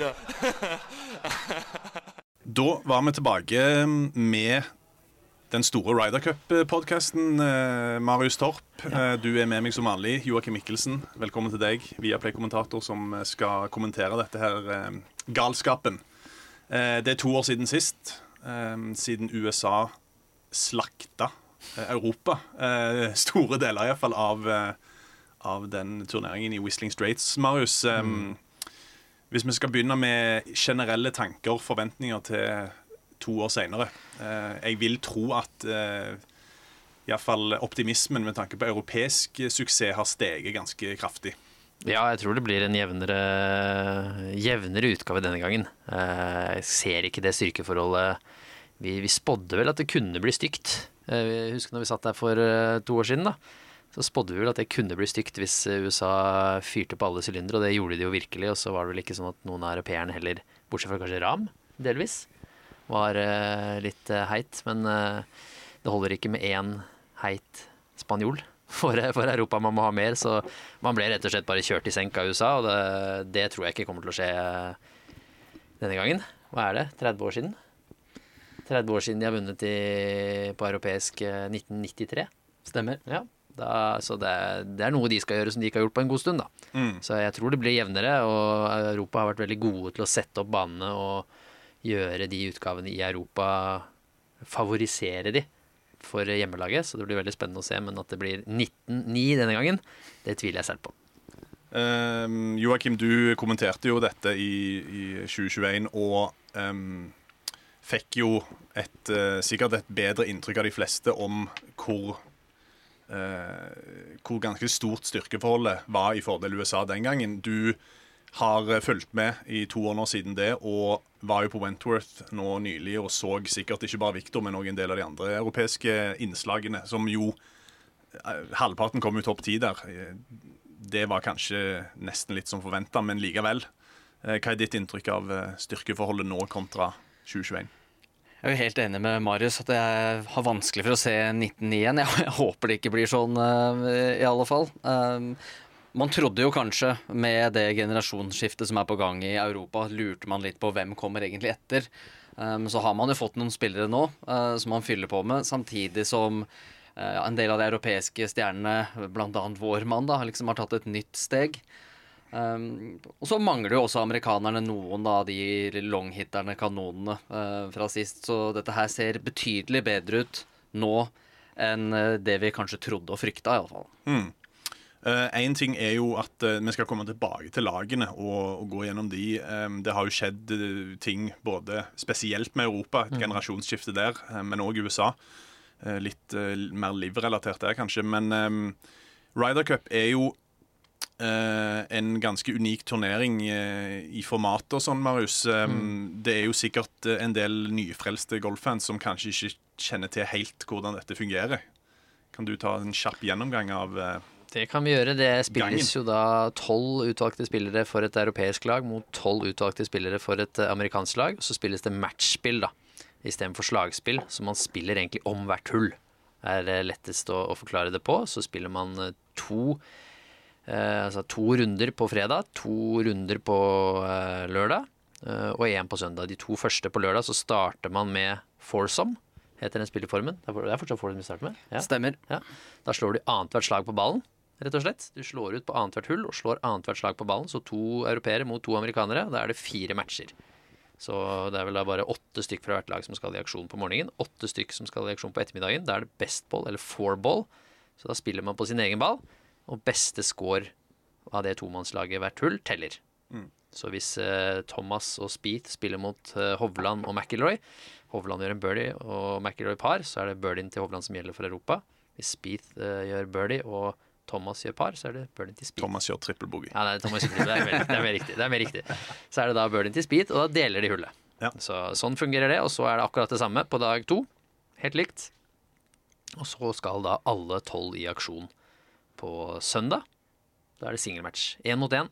weed. Da var vi tilbake med den store Ryder Cup-podkasten. Marius Torp, ja. du er med meg som vanlig. Joakim Mikkelsen, velkommen til deg. Viaplay-kommentator som skal kommentere dette her eh, galskapen. Eh, Det er to år siden sist. eh, Siden USA slakta Europa. Eh, Store deler iallfall av, av den turneringen i Whistling Straits, Marius. Eh, Hvis vi skal begynne med generelle tanker, og forventninger til to år senere. Jeg vil tro at eh, iallfall optimismen med tanke på europeisk suksess har steget ganske kraftig. Ja, jeg tror det blir en jevnere, jevnere utgave denne gangen. Eh, Jeg ser ikke det styrkeforholdet Vi, vi spådde vel at det kunne bli stygt. husk når vi satt der for eh, to år siden, da. Så spådde vi vel at det kunne bli stygt hvis eh, USA fyrte på alle sylindere, og det gjorde de jo virkelig. Og så var det vel ikke sånn at noen av europeerne heller, bortsett fra kanskje Ram, delvis, var eh, litt eh, heit. Men det holder ikke med én heit spanjol for, for Europa. Man må ha mer, så man ble rett og slett bare kjørt i senk av USA, og det, det tror jeg ikke kommer til å skje denne gangen. Hva er det? 30 år siden? 30 år siden de har vunnet i, på europeisk eh, 1993. Stemmer. Ja, da, så det, det er noe de skal gjøre som de ikke har gjort på en god stund. da. Så jeg tror det blir jevnere, og Europa har vært veldig gode til å sette opp banene og gjøre de utgavene i Europa Favorisere de for hjemmelaget, så det blir veldig spennende å se. Men at det blir 19-9 denne gangen, det tviler jeg selv på. Um, Joakim, du kommenterte jo dette i, i 2021 og um fikk jo et, eh, sikkert et bedre inntrykk av de fleste om hvor hvor ganske stort styrkeforholdet var i fordel USA den gangen. Du har eh, fulgt med i to år nå siden det, og var jo på Wentworth nå nylig og så sikkert ikke bare Victor, men òg en del av de andre europeiske innslagene, som jo eh, Halvparten kom jo topp ti der. Eh, Det var kanskje nesten litt som forventa, men likevel. Eh, Hva er ditt inntrykk av eh, styrkeforholdet nå kontra 2021? Jeg er jo helt enig med Marius at jeg har vanskelig for å se 19 igjen. Jeg, håper det ikke blir sånn, eh, i alle fall. Um, man trodde jo kanskje med det generasjonsskiftet som er på gang i Europa, lurte man litt på hvem kommer egentlig etter. Um, så har man jo fått noen spillere nå uh, som man fyller på med, samtidig som uh, en del av de europeiske stjernene, bl.a. vår mann, da, liksom har tatt et nytt steg. Um, og så mangler jo også amerikanerne noen av de longhitterne, kanonene, uh, fra sist. Så dette her ser betydelig bedre ut nå enn uh, det vi kanskje trodde og frykta, iallfall. Én ting er jo at uh, vi skal komme tilbake til lagene og, og gå gjennom de. Um, det har jo skjedd uh, ting både spesielt med Europa, et generasjonsskifte der, eh, men òg USA. Eh, litt eh, mer livrelatert der, kanskje. Men um, Ryder Cup er jo eh, en ganske unik turnering eh, i formatet og sånn, Marius. Mm. Det er jo sikkert eh, en del nyfrelste golffans som kanskje ikke kjenner til helt hvordan dette fungerer. Kan du ta en kjapp gjennomgang av eh, Det kan vi gjøre. Det spilles jo da tolv utvalgte spillere for et europeisk lag mot tolv utvalgte spillere for et eh, amerikansk lag. Så spilles det matchspill da, istedenfor slagspill, så man spiller egentlig om hvert hull. Det er eh, lettest å, å forklare det på. Så spiller man eh, to Eh, altså to runder på fredag, to runder på eh, lørdag eh, og én på søndag. De to første på lørdag så starter man med foursome, heter den spilleformen. Det for- det er fortsatt foursome vi starter med? Ja. Stemmer. Ja. Da slår du annethvert slag på ballen, rett og slett. Du slår ut på annethvert hull og slår annethvert slag på ballen. Så to europeere mot to amerikanere. Da er det fire matcher. Så det er vel da bare åtte stykk fra hvert lag som skal i aksjon på morgenen. Åtte stykk som skal i aksjon på ettermiddagen. Da er det best ball, eller four ball. Så da spiller man på sin egen ball. Og beste score av det tomannslaget hvert hull teller. Så hvis eh, Thomas og Speeth spiller mot eh, Hovland og McIlroy, Hovland gjør en birdie og McIlroy par, så er det birdien til Hovland som gjelder for Europa. Hvis Speeth eh, gjør birdie og Thomas gjør par, så er det birdien til Speeth. Thomas gjør trippel boogie. Ja, nei, Thomas det, er mer, det, er mer riktig, det er mer riktig. Så er det da birdien til Speeth, og da deler de hullet. Ja. Så Sånn fungerer det, og så er det akkurat det samme på dag to. Helt likt. Og så skal da alle tolv i aksjon på søndag. Da er det singelmatch. Én mot én.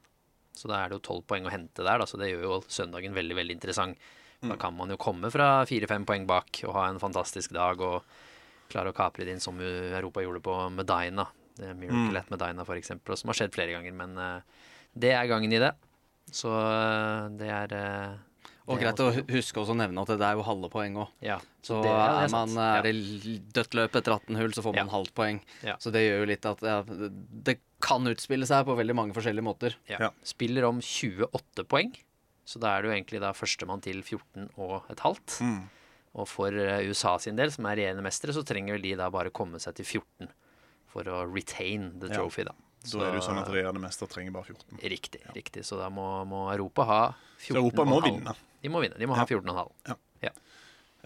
Så da er det jo tolv poeng å hente der, da, så det gjør jo søndagen veldig veldig interessant. Da kan man jo komme fra fire-fem poeng bak og ha en fantastisk dag og klare å kapre det inn som Europa gjorde på Medina. Det er Miracle at Medina, for eksempel, som har skjedd flere ganger. Men eh, det er gangen i det. Så eh, det er eh, Og greit å huske også å nevne at det er jo halve poeng òg. Ja. Så det- ja, det er, er man, er det dødt løp etter 18 hull, så får man Ja. halvt poeng. Ja. Så det gjør jo litt at ja, det kan utspille seg på veldig mange forskjellige måter. Ja. Ja. Spiller om 28 poeng, så da er det jo egentlig da førstemann til 14 og et halvt. Mm. Og for eh, USA sin del, som er regjerende mestere, så trenger vel de da bare komme seg til 14 for å retain the Ja. trophy, da. Da er det jo sånn at regjerende mester trenger bare 14. Riktig, riktig. Så da må, må Europa ha 14 Så Europa må vinne. De må vinne. De må ha 14,5.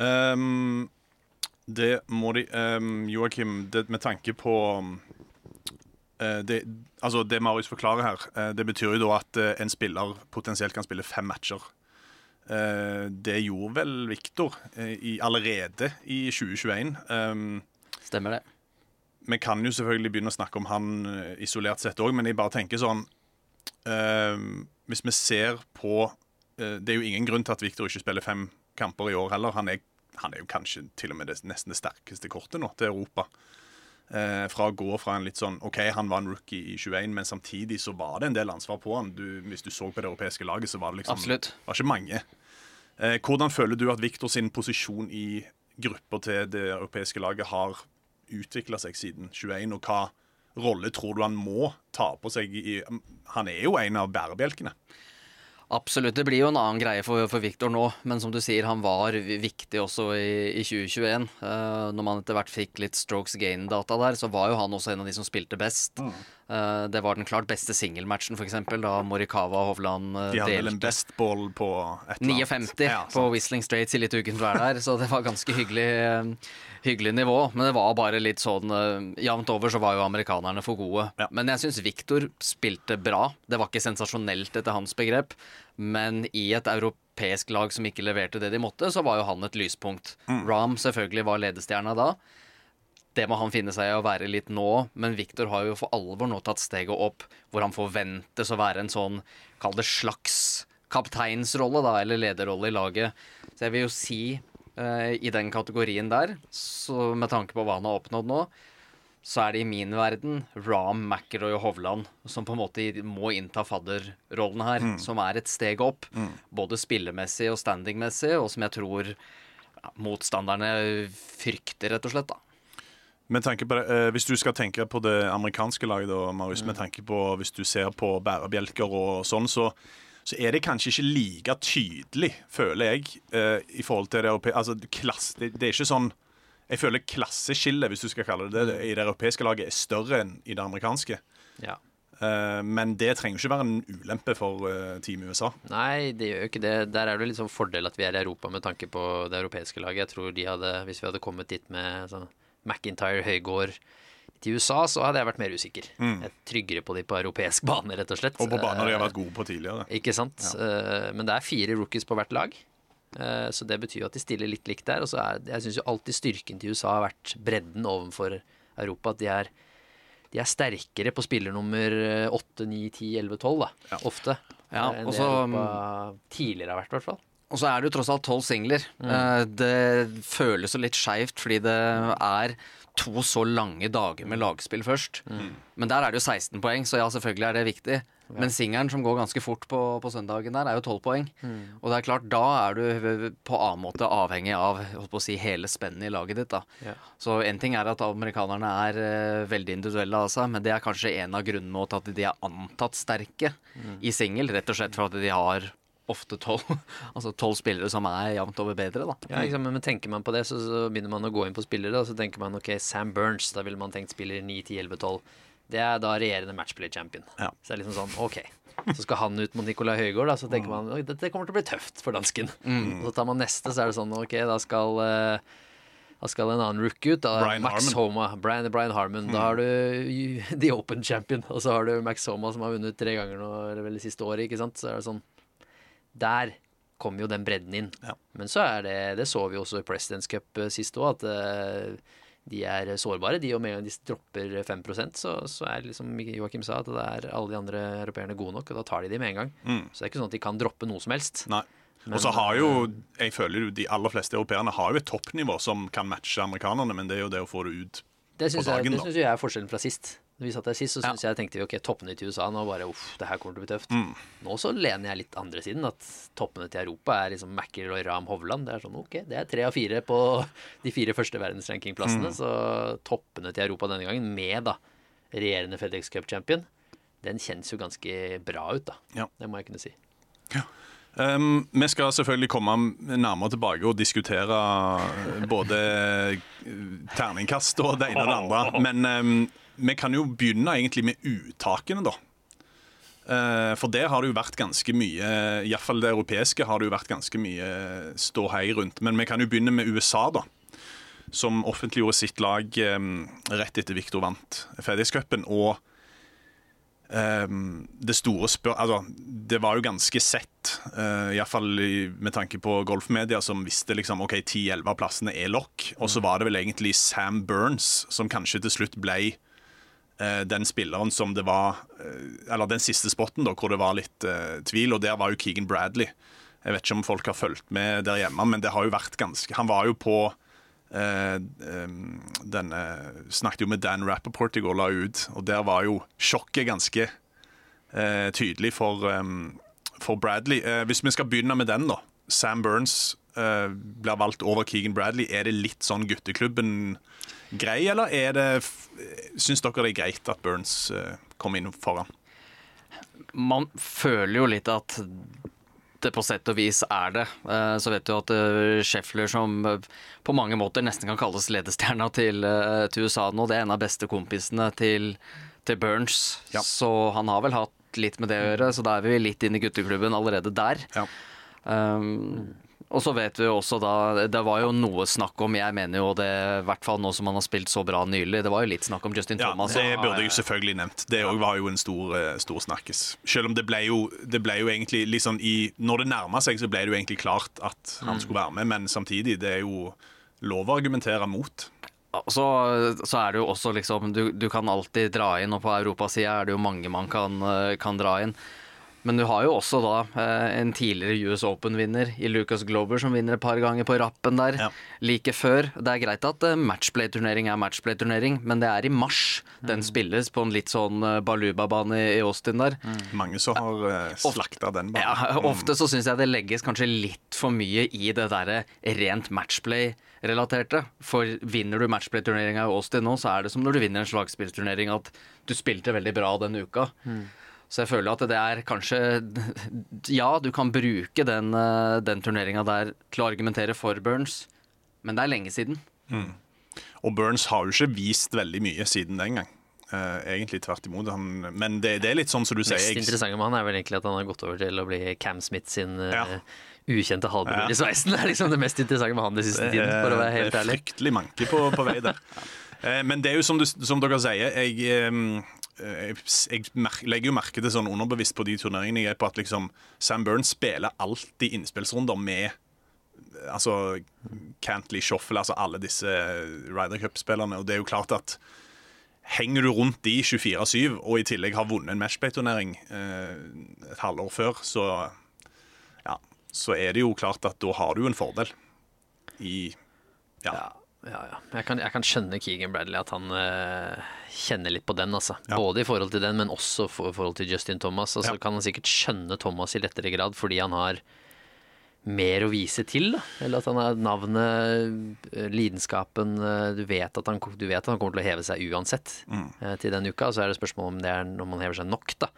Ehm, det må de um, Joakim, det, med tanke på eh, det, altså det Marius forklarer her, eh, det betyr jo da at eh, en spiller potensielt kan spille fem matcher. Eh, det gjorde vel Viktor allerede i 2021. Um, Stemmer det. vi kan jo selvfølgelig begynne å snakke om han isolert sett òg, men jeg bare tenker sånn Hvis vi ser på Det er jo ingen grunn til at Victor ikke spiller fem kamper i år heller. Han er, han er jo kanskje til og med det, nesten det sterkeste kortet nå til Europa. Eh, fra å gå fra en litt sånn OK, han var en rookie i 21, men samtidig så var det en del ansvar på han. Du, hvis du så på det europeiske laget, så var det liksom Absolutt. var ikke mange. Eh, hvordan føler du at Victor sin posisjon i grupper til det europeiske laget har utvikla seg siden 21, og hva rolle tror du han må ta på seg i Han er jo en av bærebjelkene. Absolutt. Det blir jo en annen greie for, for Viktor nå, men som du sier, han var viktig også i, i 2021. Uh, når man etter hvert fikk litt strokes gain-data der, så var jo han også en av de som spilte best. Eh, det var den klart beste singelmatchen, f.eks., da Morikawa og Hovland delte. De hadde vel en best ball på et eller annet. 59 Ja, på. Whistling Straits i litt uken til å være der, så det var ganske hyggelig, eh, hyggelig nivå. Men det var bare litt sånn eh, Jevnt over så var jo amerikanerne for gode. Ja. Men jeg syns Victor spilte bra. Det var ikke sensasjonelt etter hans begrep, men i et europeisk lag som ikke leverte det de måtte, så var jo han et lyspunkt. Mm. Ram selvfølgelig var ledestjerna da. Det må han finne seg i å være litt nå, men Viktor har jo for alvor nå tatt steget opp, hvor han forventes å være en sånn, kall det slags kapteinsrolle, da, eller lederrolle i laget. Så jeg vil jo si, eh, i den kategorien der, så med tanke på hva han har oppnådd nå, så er det i min verden Ram, McIlroy og Hovland som på en måte må innta fadderrollen her, som er et steg opp. Både spillemessig og standingmessig, og som jeg tror ja, motstanderne frykter, rett og slett. da. Med tanke på det, eh, Hvis du skal tenke på det amerikanske laget, da, Marius, med tanke på hvis du ser på bærebjelker og sånn, så, så er det kanskje ikke like tydelig, føler jeg, eh, i forhold til det europeiske altså, klass, det, det er ikke sånn Jeg føler klasseskillet, hvis du skal kalle det det, i det europeiske laget er større enn i det amerikanske. Ja. Eh, men det trenger ikke være en ulempe for eh, Team USA. Nei, det gjør jo ikke det. Der er det litt sånn fordel at vi er i Europa med tanke på det europeiske laget. Jeg tror de hadde, Hvis vi hadde kommet dit med sånn McIntyre, Høygård til USA, så hadde jeg vært mer usikker. Jeg er tryggere på de på europeisk bane, rett og slett. Og på baner de har Eh, vært gode på tidligere. Ikke sant? Ja. Men det er fire rookies på hvert lag. Eh, Så det betyr jo at de stiller litt likt der. Og så er jeg syns jo alltid styrken til USA har vært bredden overfor Europa. At de er, de er sterkere på spiller nummer 8, 9, 10, 11, 12, da. Ofte. Ja, eh, enn også, det Europa tidligere har vært, i hvert fall. Og så er det jo tross alt tolv singler. Mm. Det føles jo litt skeivt fordi det er to så lange dager med lagspill først. Men der er det jo 16 poeng, så ja, selvfølgelig er det viktig. Men singelen som går ganske fort på, på søndagen der, er jo 12 poeng. Og det er klart, da er du på annen måte avhengig av holdt på å si, hele spennet i laget ditt. da. Ja. Så en ting er at amerikanerne er uh, veldig individuelle av seg, men det er kanskje en av grunnene til at de er antatt sterke i singel. Rett og slett for at de har ofte tolv altså spillere som er jevnt over bedre, da. Ja, liksom. Men, tenker man på det, så, så begynner man å gå inn på spillere. Og så tenker man ok, Sam Burns, da ville man tenkt spiller 9, 10, 11, 12. Det er da regjerende matchplay-champion. Ja. Så det er liksom sånn, ok. Så skal han ut mot Nicolai Høygård, da, så tenker man oi, dette kommer til å bli tøft for dansken. Og så tar man neste, så er det sånn ok, da skal uh, da skal en annen rookie ut. Da er Brian Max Harman. Homa. Brian, Brian Harmon. Da har du The Open Champion. Og så har du Max Homa, som har vunnet tre ganger nå, eller vel siste året. ikke sant? Så er det sånn Der kommer jo den bredden inn. Ja. Men så er det Det så vi også i Presidents Cup eh, sist òg, at eh, de er sårbare. De og med en gang de dropper 5 så, så er liksom Joakim sa at det er alle de andre europeerne gode nok, og da tar de de med en gang. Mm. Så det er ikke sånn at de kan droppe noe som helst. Nei. Men, Og så har jo, jeg føler jo de aller fleste europeerne har jo et toppnivå som kan matche amerikanerne, men det er jo det å få det ut. Det på dagen. jeg, det da. synes jeg er forskjellen fra sist. Når vi satt der sist, så synes jeg tenkte vi ok, toppene til USA nå bare uff, det her kommer til å bli tøft. Mm. Nå så lener jeg litt andre siden, at toppene til Europa er liksom Mackerel og Ram Hovland. Det er sånn ok, det er tre av fire på de fire første verdensrankingplassene. Mm. Så toppene til Europa denne gangen, med da regjerende FedEx Cup-champion, den kjennes jo ganske bra ut, da. Ja. Det må jeg kunne si. Um, vi skal selvfølgelig komme nærmere tilbake og diskutere både eh, terningkast og det ene og det andre. Men um, vi kan jo begynne egentlig med uttakene, da. Uh, for der har det jo vært ganske mye Iallfall det europeiske har det jo vært ganske mye ståhei rundt. Men vi kan jo begynne med USA, da. Som offentliggjorde sitt lag um, rett etter Victor vant FedEx-cupen. Og Ehm, det store spør... Altså, det var jo ganske sett, uh, iallfall med tanke på golfmedia, som visste liksom OK, 10-11 av plassene er lokk. Og så var det vel egentlig Sam Burns som kanskje til slutt ble uh, den spilleren som det var uh, Eller den siste spotten, da, hvor det var litt eh, tvil, og der var jo Keegan Bradley. Jeg vet ikke om folk har fulgt med der hjemme, men det har jo vært ganske Han var jo på eh, denne Snakket jo med Dan Rappaport i går, la ut, og der var jo sjokket ganske eh, tydelig for, for Bradley. Eh, hvis vi skal begynne med den, da. Sam Burns eh, blir valgt over Keegan Bradley. Er det litt sånn gutteklubben grei, eller er det Syns dere det er greit at Burns eh, kom inn foran? Man føler jo litt at det på sett og vis er det. Eh, Så vet du at eh, Scheffler, som eh, på mange måter nesten kan kalles ledestjerna til, eh, til USA nå, det er en av beste kompisene til, til Burns. Ja. Så han har vel hatt litt med det å gjøre, så da er vi litt inn i gutteklubben allerede der. Ja. Um, og så vet vi jo også da Det var jo noe snakk om, jeg mener jo det, i hvert fall nå som han har spilt så bra nylig, det var jo litt snakk om Justin Ja, Thomas. det burde jeg selvfølgelig nevnt. Det òg var jo en stor, eh, stor snakkes. Selv om det ble jo, det ble jo egentlig sånn i Når det nærma seg, så ble det jo egentlig klart at han skulle være med, men samtidig, det er jo lov å argumentere mot. Så, så er det jo også liksom Du, du kan alltid dra inn, og på europasida er det jo mange man kan, eh, kan dra inn. Men du har jo også da eh, en tidligere US Open-vinner i Lucas Glover som vinner et par ganger på rappen der Ja. like før. Det er greit at eh, matchplay-turnering er matchplay-turnering, men det er i mars den spilles på en litt sånn eh, baluba-bane i Austin der. Mange som har uh, slakta den banen. Ja, ofte så syns jeg det legges kanskje litt for mye i det derre rent matchplay-relaterte. For vinner du matchplay-turneringa i Austin nå, så er det som når du vinner en slagspillturnering, at du spilte veldig bra den uka. Så jeg føler at det er kanskje Ja, du kan bruke den, eh, den turneringa der til å argumentere for Burns, men det er lenge siden. Og Burns har jo ikke vist veldig mye siden den gang. Uh, egentlig tvert imot. Han, men det, det er litt sånn som du sier. Mest interessante med han er vel egentlig at han har gått over til å bli Cam Smith sin uh, Ja. ukjente halvbror Ja. i sveisen. Det er liksom det mest interessante med han den siste tiden, for å være helt ærlig. det er fryktelig manke på, på vei der. Eh, Men det er jo som, du, som dere sier, jeg, jeg, jeg legger jo merke til sånn underbevisst på de turneringene jeg er på, at liksom Sam Burns spiller alltid innspillsrunder med altså Cantley, Shuffle, altså alle disse Ryder Cup-spillerne. Og det er jo klart at henger du rundt de 24-7 og i tillegg har vunnet en matchplay-turnering eh, et halvår før, så ja. så er det jo klart at da har du en fordel i Ja. Ja, ja, ja. Jeg, kan, jeg kan skjønne Keegan Bradley, at han eh, kjenner litt på den. Altså. Ja. Både i forhold til den, men også for- i forhold til Justin Thomas. Og så Ja. kan han sikkert skjønne Thomas i lettere grad fordi han har mer å vise til. Da. Eller at han har navnet, eh, lidenskapen eh, du vet, at han, du vet at han kommer til å heve seg uansett mm. til den uka. Så er det spørsmål om det er når man hever seg nok, da.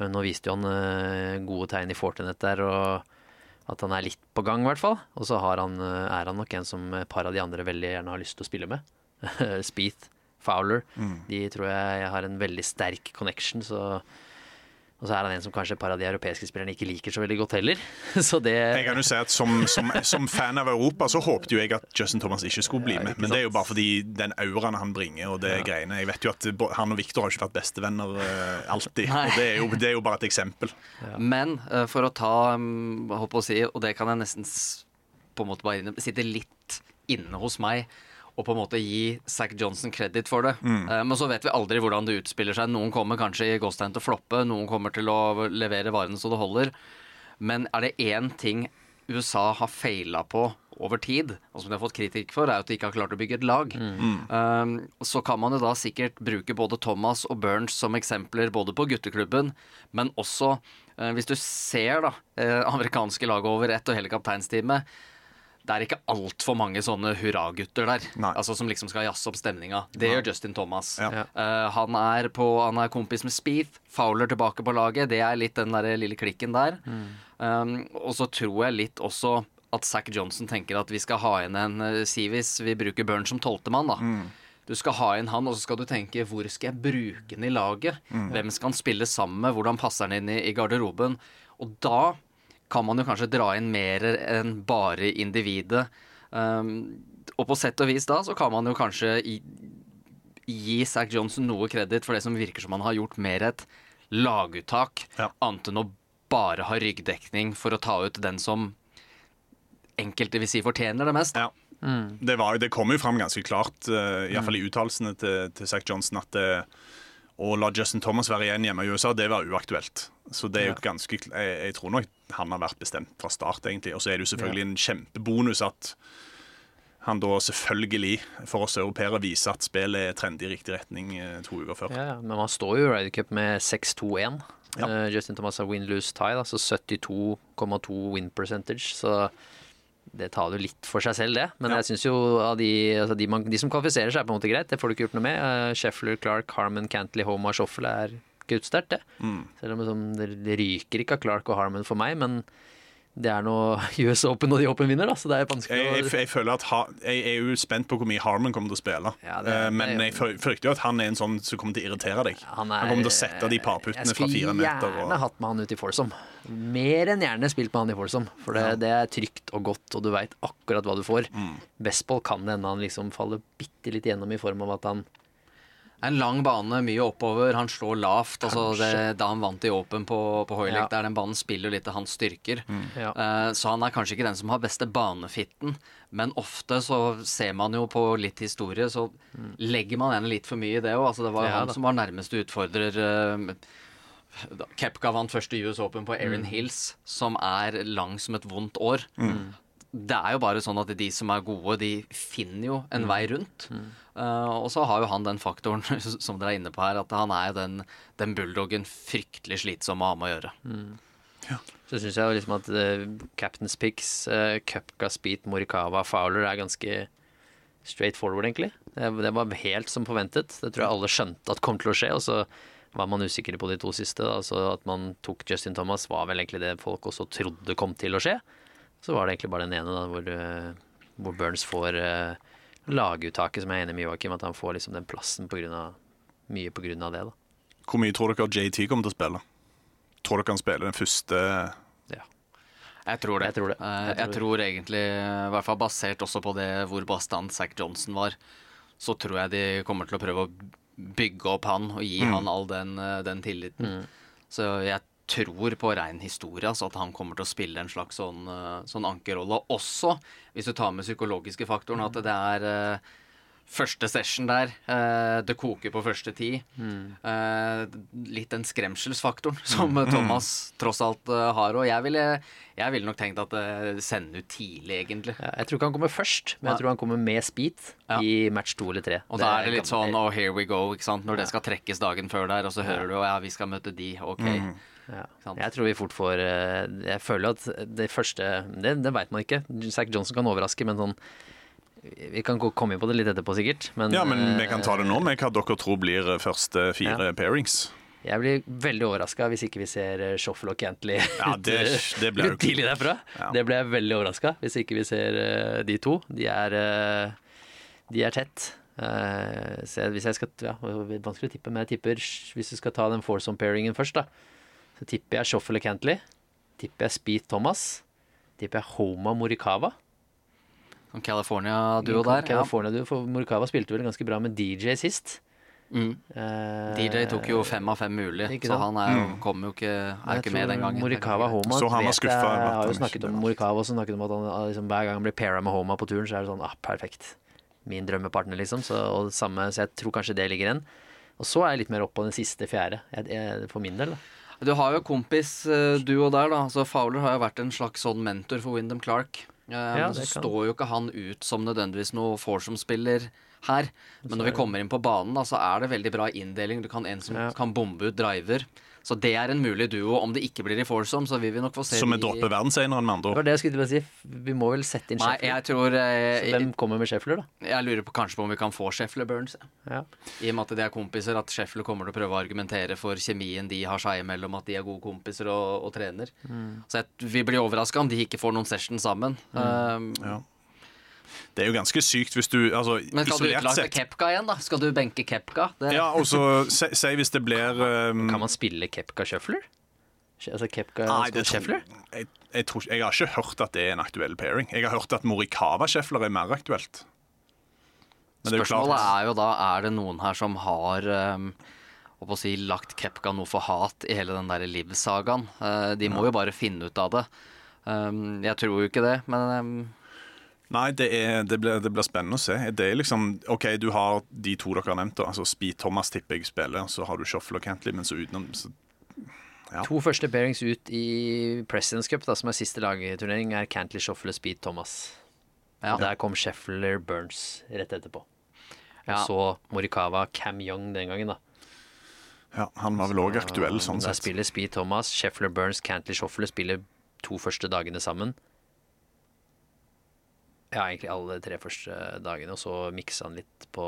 Eh, Nå viste jo han eh, gode tegn i Fortinet der, og at han er litt på gang, i hvert fall. Og så har han, eh, er han nok en som et par av de andre veldig gjerne har lyst til å spille med. Speeth, Fowler. De tror jeg jeg har en veldig sterk connection, så Og så er han en som kanskje et par av de europeiske spillerne ikke liker så veldig godt heller. Så det Jeg kan jo si at som, som, som fan av Europa så håpet jo jeg at Justin Thomas ikke skulle bli med. Men det er jo bare fordi den auraen han bringer og det greiene Jeg vet jo at han og Victor har ikke vært bestevenner eh, alltid. Nei. Og det er, jo, det er jo bare et eksempel. Men eh, for å ta um, holdt på å si, og det kan jeg nesten på en måte bare sitte litt inne hos meg og på en måte gi Zack Johnson kreditt for det. Mm. men så vet vi aldri hvordan det utspiller seg. Noen kommer kanskje i Ghost til å floppe, noen kommer til å levere varene så det holder. Men er det én ting USA har feila på over tid, og som de har fått kritikk for, er at de ikke har klart å bygge et lag. Um, så kan man jo da sikkert bruke både Thomas og Burns som eksempler både på gutteklubben, men også uh, hvis du ser da uh, amerikanske lag over ett og hele kapteinsteamet, det er ikke altfor mange sånne hurragutter der. Nei. Altså Som liksom skal jazze opp stemninga. Det gjør Justin Thomas. Ja. Uh, han, er på, han er kompis med Speeth. Fowler tilbake på laget. Det er litt den der lille klikken der. Um, og så tror jeg litt også at Zack Johnson tenker at vi skal ha inn en uh, Sivis. Vi bruker Burn som tolvtemann, da. Du skal ha inn han, og så skal du tenke hvor skal jeg bruke han i laget? Hvem skal han spille sammen med? Hvordan passer han inn i, i garderoben? Og da kan man jo kanskje dra inn mer enn bare individet. Um, og på sett og vis da så kan man jo kanskje i, gi Zack Johnson noe kreditt for det som virker som han har gjort mer et laguttak, Ja. annet enn å bare ha ryggdekning for å ta ut den som enkelte vil si fortjener det mest. Ja. Det, var, det kom jo fram ganske klart, uh, iallfall i uttalelsene til, til Zack Johnson, at det, å la Justin Thomas være igjen hjemme i USA, det var uaktuelt. Så det er jo ganske jeg, jeg tror nok han har vært bestemt fra start, egentlig. Og så er det jo selvfølgelig en kjempebonus at han da selvfølgelig, for oss europeere, viser at spillet er trendy i riktig retning eh, to uker før. Ja, men man står jo i Ryder Cup med 6-2-1. Ja. Uh, Justin Thomas har win-lose-tie, altså 72,2 win percentage. Så det tar jo litt for seg selv, det. Men Ja. jeg syns jo av de, altså de, man, de som kvalifiserer seg, er på en måte greit. Det får du ikke gjort noe med. Uh, Sheffler, Clark, Harman, Cantley, Homa, Schoffel er guttsterkt, det. Mm. Selv om liksom, det, ryker ikke av Clark og Harmon for meg, men det er nå US Open og de Open vinner, da, så det er vanskelig Jeg, jeg, jeg føler at ha, jeg er jo spent på hvor mye Harmon kommer til å spille. Ja, det Eh, men jeg frykter jo at han er en sånn som kommer til å irritere deg. Han, er, kommer til å sette de parputtene fra fire meter. Jeg skulle gjerne Og, hatt med han ut i Forsom. Mer enn gjerne spilt med han i Forsom, For det, det er trygt og godt, og du veit akkurat hva du får. Mm. Bestball kan det hende han liksom faller bitte litt gjennom i form av at han En lang bane, mye oppover. Han slår lavt. Altså det, da han vant i Open på, på Hoylake, Ja. der den banen spiller litt av hans styrker. Ja. Uh, Så han er kanskje ikke den som har beste banefitten, men ofte så ser man jo på litt historie, så legger man en litt for mye i det òg. Altså det var jo Ja, han da. som var nærmeste utfordrer. Uh, Kepka vant første US Open på Erin Hills, som er lang som et vondt år. Det er jo bare sånn at de som er gode, de finner jo en vei rundt. Eh, og så har jo han den faktoren som dere er inne på her, at han er den, den bulldoggen fryktelig slitsom å ha med å gjøre. Så syns jeg liksom at uh, Captain's Picks, uh, Cupka, Speed, Morikawa, Fowler er ganske straight forward, egentlig. Det, det var helt som forventet. Det tror jeg alle skjønte at kom til å skje. Og så var man usikker på de to siste. Da. Så at man tok Justin Thomas, var vel egentlig det folk også trodde kom til å skje. Så var det egentlig bare den ene da, hvor, uh, hvor Burns får uh, laguttaket, som jeg er enig med Joakim, at han får liksom den plassen på grunn av, mye av det. da. hvor mye tror dere JT kommer til å spille? Tror dere han spiller den første Ja. Jeg tror det. Jeg tror det. Jeg Jeg Jeg tror egentlig, i hvert fall basert også på det hvor bastant Zack Johnson var, så tror jeg de kommer til å prøve å bygge opp han og gi han all den, eh, den tilliten. Så jeg tror på rein historie altså at han kommer til å spille en slags sånn, eh, sånn ankerrolle. Også hvis du tar med psykologiske faktoren, at det er uh, første session der. Uh, det koker på første ti. Uh, litt den skremselsfaktoren som eh, Thomas tross alt har. Og jeg ville, jeg ville nok tenkt at uh, sende ut tidlig, egentlig. Ja, jeg tror ikke han kommer først, men jeg tror han kommer med speed Ja. i match to eller tre. Og da er det litt sånn oh, here we go, ikke sant. Når det skal trekkes dagen før der, og så hører du ja, vi skal møte de, ok. Ja. Jeg tror vi fort får eh, Jeg føler at det første Det, det veit man ikke. Zack Johnson kan overraske, men sånn Vi kan komme inn på det litt etterpå, sikkert. Men, Ja, men vi eh, kan ta det nå med hva dere tror blir eh, første fire pairings. Jeg blir veldig overraska hvis ikke vi ser eh, Shoffel og Cantley Ja, det- det litt tidlig derfra. Ja. Det ble jeg veldig overraska hvis ikke vi ser eh, de to. De er, eh, de er tett. Eh, så hvis jeg skal Ja, det er vanskelig å tippe, men jeg tipper hvis du skal ta den foursome-pairingen først, da, så tipper jeg Shoffel Cantley. Tipper jeg Speed Thomas. Tipper jeg Homa Morikawa. Sånn California-duo der. Ja. California duo, for Morikawa spilte vel ganske bra med DJ sist. Mm. Eh, DJ tok jo fem av fem mulig, så han er jo, kom jo ikke, er ikke med den gangen. Morikawa Homa Så han var vet skuffa jeg- Jeg har jo snakket om Morikawa og snakket om at han liksom, hver gang han blir paira med Homa på turen, så er det sånn ah, perfekt. Min drømmepartner, liksom. Så, og samme, så jeg tror kanskje det ligger igjen. Og så er jeg litt mer opp på den siste fjerde, jeg, jeg, for min del. da. Du har jo kompis, du og der, da. Så Fowler har jo vært en slags sånn mentor for Wyndham Clark. Eh, Ja, så står jo ikke han ut som nødvendigvis noe foursome-spiller her. Men når vi kommer inn på banen, da, så er det veldig bra inndeling. Du kan en som Ja. kan bombe ut driver. Så det er en mulig duo. Om det ikke blir i foursome, så vil vi nok få se Så vi dropper verdenseneren, med andre Det ord. var det jeg skulle si. Vi må vel sette inn Nei, jeg tror eh, Så hvem kommer med Scheffler, da? Jeg lurer på kanskje på om vi kan få Scheffler Burns. Ja. I og med at de er kompiser, at Scheffler kommer til å prøve å argumentere for kjemien de har seg imellom, at de er gode kompiser og, og trener. Mm. Så jeg, vi blir overraska om de ikke får noen session sammen. Um, Ja. Det er jo ganske sykt hvis du altså, men skal du Isolert utlage Kepka igjen, da? Skal du benke Kepka? Det, Ja, og så si si hvis det blir um, Kan man spille Kepka Shuffler? Altså Kepka Nei, det Scheffler? jeg, jeg, tror, jeg har ikke hørt at det er en aktuell pairing. Jeg har hørt at Morikawa-Scheffler er mer aktuelt. Men det er jo Spørsmålet klart- er jo da Er det noen her som har um, å si, lagt Kepka noe for hat i hele den der Liv-sagaen? Uh, de må jo bare finne ut av det. Um, jeg tror jo ikke det, men um, Nei, det, er, det, blir, det blir spennende å se. Det er liksom, ok, Du har de to dere har nevnt. altså Speed Thomas tipper jeg spiller, så har du Shuffle og Cantley, men så utenom så, To første bearings ut i Presidents Cup, da, som er siste lagturnering, er Cantley, og Speed, Thomas. Ja. Der kom Scheffler, Burns rett etterpå. Og Ja. så Morikawa, Cam Young den gangen, da. ja, Han var vel òg aktuell, sånn Der spiller Speed Thomas, Scheffler, Burns, Cantley, Shuffle spiller to første dagene sammen. Ja, egentlig alle tre første dagene, og så miksa han litt på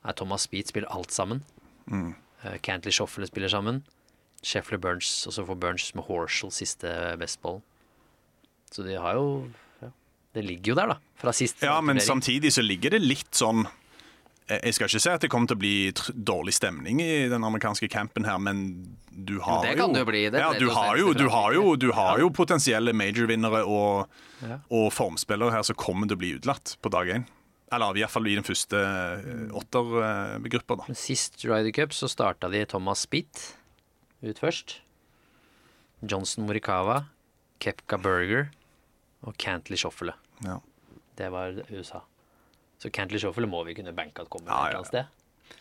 Nei, Thomas Speed spiller alt sammen. Mm. Uh, Cantley, Shoffler spiller sammen. Scheffler, Burns, og så får Burns med Horshall siste bestballen. Så de har jo ja, Det ligger jo der, da. Fra sist Ja, men samtidig så ligger det litt sånn Jeg skal ikke si at det kommer til å bli dårlig stemning i den amerikanske campen her, men du har det jo kan det jo bli, det ja, du har jo, du har jo, du har jo potensielle major-vinnere og, Ja. og formspillere her som kommer til å bli utlatt på dag én. Eller i hvert fall i den første eh, åttergruppa, da. Sist Ryder Cup så starta de Thomas Spitt ut først. Johnson Morikawa, Kepka Burger og Cantley Shoffele. Ja. Det var USA. Så Cantley Shoffele må vi kunne banke at kommer Ja, et eller annet sted.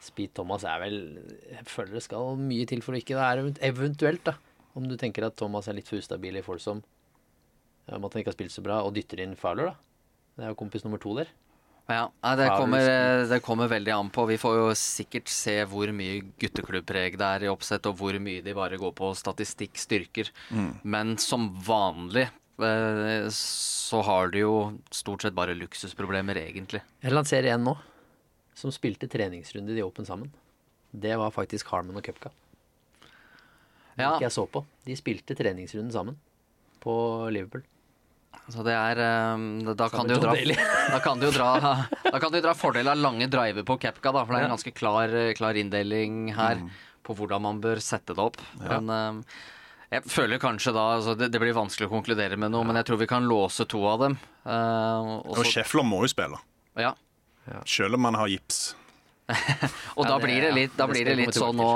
Speed Thomas er vel Jeg føler det skal mye til for å ikke Det er eventuelt, da. Om du tenker at Thomas er litt for ustabil i Folsom, om at han ikke har spilt så bra, og dytter inn Fowler, da. Det er jo kompis nummer to der. Ja, det, kommer, det kommer veldig an på. Vi får jo sikkert se hvor mye gutteklubbpreg det er i oppsett, og hvor mye de bare går på statistikk, styrker. Men som vanlig eh, så har de jo stort sett bare luksusproblemer, egentlig. Jeg lanserer en nå, som spilte treningsrunde i Open sammen. Det var faktisk Harman og Cupka. Ja. ikke jeg så på. De spilte treningsrunden sammen på Liverpool. Så det er eh, Da kan du jo dra Da kan du jo dra Da kan du dra fordel av lange driver på Kepka, da, for det er en ganske klar, klar inndeling her på hvordan man bør sette det opp. Men eh, jeg føler kanskje da altså det, det blir vanskelig å konkludere med noe, men jeg tror vi kan låse to av dem. Uh, og Schäfler må jo spille, ja. selv om han har gips. Og Ja, da det- blir det litt, da blir det litt sånn nå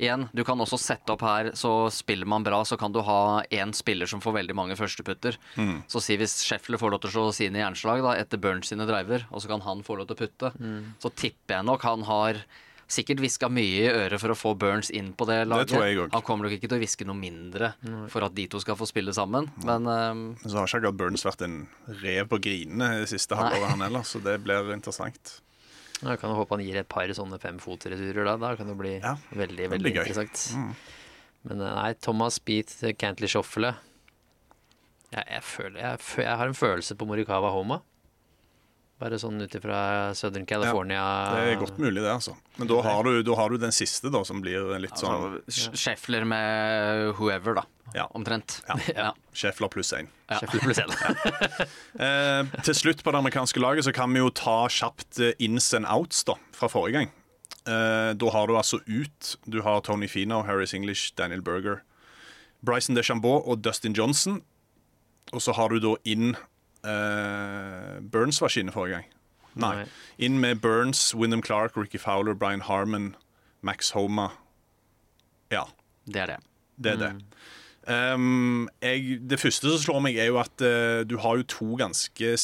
igjen, du kan også sette opp her, så spiller man bra, så kan du ha én spiller som får veldig mange førsteputter. Så si hvis Scheffler får lov til å slå sine jernslag da, etter Burns sine driver, og så kan han få lov til å putte, så tipper jeg nok han har Sikkert hviska mye i øret for å få Burns inn på det laget. tror jeg også. Han kommer nok ikke til å hviske noe mindre for at de to skal få spille sammen. Men um, Så har ikke akkurat Burns vært en rev på grinene det siste halvåret, han heller, så det blir interessant. Jeg kan jo håpe han gir et par sånne femfotreturer da. Da kan det bli Ja, veldig, det veldig gøy. Mm. Men eh, nei, Thomas Beat, Cantley Shoffle jeg, jeg, føler, jeg, jeg har en følelse på Morikawa Homa. Bare sånn ut ifra Southern California. Det er godt mulig, det, altså. Men da har du, da har du den siste, da, som blir litt sånn altså, Scheffler med whoever, da. Ja. Omtrent. Ja. Ja. Scheffler pluss én. Eh, til slutt på det amerikanske laget så kan vi jo ta kjapt eh, ins and outs da, fra forrige gang. Eh, da har du altså ut Du har Tony Finau, Harris English, Daniel Berger, Bryson DeChambeau og Dustin Johnson. Og så har du da inn eh, Burns var ikke forrige gang. Nei. Nei. Inn med Burns, Wyndham Clark, Ricky Fowler, Brian Harmon, Max Homa. Ja. Det er det. Det er det. Um, jeg, det første som slår meg, er jo at uh, du har jo to ganske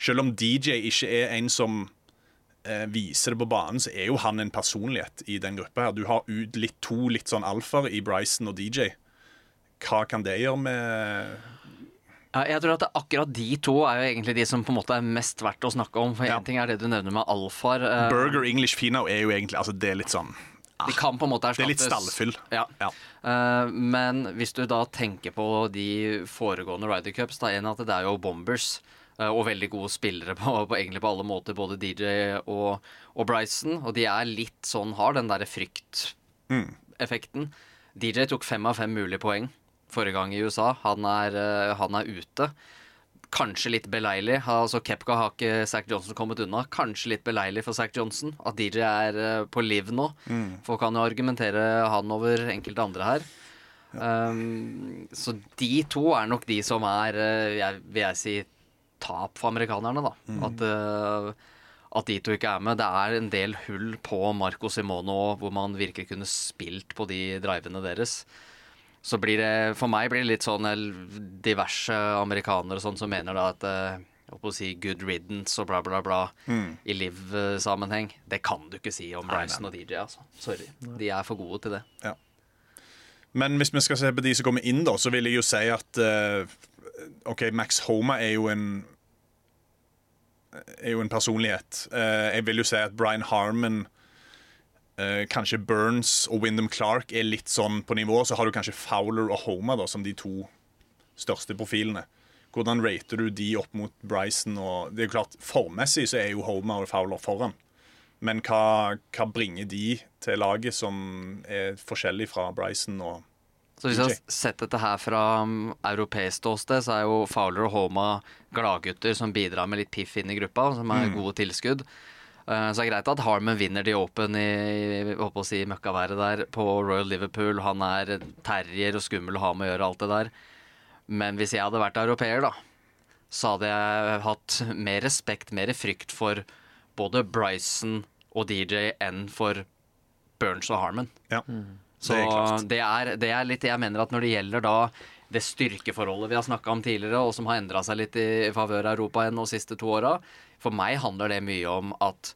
Selv om DJ ikke er en som uh, viser det på banen, så er jo han en personlighet i den gruppa. her Du har ut litt, to litt sånn alfaer i Bryson og DJ. Hva kan det gjøre med Ja, jeg tror at akkurat de to er jo egentlig de som på en måte er mest verdt å snakke om. For én Ja. ting er det du nevner med alfaer. Uh, Burger English Finau er jo egentlig altså Det er litt sånn De kan på en måte Det er litt erstattes. stallfyll. Ja. Ja. Uh, men hvis du da tenker på de foregående Ryder Cups, da en at det er jo bombers. eh, og veldig gode spillere på, på, egentlig på alle måter, både DJ og, og Bryson. Og de er litt sånn, har den derre frykteffekten. DJ tok fem av fem mulige poeng forrige gang i USA. Han er, eh, han er ute. Kanskje litt beleilig. Altså Kepka har ikke Zack Johnson kommet unna. Kanskje litt beleilig for Zack Johnson at DJ er eh, på liv nå. Folk kan jo argumentere han over enkelte andre her. Um, så de to er nok de som er, eh, jeg, vil jeg si, tap for amerikanerne, da. At, uh, at de to ikke er med. Det er en del hull på Marco Simono hvor man virkelig kunne spilt på de drivene deres. Så blir det, for meg blir det litt sånn eh, diverse amerikanere og sånn som mener da at eh, jeg å si good riddance og bla, bla, bla i liv-sammenheng. Det kan du ikke si om Bryson og DJ, altså. Sorry. De er for gode til det. Men hvis vi skal se på de som kommer inn, da, så vil jeg jo si at uh, OK, Max Homa er jo en er jo en personlighet. Uh, jeg vil jo si at Brian Harmon, eh, kanskje Burns og Wyndham Clark er litt sånn på nivå. Så har du kanskje Fowler og Homa da, som de to største profilene. Hvordan rater du de opp mot Bryson? Og det er jo klart, Formmessig så er jo Homa og Fowler foran. Men hva, hva bringer de til laget som er forskjellig fra Bryson og Så hvis jeg har sett dette her fra um, europeisk ståsted, så er jo Fowler og Homa gladgutter som bidrar med litt piff inn i gruppa, som er gode tilskudd. Eh, Så det er greit at Harman vinner de Open i i på å si, møkkaværet der på Royal Liverpool. Han er terrier og skummel å ha med å gjøre, alt det der. Men hvis jeg hadde vært europeer, da, så hadde jeg hatt mer respekt, mer frykt for både Bryson og DJ enn for Burns og Harman. Ja. Så Det er klart. det er, det er litt Jeg mener at når det gjelder da det styrkeforholdet vi har snakka om tidligere, og som har endra seg litt i, i favør av Europa igjen de siste to åra, for meg handler det mye om at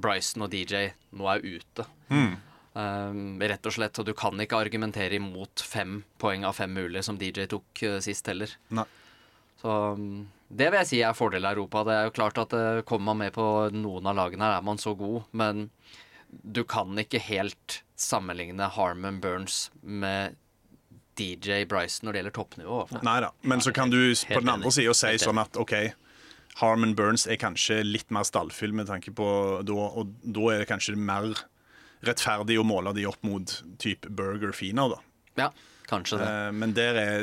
Bryson og DJ nå er ute. Mm. Um, rett og slett. Og du kan ikke argumentere imot fem poeng av fem mulige, som DJ tok uh, sist heller. Nei. Så um, det vil jeg si er fordel av Europa. Det er jo klart at uh, kommer man med på noen av lagene, her er man så god, men du kan ikke helt sammenligne Harmon Burns med DJ Bryson når det gjelder toppnivå. i. Nei da. Men så kan du på den andre sida si sånn at OK, Harmon Burns er kanskje litt mer stallfyll med tanke på da, Og da er det kanskje mer rettferdig å måle de opp mot type Burger Finer, da. Ja, kanskje det. Eh, men der er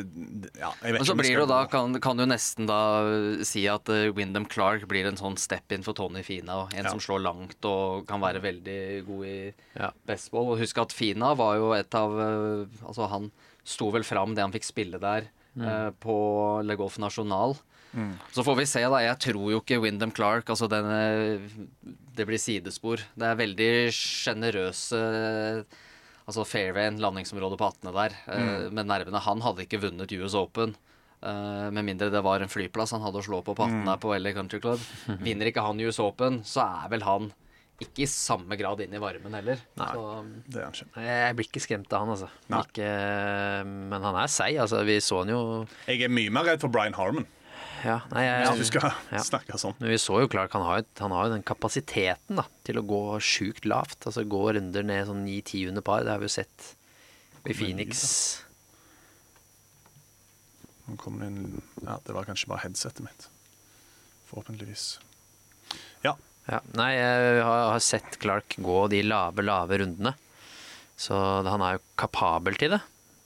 Ja, jeg vet Men så ikke blir det jo da, kan, kan du nesten da si at uh, Wyndham Clark blir en sånn step-in for Tony Fina. En Ja. som slår langt og kan være veldig god i Ja. baseball. Og husk at Fina var jo et av uh, Altså, han sto vel fram det han fikk spille der uh, på Le Golf National. Så får vi se, da. Jeg tror jo ikke Wyndham Clark Altså, denne Det blir sidespor. Det er veldig sjenerøse Altså fairwayen, landingsområdet på 18. der, mm. med nervene. Han hadde ikke vunnet US Open. Uh, med mindre det var en flyplass han hadde å slå på på 18. der på LA Country Club. Vinner ikke han US Open, så er vel han ikke i samme grad inn i varmen heller. Så, Det er han ikke. Jeg blir ikke skremt av han, altså. Ikke, men han er seig. Altså, vi så han jo Jeg er mye mer redd for Brian Harmon, Ja, nei, jeg, hvis du skal ja. snakke sånn. Men vi så jo klart han har, jo- han har jo den kapasiteten da, til å gå sjukt lavt. Altså gå runder ned sånn 9-10 under par. Det har vi jo sett i Phoenix. Nå kom det inn Ja, det var kanskje bare headsetet mitt. Forhåpentligvis. Ja. Ja, nei, jeg har, har sett Clark gå de lave, lave rundene. Så han er jo kapabel til det.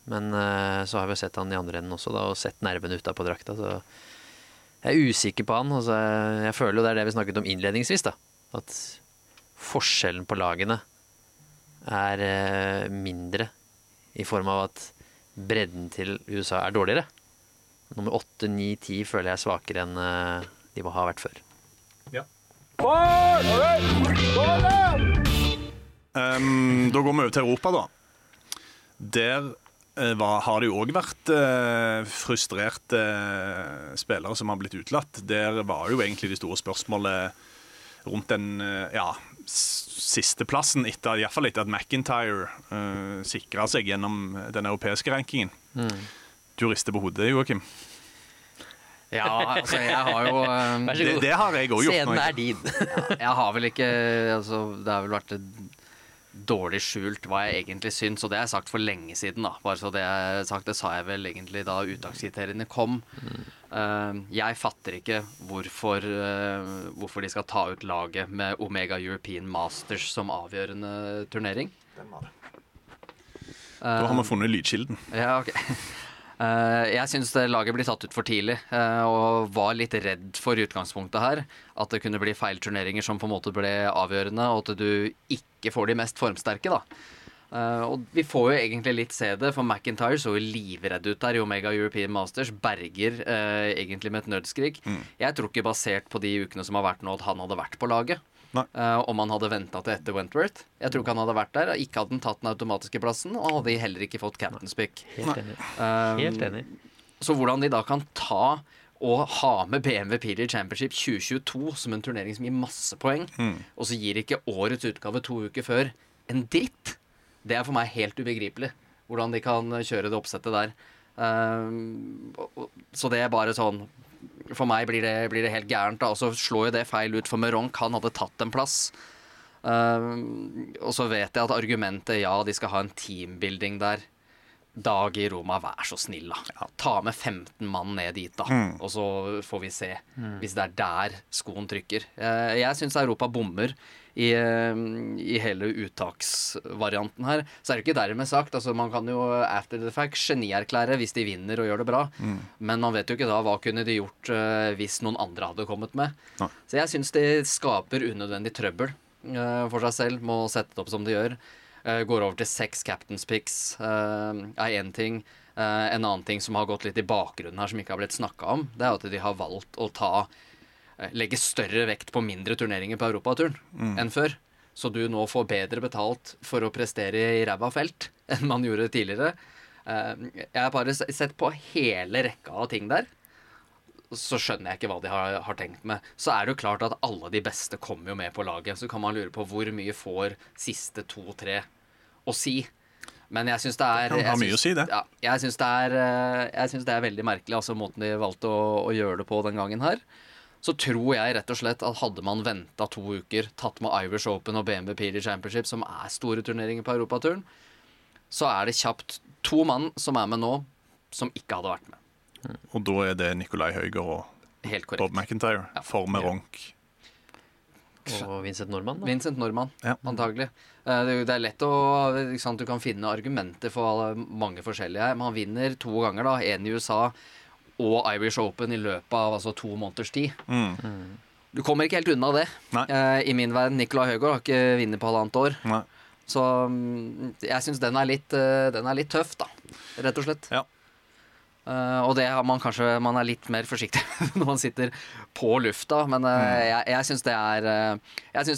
Men eh, så har vi sett han i andre enden også, da, og sett nervene utapå drakta. Så jeg er usikker på han. Altså, jeg føler jo det er det vi snakket om innledningsvis. da At forskjellen på lagene er eh, mindre i form av at bredden til USA er dårligere. Nummer 8, 9, 10 føler jeg er svakere enn eh, de må ha vært før. Ehm, da går vi over til Europa, da. Der har det jo òg vært eh, frustrerte eh, spillere som har blitt utelatt. Der var jo egentlig det store spørsmålet rundt den eh, ja, s- sisteplassen, etter, iallfall etter at McIntyre uh, sikra seg gjennom den europeiske rankingen. Du rister på hodet, Joakim. ja, altså jeg har jo eh, Det, det har jeg òg gjort. Scenen er din. Jeg har vel ikke altså, Det har vel vært dårlig skjult hva jeg egentlig syns, og det har jeg sagt for lenge siden. da Bare så Det jeg sagt, det sa jeg vel egentlig da uttakskriteriene kom. Eh, jeg fatter ikke hvorfor, uh, hvorfor de skal ta ut laget med Omega European Masters som avgjørende turnering. Da har vi funnet lydkilden. Ja, ok. Eh, jeg syns laget blir tatt ut for tidlig, eh, og var litt redd for utgangspunktet her. At det kunne bli feil turneringer som på en måte ble avgjørende, og at du ikke får de mest formsterke, da. Eh, og vi får jo egentlig litt se det, for McIntyre så jo livredd ut der i Omega European Masters. Berger egentlig med et nødskrik. Jeg tror ikke basert på de ukene som har vært nå, at han hadde vært på laget. Eh, om han hadde venta til etter Wentworth. Jeg tror ikke han hadde vært der. Ikke hadde han tatt den automatiske plassen, og hadde heller ikke fått captain's pick. Helt enig. Um, Helt enig. Så hvordan de da kan ta og ha med BMW PGA Championship 2022 som en turnering som gir masse poeng, og så gir ikke årets utgave to uker før en dritt, det er for meg helt ubegripelig. Hvordan de kan kjøre det oppsettet der. Um, så det er bare sånn For meg blir det, blir det helt gærent. Og så slår jo det feil ut, for Meronk han hadde tatt en plass. Uh, og så vet jeg at argumentet ja, de skal ha en teambuilding der. Dag i Roma, vær så snill, da. Ta med 15 mann ned dit, da. Og så får vi se. Hvis det er der skoen trykker. Uh, Jeg syns Europa bommer i, eh, i hele uttaksvarianten her. Så er det ikke dermed sagt. Altså, man kan jo after the fact genierklære hvis de vinner og gjør det bra. Men man vet jo ikke da hva kunne de gjort uh, hvis noen andre hadde kommet med. Ja. Så jeg syns de skaper unødvendig trøbbel uh, for seg selv med å sette det opp som de gjør. Uh, går over til seks captains picks er én ting. En annen ting som har gått litt i bakgrunnen her, som ikke har blitt snakka om, det er at de har valgt å ta legge større vekt på mindre turneringer på europaturen enn før. Så du nå får bedre betalt for å prestere i ræva felt enn man gjorde tidligere. Eh, Jeg har bare sett på hele rekka av ting der så skjønner jeg ikke hva de har, har tenkt med. Så er det jo klart at alle de beste kommer jo med på laget. Så kan man lure på hvor mye får siste to-tre å si. Men jeg syns det er kan ha jeg mye å si, det. Ja, jeg syns det, eh, synes det er veldig merkelig, altså måten de valgte å, å gjøre det på den gangen her. Så tror jeg rett og slett at hadde man venta to uker, tatt med Irish Open og BMW PG Championship, som er store turneringer på europaturen, så er det kjapt to mann som er med nå, som ikke hadde vært med. Og da er det Nikolai Høiger og Bob. McIntyre Ja. for Meronk. Og Vincent Normann, da. Vincent Normann, Ja. antagelig. Eh, Det, er er lett å ikke sant, Du kan finne argumenter for mange forskjellige her. Men han vinner to ganger, da. Én i USA og Irish Open i løpet av altså, to måneders tid. Du kommer ikke helt unna det. Eh, I min verden. Nicolai Høgård har ikke vunnet på halvannet år. Nei. Så mm, jeg syns den, eh, den er litt tøff, da. Rett og slett. Ja. Uh, og det har man kanskje Man er litt mer forsiktig når man sitter på lufta, men uh, Mm. jeg, jeg syns det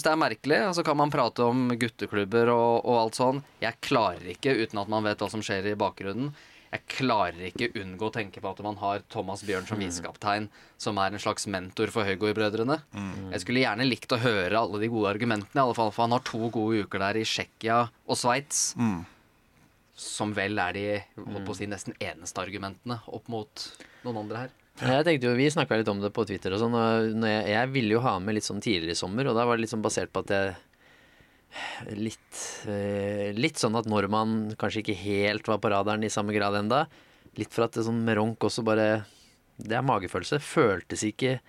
det er merkelig. Og så kan man prate om gutteklubber og, og alt sånn. Jeg klarer ikke, uten at man vet hva som skjer i bakgrunnen Jeg klarer ikke unngå å tenke på at man har Thomas Bjørn som visekaptein, som er en slags mentor for Høygård-brødrene. Jeg skulle gjerne likt å høre alle de gode argumentene, i alle fall, for han har to gode uker der i Tsjekkia og Sveits som vel er de holdt på å si, nesten eneste argumentene opp mot noen andre her. Jeg tenkte jo, Vi snakka litt om det på Twitter, og sånn, og jeg, jeg ville jo ha med litt sånn tidligere i sommer. Og da var det litt sånn basert på at jeg Litt, eh, litt sånn at nordmann kanskje ikke helt var på radaren i samme grad enda. Litt for at det sånn meronk også bare Det er magefølelse. Føltes ikke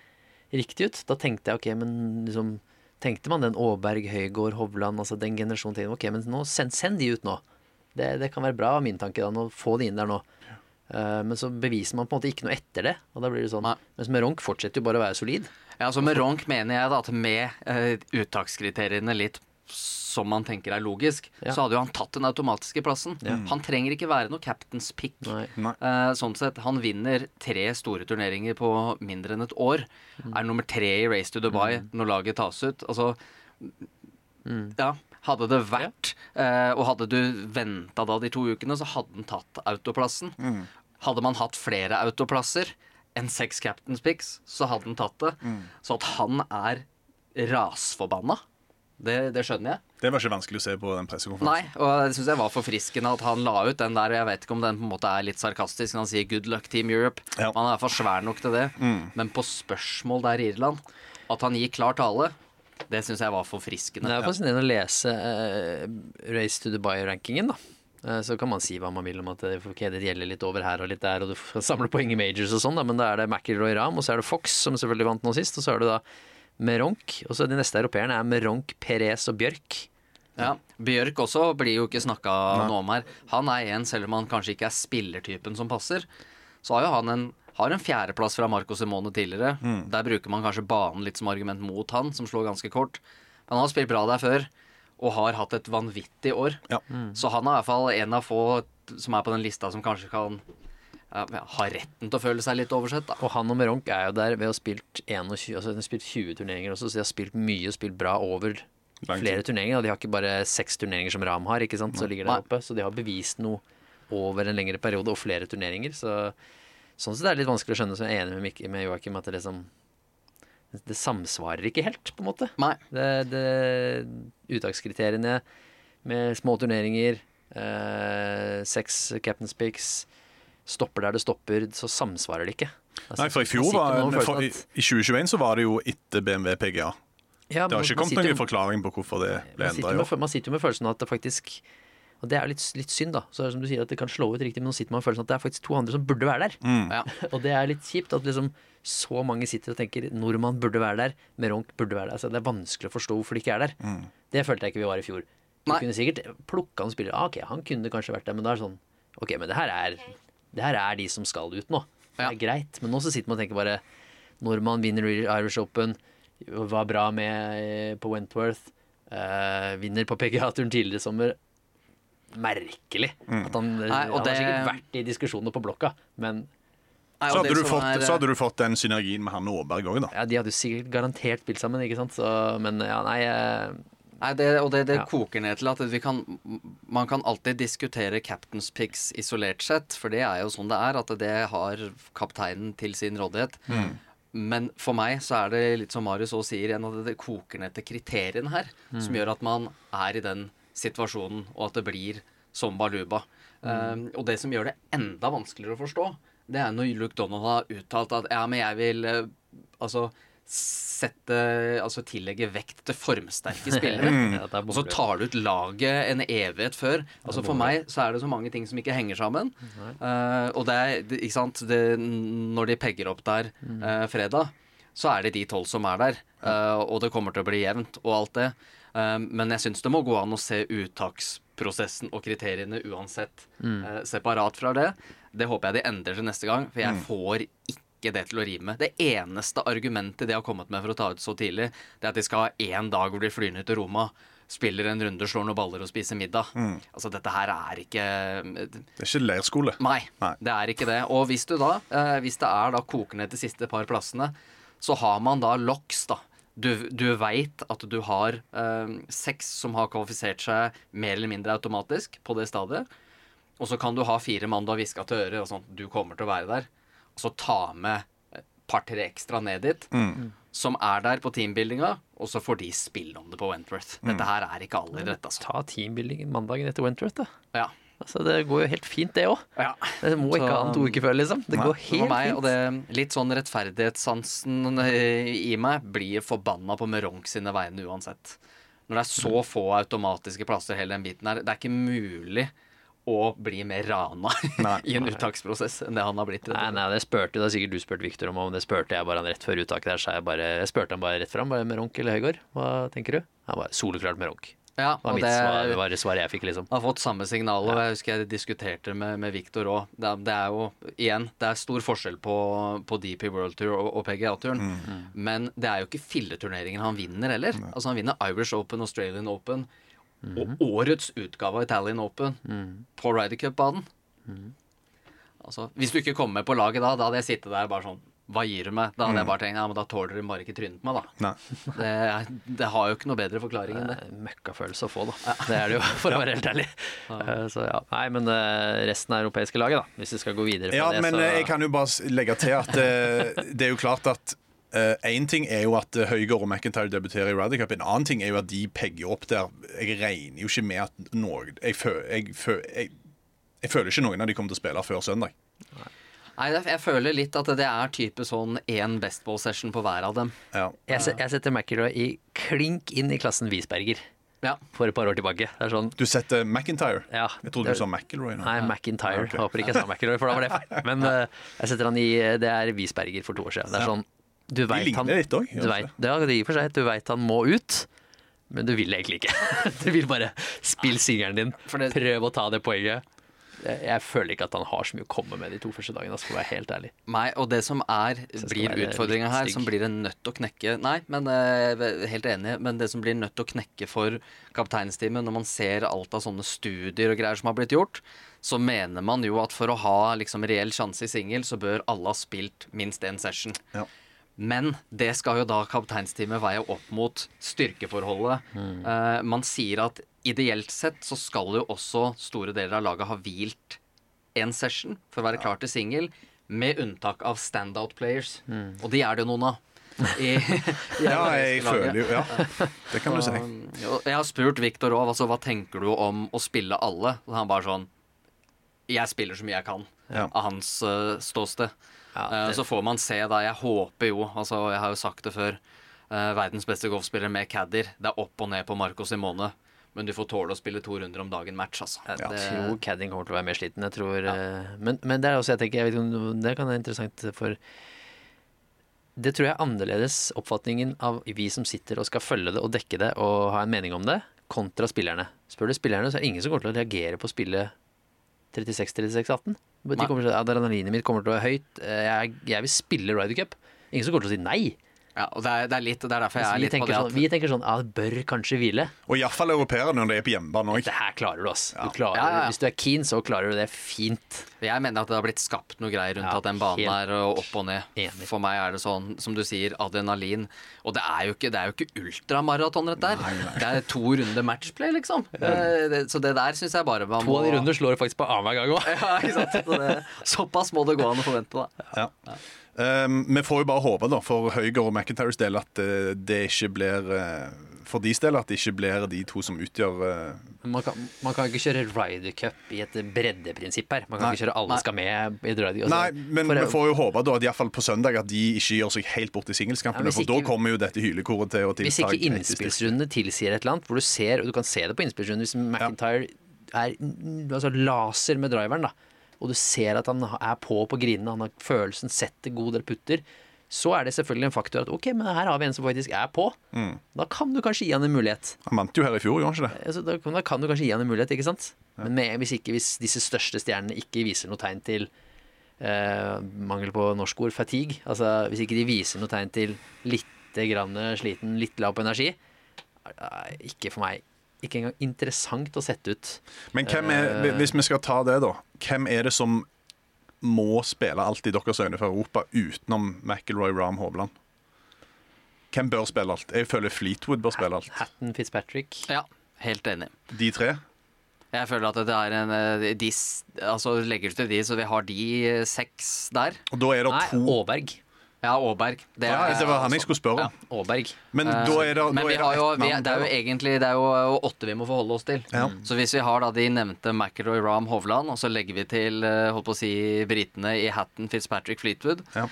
riktig ut. Da tenkte jeg ok, men liksom Tenkte man den Aaberg, Høygård, Hovland, altså den generasjonen til Ok, men nå send, send de ut nå. Det, det kan være bra, min tanke da, å få de inn der nå. Eh, men så beviser man på en måte ikke noe etter det. Og da blir det sånn Nei. Mens Meronk fortsetter jo bare å være solid. Ja, altså Meronk mener jeg da at med eh, uttakskriteriene litt som man tenker er logisk, Ja. så hadde jo han tatt den automatiske plassen. Han trenger ikke være noe captain's pick. Nei. Eh, sånn sett, Han vinner tre store turneringer på mindre enn et år. Er nummer tre i Race to Dubai når laget tas ut. Altså Ja, hadde det vært eh, Og hadde du venta da de to ukene, så hadde han tatt autoplassen. Hadde man hatt flere autoplasser enn seks captain's picks, så hadde han tatt det. Så at han er rasforbanna, det, det skjønner jeg. Det var ikke vanskelig å se på den pressekonferansen. Nei, og det syns jeg var forfriskende at han la ut den der. Jeg vet ikke om den på en måte er litt sarkastisk når han sier 'good luck, Team Europe'. Ja. Han er i hvert fall svær nok til det. Men på spørsmål der i Irland, at han gir klar tale, det syns jeg var forfriskende. Det er fascinerende å lese uh, Race to Dubai-rankingen, da. Uh, Så kan man si hva man vil om at det, det gjelder litt over her og litt der, og du samler poeng i majors og sånn, men da er det McIlroy Ram, og så er det Fox, som selvfølgelig vant nå sist, og så er det da Meronk, og så de neste europeerne er Meronk, Perez og Bjørk. Ja, Bjørk også blir jo ikke snakka noe om her. Han er en, selv om han kanskje ikke er spillertypen som passer, så har jo han en, har en fjerdeplass fra Marco Simone tidligere. Der bruker man kanskje banen litt som argument mot han, som slår ganske kort. Men han har spilt bra der før, og har hatt et vanvittig år. Ja. Så han er i hvert fall en av få som er på den lista som kanskje kan ja, ha retten til å føle seg litt oversett, da. Og han og Meronk er jo der ved å ha spilt 21, altså spilt 20 turneringer også, så de har spilt mye og spilt bra over Lang flere turneringer. Og de har ikke bare seks turneringer som Ram har, ikke sant, så ligger der oppe. Så de har bevist noe over en lengre periode og flere turneringer. Så sånn sett er det litt vanskelig å skjønne, så jeg er enig med, med Joakim at det liksom Det samsvarer ikke helt, på en måte. Nei. Det, det, uttakskriteriene med små turneringer, eh, seks captain's picks, stopper der det stopper, så samsvarer det ikke. Altså, Nei, for i fjor var, for, i, I 2021 så var det jo etter BMW PGA. Ja, Det har ikke kommet noen forklaring på hvorfor det ble man endra i år. man sitter jo med følelsen av at det faktisk Og det er litt, litt synd, da. Så er som du sier at det kan slå ut riktig, men nå sitter man med følelsen av at det er faktisk to andre som burde være der. Ja. Og det er litt kjipt at liksom så mange sitter og tenker nordmann burde være der, Meronk burde være der. Altså, det er vanskelig å forstå hvorfor de ikke er der. Det følte jeg ikke vi var i fjor. Du Nei. kunne sikkert plukka en spiller. Ah, ok, han kunne kanskje vært der, men da er det sånn Ok, men det her er, det her er de som skal ut nå. Det Ja. er greit. Men nå så sitter man og tenker bare Nordmann vinner Irish Open, var bra med eh, på Wentworth, eh, vinner på PGA-turen tidligere i sommer. Merkelig at han, Nei, og han har sikkert vært i diskusjoner på blokka, men Nei, Så hadde, du fått, er- så hadde du fått den synergien med han Aaberg òg, da. ja, de hadde jo sikkert garantert spilt sammen, ikke sant? Så, men ja, nei eh, Nei, det, og det, det Ja. koker ned til at vi kan, man kan alltid diskutere captain's picks isolert sett, for det er jo sånn det er, at det har kapteinen til sin rådighet. Men for meg så er det litt som Marius også sier igjen, at det koker ned til kriteriene her, som gjør at man er i den situasjonen, og at det blir som baluba. Um, og det som gjør det enda vanskeligere å forstå, det er når Luke Donald har uttalt at ja, men jeg vil eh, altså sette Altså tillegge vekt til formsterke spillere. ja, Og så tar du ut laget en evighet før. Altså For meg så er det så mange ting som ikke henger sammen. Uh, og det er, ikke sant det, Når de pegger opp der uh, fredag, så er det de tolv som er der. Uh, og det kommer til å bli jevnt og alt det. Men jeg syns det må gå an å se uttaksprosessen og kriteriene uansett eh, separat fra det. Det håper jeg de endrer til neste gang, for jeg får ikke det til å rime. Det eneste argumentet de har kommet med for å ta ut så tidlig, det er at de skal ha én dag hvor de flyr ned til Roma, spiller en runde, slår noen baller og spiser middag. Altså, dette her er ikke Det er ikke leirskole. Nei, Nei. det er ikke det. Og hvis du da, eh, hvis det er da kokende til siste par plassene, så har man da loks da. Du, du veit at du har eh, seks som har kvalifisert seg mer eller mindre automatisk på det stadiet. Og så kan du ha fire mann du har hviska til øret, og sånn du kommer til å være der. Og så ta med et par-tre ekstra ned dit, som er der på teambuildinga, og så får de spille om det på Wentworth. Dette her er ikke alle rett, altså. Ta teambuilding mandagen etter Wentworth, da. Ja. Altså, det går jo helt fint, det òg. ja. Det må ikke Så- ha en to uker før, liksom. Det går helt meg, fint. og det litt sånn rettferdighetssansen eh, i meg blir forbanna på Meronk sine vegne uansett. Når det er så Mm. få automatiske plasser hele den biten her, det er ikke mulig å bli mer rana Nei. i en uttaksprosess enn det han har blitt. Nei, nei, det spurte det er sikkert du spurte Victor om, og det spurte jeg bare han rett før uttaket der, så jeg bare Jeg spurte han bare rett fram, bare Meronk eller Høygård, hva tenker du? Han bare soleklart Meronk. Ja, og var mitt det svar, det var det svaret jeg fikk, liksom. har fått samme signal, og jeg husker jeg diskuterte med, med Victor òg. Det, det er jo, igjen, det er stor forskjell på, på DP World Tour og, og PGA-turen. Men det er jo ikke filleturneringen han vinner heller. Altså Han vinner Irish Open, Australian Open og årets utgave av Italian Open på Ryder Cup-banen. Altså, hvis du ikke kommer med på laget da, da hadde jeg sittet der bare sånn Hva gir du meg? Da hadde jeg bare tenkt ja, men da tåler du bare ikke trynet på meg, da. Det, det har jo ikke noe bedre forklaring enn det. det Møkkafølelse å få, da. Det er det jo, for å være helt ærlig. Ja. Så ja. Nei, men eh, resten av europeiske laget, da. Hvis vi skal gå videre på Ja, det, så Ja, men jeg kan jo bare legge til at eh, det er jo klart at Én ting er jo at Høygaard Høygård og McIntyre debuterer i Ryder Cup. En annen ting er jo at de pegger opp der. Jeg regner jo ikke med at noe Jeg, jeg, jeg, jeg føler ikke noen av de kommer til å spille før søndag. Nei, det- jeg føler litt at det er type sånn én bestball-session på hver av dem. Ja. jeg, jeg setter McIlroy i klink inn i klassen Wiesberger Ja. for et par år tilbake. Det er sånn Du setter McIntyre? Ja. Jeg trodde du sa McIlroy. nå. Nei, McIntyre. Okay. Håper ikke jeg sa McIlroy, for da var det feil. Men uh, jeg setter han i Det er Wiesberger for to år siden. Det er Ja. sånn Du vet ligner han litt òg. de Ja, det gir for seg. Du veit han må ut, men du vil egentlig ikke. Du vil bare spille singelen din. Prøv å ta det poenget. Jeg, jeg føler ikke at han har så mye å komme med de to første dagene, altså, for å være helt ærlig. Nei, og det som er, blir utfordringa her, som blir en nødt til å knekke Nei, men eh, helt enig, men det som blir nødt til å knekke for kapteinsteamet når man ser alt av sånne studier og greier som har blitt gjort, så mener man jo at for å ha liksom reell sjanse i singel, så bør alle ha spilt minst én session. Ja. Men det skal jo da kapteinsteamet veie opp mot styrkeforholdet. Eh, man sier at ideelt sett så skal jo også store deler av laget ha hvilt en session for å være klar til singel, med unntak av standout players. Og de er det jo noen av. I, i Ja, jeg føler jo Ja, det kan du si. Um, Jeg har spurt Viktor òg altså, hva tenker du om å spille alle. Og han bare sånn Jeg spiller så mye jeg kan Ja. av hans uh, ståsted. Ja, Eh, Så får man se, da. Jeg håper jo, altså jeg har jo sagt det før, uh, verdens beste golfspiller med caddier. Det er opp og ned på Marco Simone. Men du får tåle å spille to runder om dagen match, altså. Jeg Det- tror Cadding kommer til å være mer sliten. Jeg tror, eh, men, men det er også, jeg tenker, jeg vet det kan være interessant for Det tror jeg er annerledes oppfatningen av vi som sitter og skal følge det og dekke det og ha en mening om det, kontra spillerne. Spør du spillerne, så er det ingen som kommer til å reagere på å spille 36-36-18. De Nei. kommer til, Adrenalinet mitt kommer til å være høyt. Eh, Jeg, jeg vil spille Ryder Cup. Ingen som kommer til å si nei. Ja, og det er, det er litt, det er derfor jeg altså, er litt på det sånn, at vi tenker sånn Ja, det bør kanskje hvile. Og iallfall europeere når de er på hjemmebane òg. Det her klarer du, ass. Ja. Du klarer, Ja, ja, ja. Hvis du er keen, så klarer du det fint. Jeg mener at det har blitt skapt noe greier rundt Ja, at den banen er opp og ned. enig. For meg er det sånn, som du sier, adrenalin. Og det er jo ikke, det er jo ikke ultramaraton, dette der. Det er to runder matchplay, liksom. Så det der syns jeg bare man To av de runder slår du faktisk på annenhver gang òg. Ja, ikke sant? Så det, såpass må det gå an å forvente, da. Ja. Um, vi får jo bare håpe da, for Høygaard og McIntyres del at uh, det ikke blir uh, For deres del at det ikke blir de to som utgjør uh... Man kan, man kan ikke kjøre Ryder Cup i et breddeprinsipp her. Man kan Nei. ikke kjøre alle Nei. skal med. i Ryder, altså, Nei, men for- vi får jo håpe da at iallfall på søndag at de ikke gjør seg helt bort i Ja, singelskampene. Ja, for da kommer jo dette hylekoret til å Hvis ikke innspillsrundene tilsier et eller annet, hvor du ser, og du kan se det på innspillsrundene hvis McIntyre er altså laser med driveren, da, og du ser at han er på på grinene, han har følelsen, setter god del putter, så er det selvfølgelig en faktor at ok, men her har vi en som faktisk er på. Mm. Da kan du kanskje gi han en mulighet. Han vant jo her i fjor, gjorde han ikke det? Da, kan- da kan du kanskje gi han en mulighet, ikke sant? Men med, hvis, ikke, hvis disse største stjernene ikke viser noe tegn til eh, mangel på norsk ord, fatigue, altså hvis ikke de viser noe tegn til litt grann sliten, litt lav på energi, ikke for meg ikke engang interessant å sette ut. Men hvem er, hvis vi skal ta det, da. Hvem er det som må spille alt i deres øyne for Europa utenom McIlroy, Rahm, Hovland? Hvem bør spille alt? Jeg føler Fleetwood bør spille alt. Hatton Fitzpatrick. Ja, helt enig. De tre? Jeg føler at det er en eh, de, Altså legger du til de, så vi har de eh, seks der. Og da er det Nei, to Aaberg. Ja, Aaberg. Det ja, Det var han jeg skulle spørre om. Aaberg. Men Eh, da er det, Men vi har jo, vi, det er jo egentlig det er jo åtte vi må forholde oss til. Ja. Så hvis vi har da de nevnte McIlroy, Rahm, Hovland, og så legger vi til eh, holdt på å si britene i Hatton, Fitzpatrick, Fleetwood, Ja.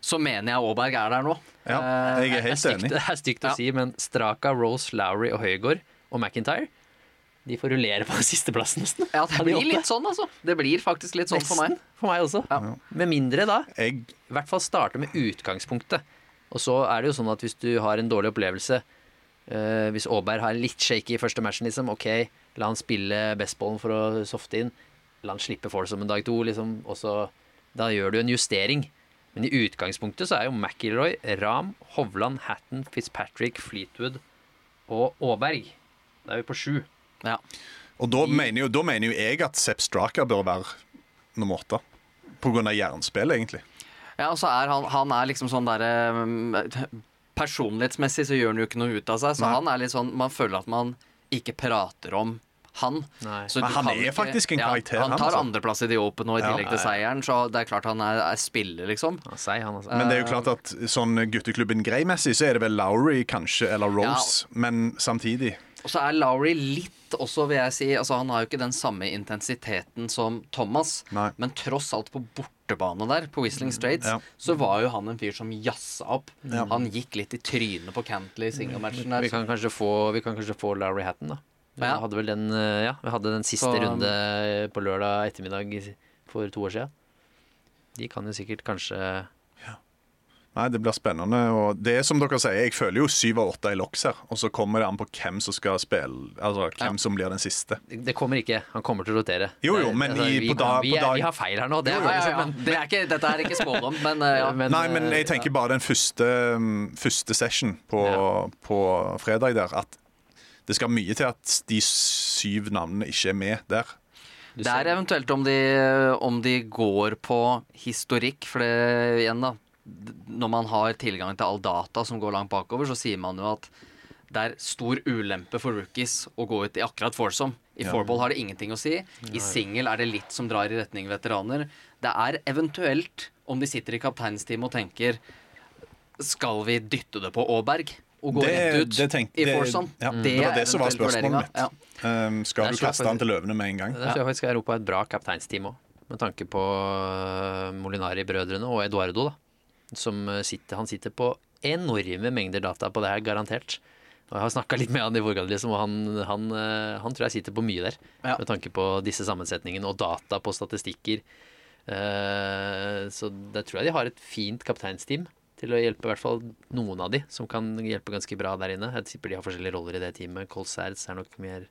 så mener jeg Aaberg er der nå. Ja, Eh, jeg er Det er helt enig. det er stygt å Ja. si, men Straka, Rose, Lowry og Høygård og McIntyre de får rullere på sisteplass, nesten. Ja, det blir litt sånn, altså. Det blir faktisk litt sånn for meg. For meg også. Ja. Med mindre da Jeg, i hvert fall starte med utgangspunktet. Og så er det jo sånn at hvis du har en dårlig opplevelse uh, Hvis Aaberg har litt shaky i første matchen, liksom, ok, la han spille bestballen for å softe inn. La han slippe Forsum en dag to, liksom. Og så Da gjør du en justering. Men i utgangspunktet så er jo McIlroy, Ram, Hovland, Hatton, Fitzpatrick, Fleetwood og Aaberg. Da er vi på sju. Ja. og da mener, jo, da mener jo jeg at Sepp Straka bør være nummer åtte. Av jernspill, egentlig. Ja, og så er han, han er liksom sånn derre um, Personlighetsmessig så gjør han jo ikke noe ut av seg, så Nei. han er litt sånn Man føler at man ikke prater om han. Så Men han er faktisk en karakter, Ja, han tar altså. andreplass i The Open nå, i Ja. tillegg til seieren, så det er klart han er, er spiller, liksom. Ja, han, altså. Men det er jo klart at sånn gutteklubben Grey-messig så er det vel Lowry kanskje, eller Rose. Men samtidig Og så er Lowry litt også, vil jeg si Altså Han har jo ikke den samme intensiteten som Thomas, Nei. men tross alt på bortebane der, på Whistling Straits, Ja. så var jo han en fyr som jazza opp. Ja. Han gikk litt i trynet på Cantley i singlematchen der. Vi kan kanskje få, vi kan kanskje få Larry Hatton, da. Vi Ja. hadde vel den, eh, ja, vi hadde den siste Så- runde på lørdag ettermiddag for to år siden. De kan jo sikkert kanskje Nei, det blir spennende. Og det er som dere sier, jeg føler jo syv av åtte i loks her. Og så kommer det an på hvem som skal spille Altså hvem Ja. som blir den siste. Det kommer ikke. Han kommer til å rotere. Jo, jo, Det- men i- vi, på dag- vi, på dag- vi har feil her nå. Det, jo, jo, ja, ja. men- Det er ikke, dette er ikke spådom, men ja. men, Nei, men eh, jeg tenker bare den første, første session på, Ja. på fredag der, at det skal mye til at de syv navnene ikke er med der. Det er eventuelt om de, om de går på historikk, for det igjen, da. Når man har tilgang til all data som går langt bakover, så sier man jo at det er stor ulempe for rookies å gå ut i akkurat foursome. I Ja. fourball har det ingenting å si. I single er det litt som drar i retning veteraner. Det er eventuelt om de sitter i kapteinsteamet og tenker Skal vi dytte det på Aaberg? Og gå Det- rett ut det tenkte- i det- foursome? ja, det var det som var spørsmålet mitt. Ja. Um, skal Der du kaste han til løvene med en gang? Det tror jeg faktisk Europa er et bra kapteinsteam òg, med tanke på eh, Molinari-brødrene og Eduardo, da. Som eh, sitter, han sitter på enorme mengder data på det her, garantert. Og jeg har snakka litt med han i Vorgad, liksom, og han, han, eh, han tror jeg sitter på mye der. Ja. Med tanke på disse sammensetningene og data på statistikker. Eh, så der tror jeg de har et fint kapteinsteam til å hjelpe i hvert fall noen av de, som kan hjelpe ganske bra der inne. Jeg tipper de har forskjellige roller i det teamet. Cole er nok mer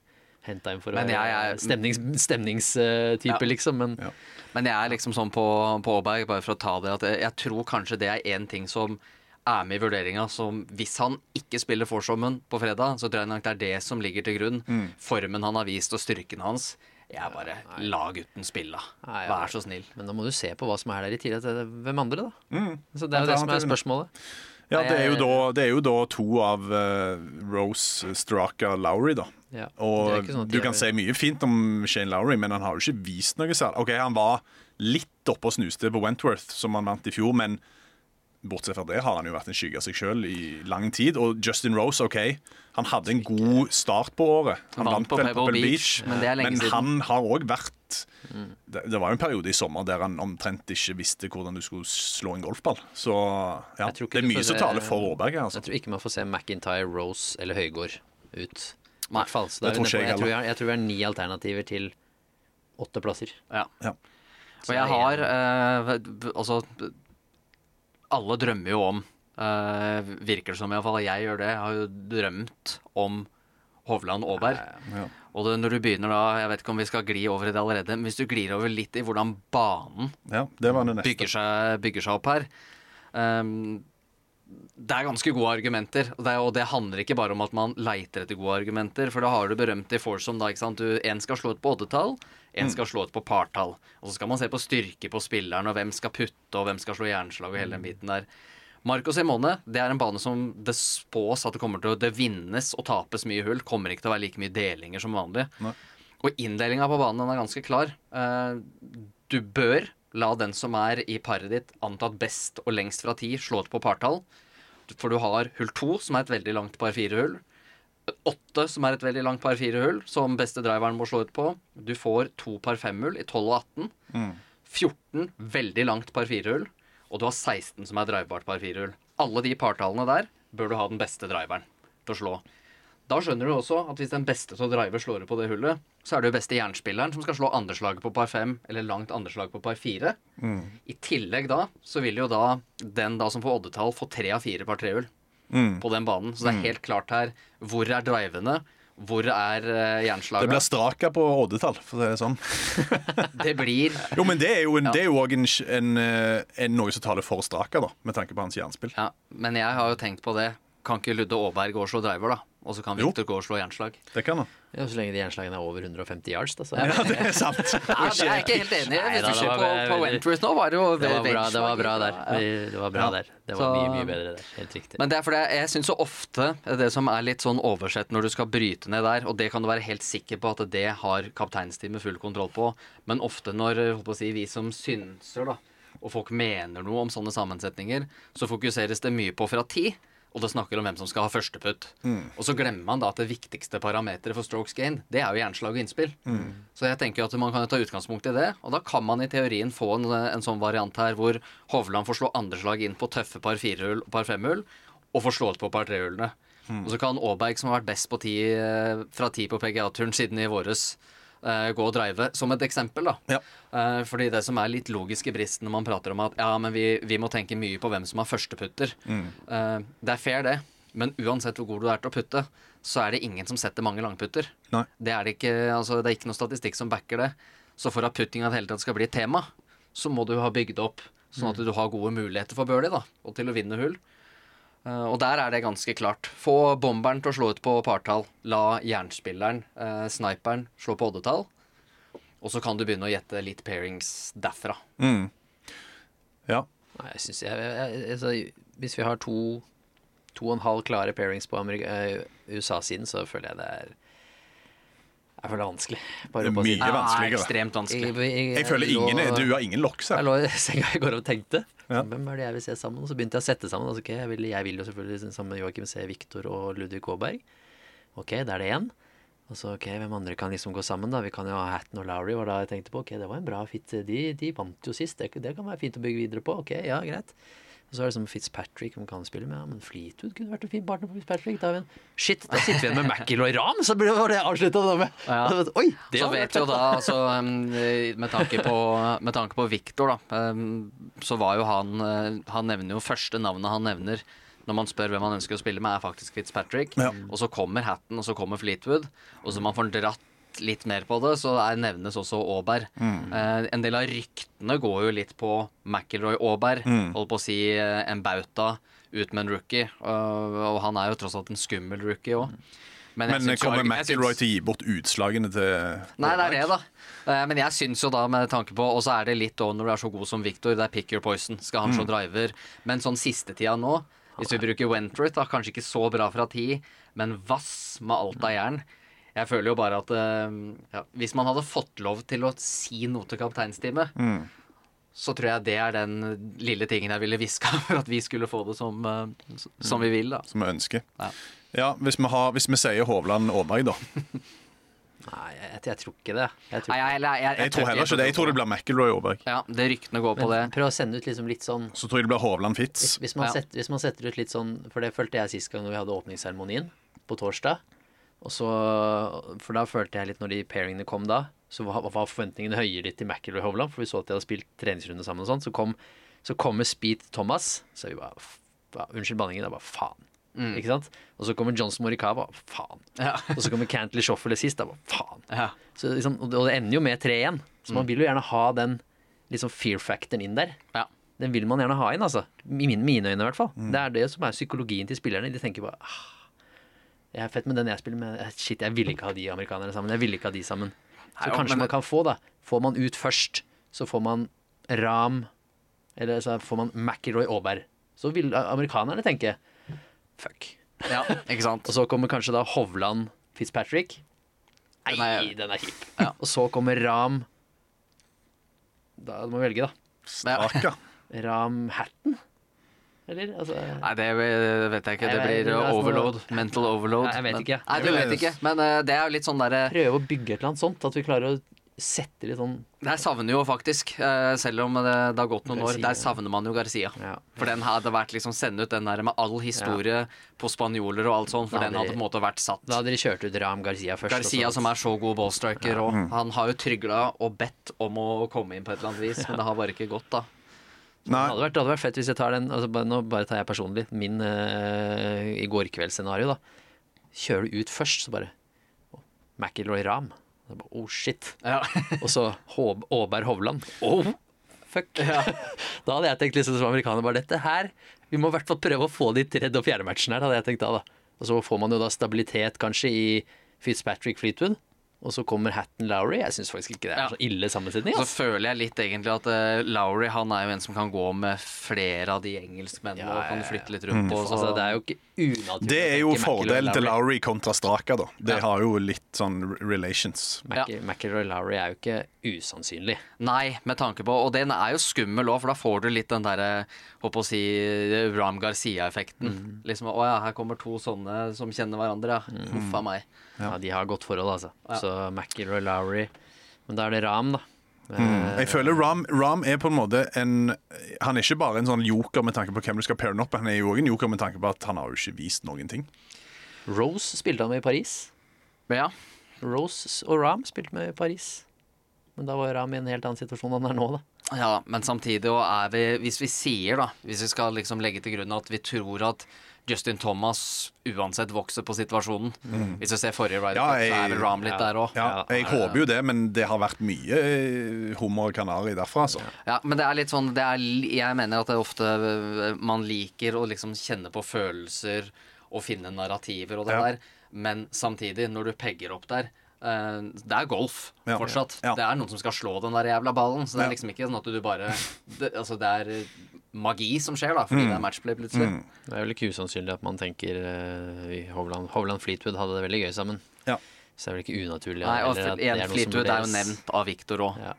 henta inn for å være stemnings, stemningstype, Ja. liksom. Men Ja. Men jeg er liksom sånn på, på Aaberg, bare for å ta det, at jeg, jeg tror kanskje det er én ting som er med i vurderinga. Som hvis han ikke spiller forsommen på fredag, så tror jeg nok det er det som ligger til grunn. Mm. Formen han har vist og styrken hans. Jeg er bare La gutten spille. da. Vær så snill. Men da må du se på hva som er der i tillegg til hvem andre, da. Mm. Så Det er jo det som er spørsmålet. Ja, det er jo da, det er jo da to av uh, Rose, Straka, Lowry, da. Ja. Og sånn du kan si mye fint om Shane Lowry, men han har jo ikke vist noe særlig. OK, han var litt oppe og snuste på Wentworth, som han vant i fjor, men bortsett fra det har han jo vært en skygge av seg sjøl i lang tid. Og Justin Rose, OK, han hadde en god start på året. Han Vant vant på Pebble Pebble Beach, Beach, men men han har òg vært det, det var jo en periode i sommer der han omtrent ikke visste hvordan du skulle slå en golfball. Så ja, det er mye som taler for Aaberg. Altså. Jeg tror ikke man får se McIntyre, Rose eller Høygård ut. I Nei, hvert fall. Så det tror jeg jeg, tror jeg, jeg tror vi har ni alternativer til åtte plasser. Ja. Ja. Og jeg har eh, Altså Alle drømmer jo om eh, Virker det som, iallfall. Jeg gjør det. Jeg har jo drømt om Hovland Aaberg. Ja. Og det, når du begynner da Jeg vet ikke om vi skal gli over i det allerede, men hvis du glir over litt i hvordan banen ja, det var det neste. bygger seg, bygger seg opp her um, det er ganske gode argumenter. Og det, og det handler ikke bare om at man leiter etter gode argumenter. For da har du berømt i Forsom, da. ikke sant? Du, en skal slå ut på oddetall, en skal slå ut på partall. Og så skal man se på styrke på spilleren, og hvem skal putte, og hvem skal slå jernslag, og hele den biten der. Marco Simone det er en bane som det spås at det kommer til å det vinnes og tapes mye hull. Kommer ikke til å være like mye delinger som vanlig. Nei. Og inndelinga på banen den er ganske klar. Eh, Du bør la den som er i paret ditt antatt best og lengst fra ti, slå ut på partall. For du har hull to, som er et veldig langt par fire-hull. Åtte, som er et veldig langt par fire-hull, som beste driveren må slå ut på. Du får to par fem-hull i 12 og 18. 14, veldig langt par fire-hull. Og du har 16 som er drivebart par fire-hull. Alle de partallene der bør du ha den beste driveren til å slå. Da skjønner du også at hvis den beste til å drive slår ut på det hullet, så er det jo beste jernspilleren som skal slå andreslaget på par fem eller langt andreslag på par fire. I tillegg da så vil jo da den da som får oddetall få tre av fire par trehull på den banen. Så det er helt klart her hvor er drivene, hvor er uh, Det blir straka på oddetall, for å si det sånn. Det blir Jo, men det er jo, en, det er jo også en, en, eh, en, noe som taler for straka, da, med tanke på hans jernspill. Ja, men jeg har jo tenkt på det. Kan ikke Ludde Aaberg gå og slå driver, da? Og så kan Victor gå og slå jernslag. Det kan han. Ja, så lenge de jernslagene er over 150 yards, da. Så Ja, det er sant. Ja, det er jeg ikke helt enig i. Hvis du ser var på, på Wentworth nå, var det jo det var bra, det var bra der. Det var bra Ja. der. Det var Så- mye, mye bedre der. Helt riktig. Men det er fordi jeg, syns så ofte det som er litt sånn oversett når du skal bryte ned der, og det kan du være helt sikker på at det har kapteinsteamet full kontroll på, men ofte når eh, si, vi som synser, da, og folk mener noe om sånne sammensetninger, så fokuseres det mye på fra ti. Og det snakker om hvem som skal ha førsteputt. Og så glemmer man da at det viktigste parameteret for strokes gain, det er jo jernslag og innspill. Så jeg tenker at man kan ta utgangspunkt i det, og da kan man i teorien få en, en sånn variant her hvor Hovland får slå andreslag inn på tøffe par firehull og par femhull, og får slå ut på par trehullene. Og så kan Aaberg, som har vært best på ti, eh, fra ti på PGA-turen siden i våres, gå og drive, som et eksempel, da. Ja. Eh, fordi det som er litt logisk i bristen når man prater om at ja, men vi, vi må tenke mye på hvem som har førsteputter. Eh, det er fair, det. Men uansett hvor god du er til å putte, så er det ingen som setter mange langputter. Nei. Det er det ikke, altså, det er ikke noe statistikk som backer det. Så for at puttinga i det hele tatt skal bli et tema, så må du ha bygd opp sånn at du har gode muligheter for birdie da, og til å vinne hull. Eh, og der er det ganske klart. Få bomberen til å slå ut på partall. La jernspilleren, uh, sniperen, slå på oddetall. Og så kan du begynne å gjette litt pairings derfra. Ja. Nei, jeg syns jeg, jeg, altså, Hvis vi har to To og en halv klare pairings på eh, USA-siden, så føler jeg det er Jeg føler det er vanskelig. Bare på å si Mye vanskeligere. ekstremt vanskelig. Jeg, Jeg føler ingen lå, du har ingen locks her. Jeg lå i senga i går og tenkte Ja. Hvem er det jeg vil se sammen? Og så begynte jeg å sette sammen. Altså, okay, jeg, vil, jeg vil jo selvfølgelig sammen med Joakim se Viktor og Ludvig Aaberg. Ok, da er det én. Og så ok, hvem andre kan liksom gå sammen, da? Vi kan jo ha Hatton og Lowry, var da jeg tenkte på. Ok, det var en bra fit. De, de vant jo sist. Det, det kan være fint å bygge videre på. Ok, ja, greit. Og så er det som Fitzpatrick som kan spille med. Ja, men Fleetwood kunne vært en fin partner på Fitzpatrick. Da, vi en- Shit, da sitter vi igjen med McIlroy Ram! Så ble- var det avslutta da med. Ja. Oi! Det så vet vært jo da, altså, um, med tanke på, med tanke på Victor, da, um, så var jo han uh, Han nevner jo første navnet han nevner når man spør hvem han ønsker å spille med, er faktisk Fitzpatrick. Ja. Og så kommer Hatton, og så kommer Fleetwood. Og så man får dratt litt mer på det, så er, nevnes også Aaberg. Eh, en del av ryktene går jo litt på McIlroy Aaberg. Holdt på å si eh, en bauta ut med en rookie. Og, og han er jo tross alt en skummel rookie òg. Men kommer McIlroy til å gi bort utslagene til Nei, det er det, da. Eh, Men jeg syns jo da, med tanke på Og så er det litt òg når du er så god som Victor, det er pick your poison. Skal han slå driver? Men sånn sisteTida nå, hvis vi bruker Wentworth, da, kanskje ikke så bra fra ti, men vass med alt av jern. Jeg føler jo bare at eh, ja, hvis man hadde fått lov til å si noe til kapteinsteamet, så tror jeg det er den lille tingen jeg ville hviska for at vi skulle få det som, eh, som vi vil, da. som vi ønsker. Ja. Ja, hvis vi, har, hvis vi sier Hovland Aaberg, da. Nei, jeg, jeg, tror ikke det. Jeg tror Nei, jeg, jeg, jeg, Jeg tror heller ikke det. Jeg tror det blir McIlroy Aaberg. Ja, det ryktene går på det. Prøv å sende ut liksom litt sånn Så tror jeg det blir Hovland Fitz. hvis, hvis, man Ja. setter, hvis man setter ut litt sånn For det følte jeg sist gang når vi hadde åpningsseremonien på torsdag. Og så, For da følte jeg litt når de pairingene kom da, så var, var forventningene høyere litt til McIlroy Hovland, for vi så at de hadde spilt treningsrunde sammen og sånn. Så, kom, så kommer Speed Thomas, så vi bare Unnskyld banningen, da bare faen. Ikke sant? Og så kommer Johnson Morikawa, faen. Ja. Og så kommer Cantley Shoffele sist, da bare faen. Ja. Så liksom, og det og det ender jo med 3-1, så man vil jo gjerne ha den liksom fear factoren inn der. Ja. Den vil man gjerne ha inn, altså. I mine, mine øyne, i hvert fall. Mm. Det er det som er psykologien til spillerne. De tenker bare ah, Jeg er fett med den jeg spiller med. Shit, jeg ville ikke ha de amerikanerne sammen. Jeg ville ikke ha de sammen. Så Nei, kanskje men- man kan få, da. Får man ut først, så får man Ram Eller så får man McIlroy Aaberg. Så vil amerikanerne tenke fuck. Ja, ikke sant? Og så kommer kanskje da Hovland Fitzpatrick. Nei, Den er- den er kjip. Ja. Og så kommer Ram Da må vi velge, da. Ja. Ram Hatton? Eller? Altså Nei, det vet jeg ikke. Det blir det overload. Mental overload. Nei, jeg vet Men- ikke. Nei, du vet ikke. Men uh, det er jo litt sånn derre Prøve å bygge et eller annet sånt. At vi klarer å sette litt sånn Der savner jo faktisk, uh, selv om det, det har gått noen år, der savner man jo Garcia. Ja. For den hadde vært liksom sende ut den der med all historie på spanjoler og alt sånt, for den hadde på en måte vært satt. Da hadde de kjørt ut Ram Garcia først. Garcia som er så god ballstriker, og han har jo trygla og bedt om å komme inn på et eller annet vis, men det har bare ikke gått, da. Det hadde vært, det hadde vært fett hvis jeg tar den altså, bare, Nå bare tar jeg personlig min uh, i går kveld-scenario. da Kjører du ut først, så bare oh, McIlroy Ram. Så bare, oh shit. Ja. Og så Håb- Aaberg Hovland. Oh, fuck. da hadde jeg tenkt liksom som amerikaner bare dette her Vi må i hvert fall prøve å få de tredje- og fjerde matchen her, hadde jeg tenkt da. da. Og så får man jo da stabilitet kanskje i Fitzpatrick Fleetwood. Og så kommer Hatton Lowry. Jeg syns faktisk ikke det er Ja. så ille sammensetning. Så føler jeg litt egentlig at uh, Lowry han er jo en som kan gå med flere av de engelskmennene Ja, og kan flytte litt rundt på. Så Altså, det er jo ikke unaturlig. det er jo fordelen til Lowry. Kontra Straka, da. Det Ja. har jo litt sånn re- relations. Ja. McIlroy Lowry er jo ikke usannsynlig. Nei, med tanke på Og den er jo skummel òg, for da får du litt den derre Håper å si Ram Garcia-effekten. Liksom Å ja, her kommer to sånne som kjenner hverandre, ja. Huff a meg. Ja. de har godt forhold, altså. Ja. Så McIlroy Lowry Men da er det Ram, da. Mm. Jeg føler Ram, Ram er på en måte en Han er ikke bare en sånn joker med tanke på hvem du skal paire opp med, han er jo òg en joker med tanke på at han har jo ikke vist noen ting. Rose spilte han med i Paris. Ja. Rose og Ram spilte med i Paris. Men da var Ram i en helt annen situasjon enn han er nå, da. Ja, men samtidig og er vi Hvis vi sier, da Hvis vi skal liksom legge til grunn at vi tror at Justin Thomas uansett vokser på situasjonen Hvis du ser forrige Ryder Ja, Cup, så er jeg- vel Ram litt ja. der òg. Ja, jeg håper jo det, men det har vært mye eh, hummer og kanari derfra, altså. Ja, men det er litt sånn det er, Jeg mener at det er ofte øh, man liker å liksom kjenne på følelser og finne narrativer og det Ja. der, men samtidig, når du pegger opp der øh, Det er golf fortsatt. Ja. Det er noen som skal slå den der jævla ballen. Så det er liksom ikke sånn at du bare det, Altså, det er magi som skjer, da, fordi det er matchplay plutselig. Mm. Det er vel ikke usannsynlig at man tenker uh, Hovland, Hovland Fleetwood hadde det veldig gøy sammen. Ja. Så det er vel ikke unaturlig. Nei, og er noe som Fleetwood er jo nevnt av Victor òg. Ja.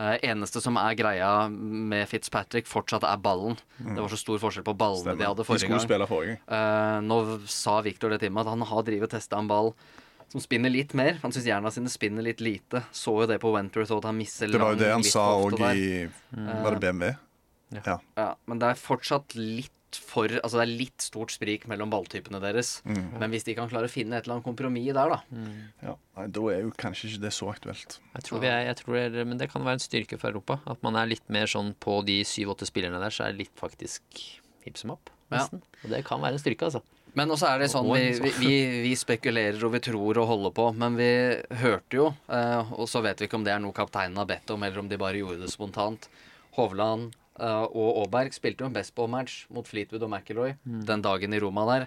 Uh, eneste som er greia med Fitzpatrick, fortsatt er ballen. Det var så stor forskjell på ballene de hadde forrige skulle gang. spille forrige. Eh, nå sa Victor det til meg at han har drivet og testa en ball som spinner litt mer. Han syns hjerna sine spinner litt lite. Så jo det på Wentworth, at han misser Det var jo det han sa òg i Var det BMW? Ja. Ja, men det er fortsatt litt for Altså det er litt stort sprik mellom balltypene deres. Mm. Men hvis de kan klare å finne et eller annet kompromiss der, da. ja. Nei, da er jo kanskje ikke det så aktuelt. Jeg tror vi er, jeg tror det er, men det kan være en styrke for Europa. At man er litt mer sånn på de syv-åtte spillerne der, så er det litt faktisk hipp som opp. Ja. Og det kan være en styrke, altså. Men også er det sånn vi, vi, vi, vi spekulerer og vi tror og holder på, men vi hørte jo, eh, og så vet vi ikke om det er noe kapteinen har bedt om, eller om de bare gjorde det spontant. Hovland eh, og Aaberg spilte jo en bestball-match mot Fleetwood og McIlroy den dagen i Roma der.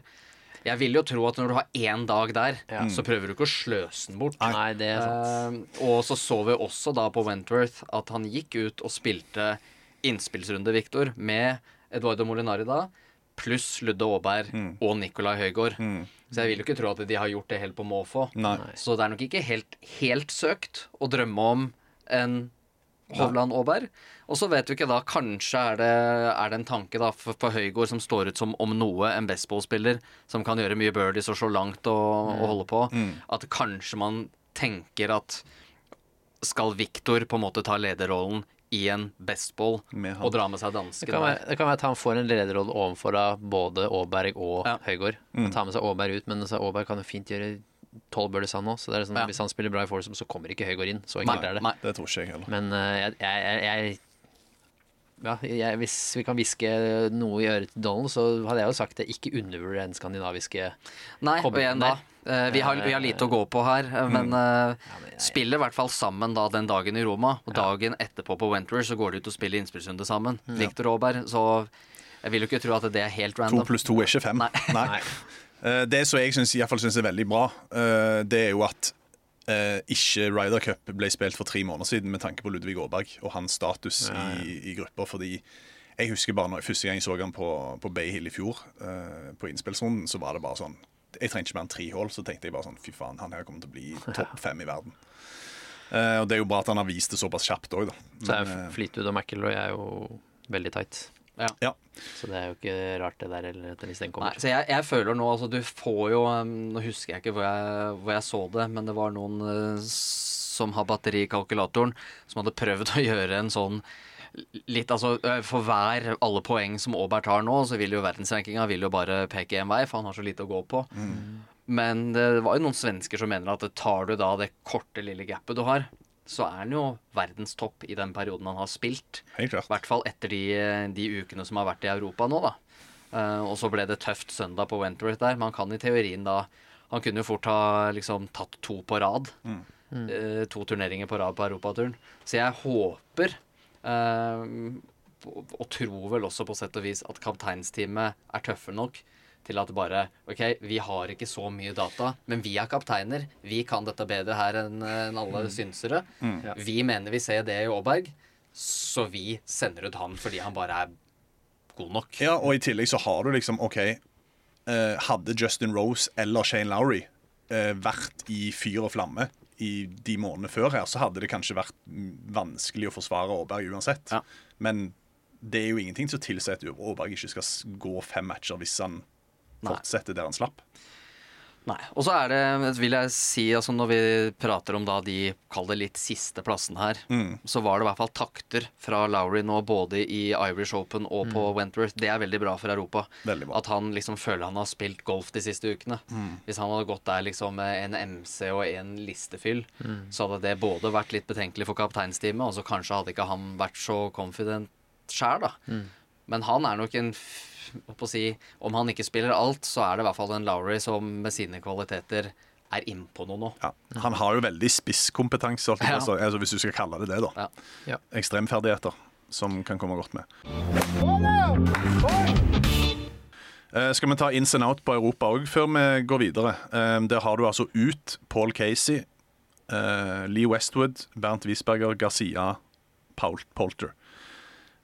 Jeg vil jo tro at når du har én dag der, så prøver du ikke å sløse den bort. Nei, det er sant. Uh, og så så vi også da på Wentworth at han gikk ut og spilte innspillsrunde, Victor, med Eduardo Molinari da, pluss Ludde Aaberg og Nicolai Høygård. Så jeg vil jo ikke tro at de har gjort det helt på måfå. Så det er nok ikke helt, helt søkt å drømme om en Hovland Aaberg. Og så vet vi ikke da, kanskje er det, er det en tanke da for, for Høygård som står ut som om noe en bestball-spiller som kan gjøre mye birdies og slå langt og, og holde på. At kanskje man tenker at skal Viktor på en måte ta lederrollen i en bestball og dra med seg Det kan, der? være, det kan være at han får en lederrolle overfor både Aaberg og Ja. Høygård. Han tar med seg Aaberg ut, men altså, Aaberg kan jo fint gjøre tolv birdies han òg. Så det er sånn, Ja. hvis han spiller bra i foursome, så kommer ikke Høygård inn. Så Nei, enkelt er det. nei. Det tror ikke jeg heller. Men uh, jeg, jeg, jeg, ja, jeg, hvis vi kan hviske noe i øret til Donald, så hadde jeg jo sagt det. Ikke undervurder den skandinaviske Nei, og igjen da. der. eh, vi, har, vi har lite å gå på her, mm. men eh, spiller i hvert fall sammen da den dagen i Roma. Og dagen etterpå på Wentworth så går de ut og spiller innspillsrunde sammen. Victor Aaberg. Så jeg vil jo ikke tro at det er helt To random. pluss to er ikke fem. Nei. Eh, Det som jeg synes, i hvert fall synes er veldig bra, eh, det er jo at eh, ikke Ryder Cup ble spilt for tre måneder siden med tanke på Ludvig Aaberg og hans status i, i grupper. Fordi jeg husker bare når, første gang jeg så han på, på Bay Hill i fjor, eh, på innspillsrunden, så var det bare sånn Jeg trengte ikke mer enn tre hull, så tenkte jeg bare sånn Fy faen, han her kommer til å bli topp fem i verden. Eh, og det er jo bra at han har vist det såpass kjapt òg, da. Så er Men, jo eh, Fleetwood og McIlroy er jo veldig tight. Ja. Så det er jo ikke rart det der eller etter hvis den Nei, så jeg, jeg føler nå altså Du får jo Nå husker jeg ikke hvor jeg, hvor jeg så det, men det var noen eh, som har batteri i kalkulatoren, som hadde prøvd å gjøre en sånn Litt, altså For hver alle poeng som Aabert har nå, så vil jo verdensrankinga vil jo bare peke én vei, for han har så lite å gå på. Men det var jo noen svensker som mener at tar du da det korte, lille gapet du har, så er han jo verdenstopp i den perioden han har spilt. Helt klart. I hvert fall etter de, de ukene som har vært i Europa nå, da. Uh, og så ble det tøft søndag på Wentworth der. han kan i teorien da Han kunne jo fort ha liksom tatt to på rad. Eh, to turneringer på rad på europaturen. Så jeg håper, uh, og og tror vel også på sett og vis, at kapteinsteamet er tøffe nok til at bare OK, vi har ikke så mye data, men vi er kapteiner. Vi kan dette bedre her enn alle synsere. Vi mener vi ser det i Aaberg, så vi sender ut han fordi han bare er god nok. Ja, og i tillegg så har du liksom OK eh, Hadde Justin Rose eller Shane Lowry eh, vært i fyr og flamme i de månedene før her, så hadde det kanskje vært mm, vanskelig å forsvare Aaberg uansett. Ja. Men det er jo ingenting som tilsier at Aaberg ikke skal gå fem matcher hvis han fortsetter der han slapp. Nei. Og så er det, vil jeg si, altså når vi prater om da de, kall det litt siste plassen her, så var det i hvert fall takter fra Lowry nå både i Irish Open og på Wentworth. Det er veldig bra for Europa. Bra. At han liksom føler han har spilt golf de siste ukene. Hvis han hadde gått der liksom med en MC og en listefyll, så hadde det både vært litt betenkelig for kapteinsteamet, og så kanskje hadde ikke han vært så confident sjæl, da. Men han er nok en si, Om han ikke spiller alt, så er det i hvert fall en Lowry som med sine kvaliteter er innpå noe nå. Ja. Han har jo veldig spisskompetanse. Ja. altså, hvis du skal kalle det det. da. Ja. Ja. Ekstremferdigheter som kan komme godt med. Eh, skal vi ta ins and out på Europa òg før vi går videre? Eh, der har du altså ut Paul Casey, eh, Lee Westwood, Bernt Wiesberger, Garcia, Paul Polter.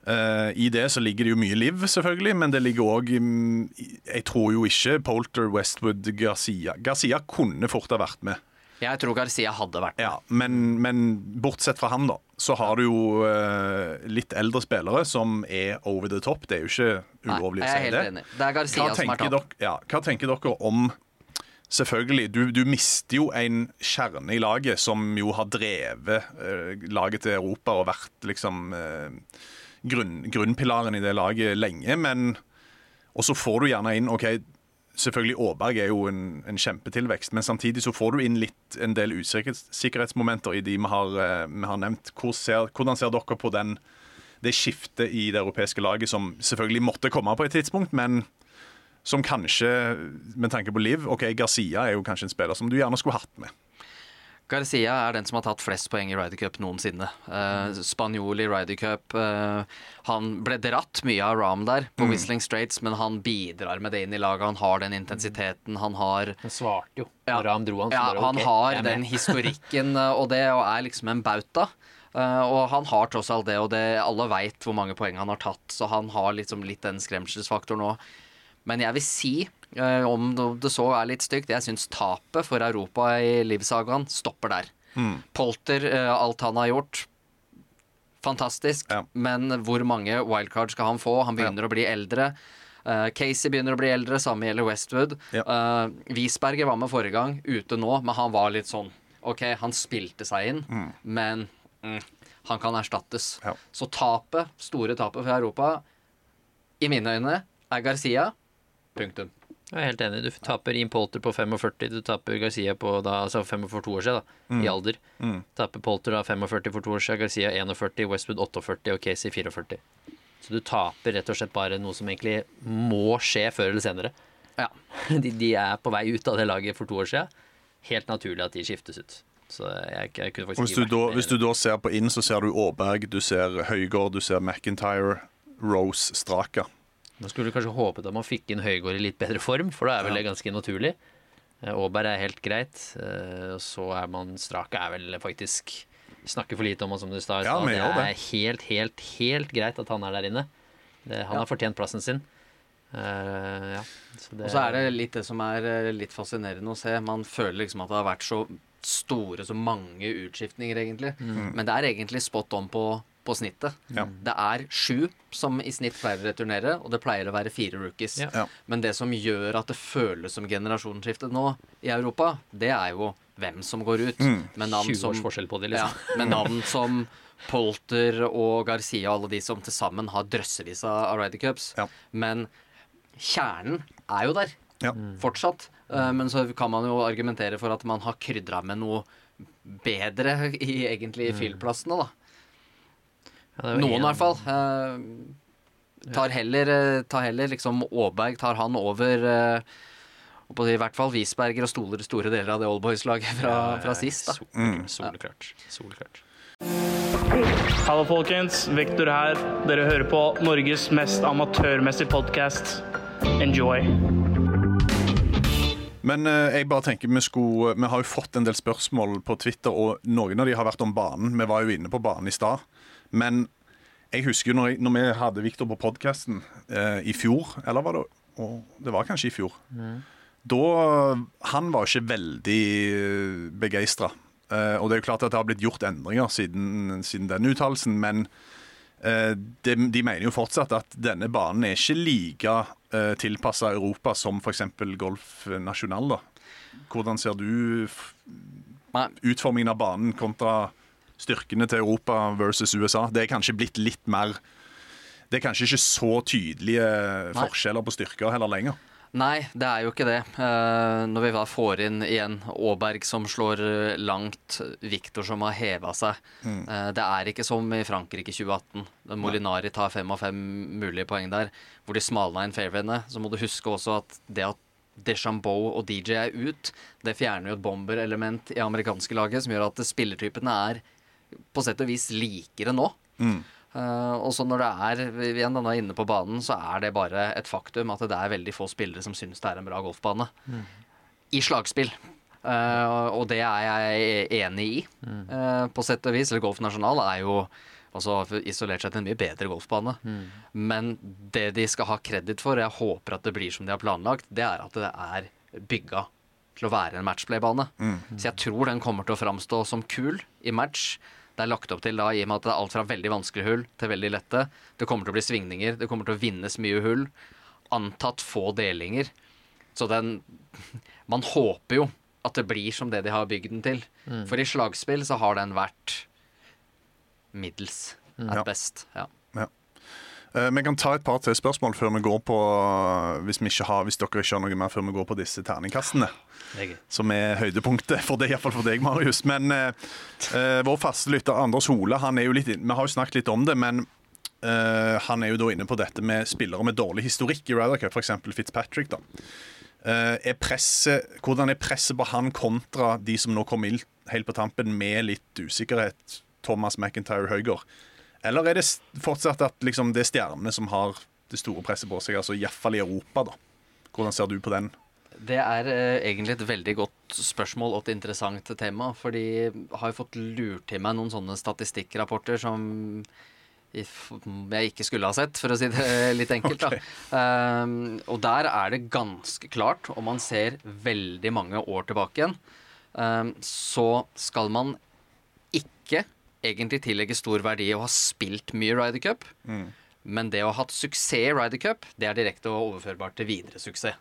Eh, I det så ligger det jo mye liv, selvfølgelig, men det ligger òg Jeg tror jo ikke Polter, Westwood, Garcia Garcia kunne fort ha vært med. Jeg tror Garcia hadde vært med. Ja, men, men bortsett fra han, da, så har du jo uh, litt eldre spillere som er over the top. Det er jo ikke ulovlig å si helt det. enig. Det er Garcia Hva som er dere, ja, hva tenker dere om Selvfølgelig, du, du mister jo en kjerne i laget som jo har drevet uh, laget til Europa og vært liksom eh, grunn, grunnpilaren i det laget lenge, men Og så får du gjerne inn OK, selvfølgelig Aaberg er jo en, en kjempetilvekst, men samtidig så får du inn litt en del usikkerhetsmomenter i de vi har, eh, vi har nevnt. Hvor ser, hvordan ser dere på den, det skiftet i det europeiske laget som selvfølgelig måtte komme på et tidspunkt, men som kanskje, med tanke på Liv OK, Garcia er jo kanskje en spiller som du gjerne skulle hatt med. Garcia er den som har tatt flest poeng i Ryder Cup noensinne. Uh, Spanjol i Ryder Cup. eh, han ble dratt mye av Ram der på Mm. Whistling Straits, men han bidrar med det inn i laget. Han har den intensiteten. Han har Han svarte jo Ja. når Ram dro han. Ja, bare, han har den historikken eh, og det, og er liksom en bauta. Uh, og han har tross alt det, og det, alle veit hvor mange poeng han har tatt, så han har liksom litt den skremselsfaktoren òg. Men jeg vil si, eh, om det så er litt stygt, jeg syns tapet for Europa i livssagaen stopper der. Polter, eh, alt han har gjort, fantastisk. Ja. Men hvor mange wildcards skal han få? Han begynner å bli eldre. Eh, Casey begynner å bli eldre, samme gjelder Westwood. Ja. Uh, Wiesberger var med forrige gang, ute nå, men han var litt sånn OK, han spilte seg inn, men mm, han kan erstattes. Ja. Så tapet, store tapet for Europa, i mine øyne, er Garcia. Punktum. Jeg er helt enig. Du taper Ian Polter på 45, du taper Garcia på da, altså 45 for to år siden, da, i alder. Taper Polter da 45 for to år siden, Garcia 41, Westwood 48 og Casey 44. Så du taper rett og slett bare noe som egentlig må skje før eller senere. Ja. De, de er på vei ut av det laget for to år siden. Helt naturlig at de skiftes ut. Så jeg, jeg kunne faktisk hvis du, ikke da, hvis du da ser på inn, så ser du Aaberg, du ser Høygård, du ser McIntyre, Rose, Straka. Nå skulle du kanskje håpet at man fikk inn Høygård i litt bedre form, for da er vel det ganske naturlig. Eh, Aaberg er helt greit. eh, Og så er man Strake er vel faktisk Snakker for lite om han som du sa Ja, det er helt, helt, helt greit at han er der inne. Det, han har fortjent plassen sin. Uh, ja. så det, Og så er det litt det som er litt fascinerende å se. Man føler liksom at det har vært så store, så mange utskiftninger, egentlig. Men det er egentlig spot on på, på snittet. Ja. Det er sju som i snitt pleier å returnere, og det pleier å være fire rookies. Ja. Ja. Men det som gjør at det føles som generasjonsskifte nå i Europa, det er jo hvem som går ut. Med navn 20 som, års forskjell på det, ja, liksom. med navn som Polter og Garcia og alle de som til sammen har drøssevis av Ryder Cups. Ja. Men kjernen er jo der Ja. fortsatt. Eh, Men så kan man jo argumentere for at man har krydra med noe bedre i egentlig fyllplassene, da. Ja, Noen i hvert fall. Uh, tar heller, eh, tar heller liksom Aaberg tar han over uh, og på, I hvert fall Wisberger og stoler store deler av det Oldboys-laget fra, fra sist. da Sol- Soleklart. Solklart. Hallo folkens, Vektor her. Dere hører på Norges mest amatørmessige podkast. Enjoy. Men eh, jeg bare tenker vi skulle Vi har jo fått en del spørsmål på Twitter, og noen av de har vært om banen. Vi var jo inne på banen i stad. Men jeg husker når, jeg, når vi hadde Viktor på podkasten eh, i fjor, eller var det og Det var kanskje i fjor. Da Han var ikke veldig begeistra. Eh, og det er jo klart at det har blitt gjort endringer siden, siden den uttalelsen, men Eh, de, de mener jo fortsatt at denne banen er ikke like eh, tilpassa Europa som f.eks. Golf National. da. Hvordan ser du utformingen av banen kontra styrkene til Europa versus USA? Det er kanskje blitt litt mer Det er kanskje ikke så tydelige Nei. forskjeller på styrker heller lenger. Nei, det er jo ikke det. Eh, når vi får inn igjen Aaberg som slår langt, Viktor som har heva seg. Eh, det er ikke som i Frankrike 2018, da Molinari tar fem av fem mulige poeng der, hvor de smalna inn fairwayene. Så må du huske også at det at Deschambeau og DJ er ut, det fjerner jo et bomberelement i amerikanske laget, som gjør at spillertypene er på sett og vis liker det nå. Eh, og så når det er igjen er inne på banen, så er det bare et faktum at det er veldig få spillere som syns det er en bra golfbane. I slagspill. Uh, og det er jeg enig i, eh, på sett og vis. Eller Golf Nasjonal er jo altså isolert sett en mye bedre golfbane. Men det de skal ha kreditt for, og jeg håper at det blir som de har planlagt, det er at det er bygga til å være en matchplay-bane. Så jeg tror den kommer til å framstå som kul i match. Det er lagt opp til da, i og med at det er alt fra veldig vanskelige hull til veldig lette. Det kommer til å bli svingninger, det kommer til å vinnes mye hull. Antatt få delinger. Så den Man håper jo at det blir som det de har bygd den til. For i slagspill så har den vært middels at Ja. best. Ja. Eh, Vi kan ta et par til spørsmål før vi går på hvis, vi ikke har, hvis dere ikke har noe mer før vi går på disse terningkastene. Er som er høydepunktet for det, iallfall for deg, Marius. Men eh, vår faste lytter Anders Hole, han er jo litt Vi har jo snakket litt om det, men uh, han er jo da inne på dette med spillere med dårlig historikk i Ryder Cup, f.eks. Fitzpatrick. da. Uh, er presset, hvordan er presset på han kontra de som nå kom helt på tampen med litt usikkerhet? Thomas McIntyre Høygård. Eller er det fortsatt at liksom, det er stjernene som har det store presset på seg, altså iallfall i Europa? da? Hvordan ser du på den? Det er eh, egentlig et veldig godt spørsmål og et interessant tema. For de har jo fått lurt til meg noen sånne statistikkrapporter som jeg ikke skulle ha sett, for å si det litt enkelt. okay. Um, og der er det ganske klart, og man ser veldig mange år tilbake igjen, um, så skal man ikke egentlig tillegger stor verdi å ha spilt mye Ryder Cup. Men det å ha hatt suksess i Ryder Cup, det er direkte og overførbart til videre suksess.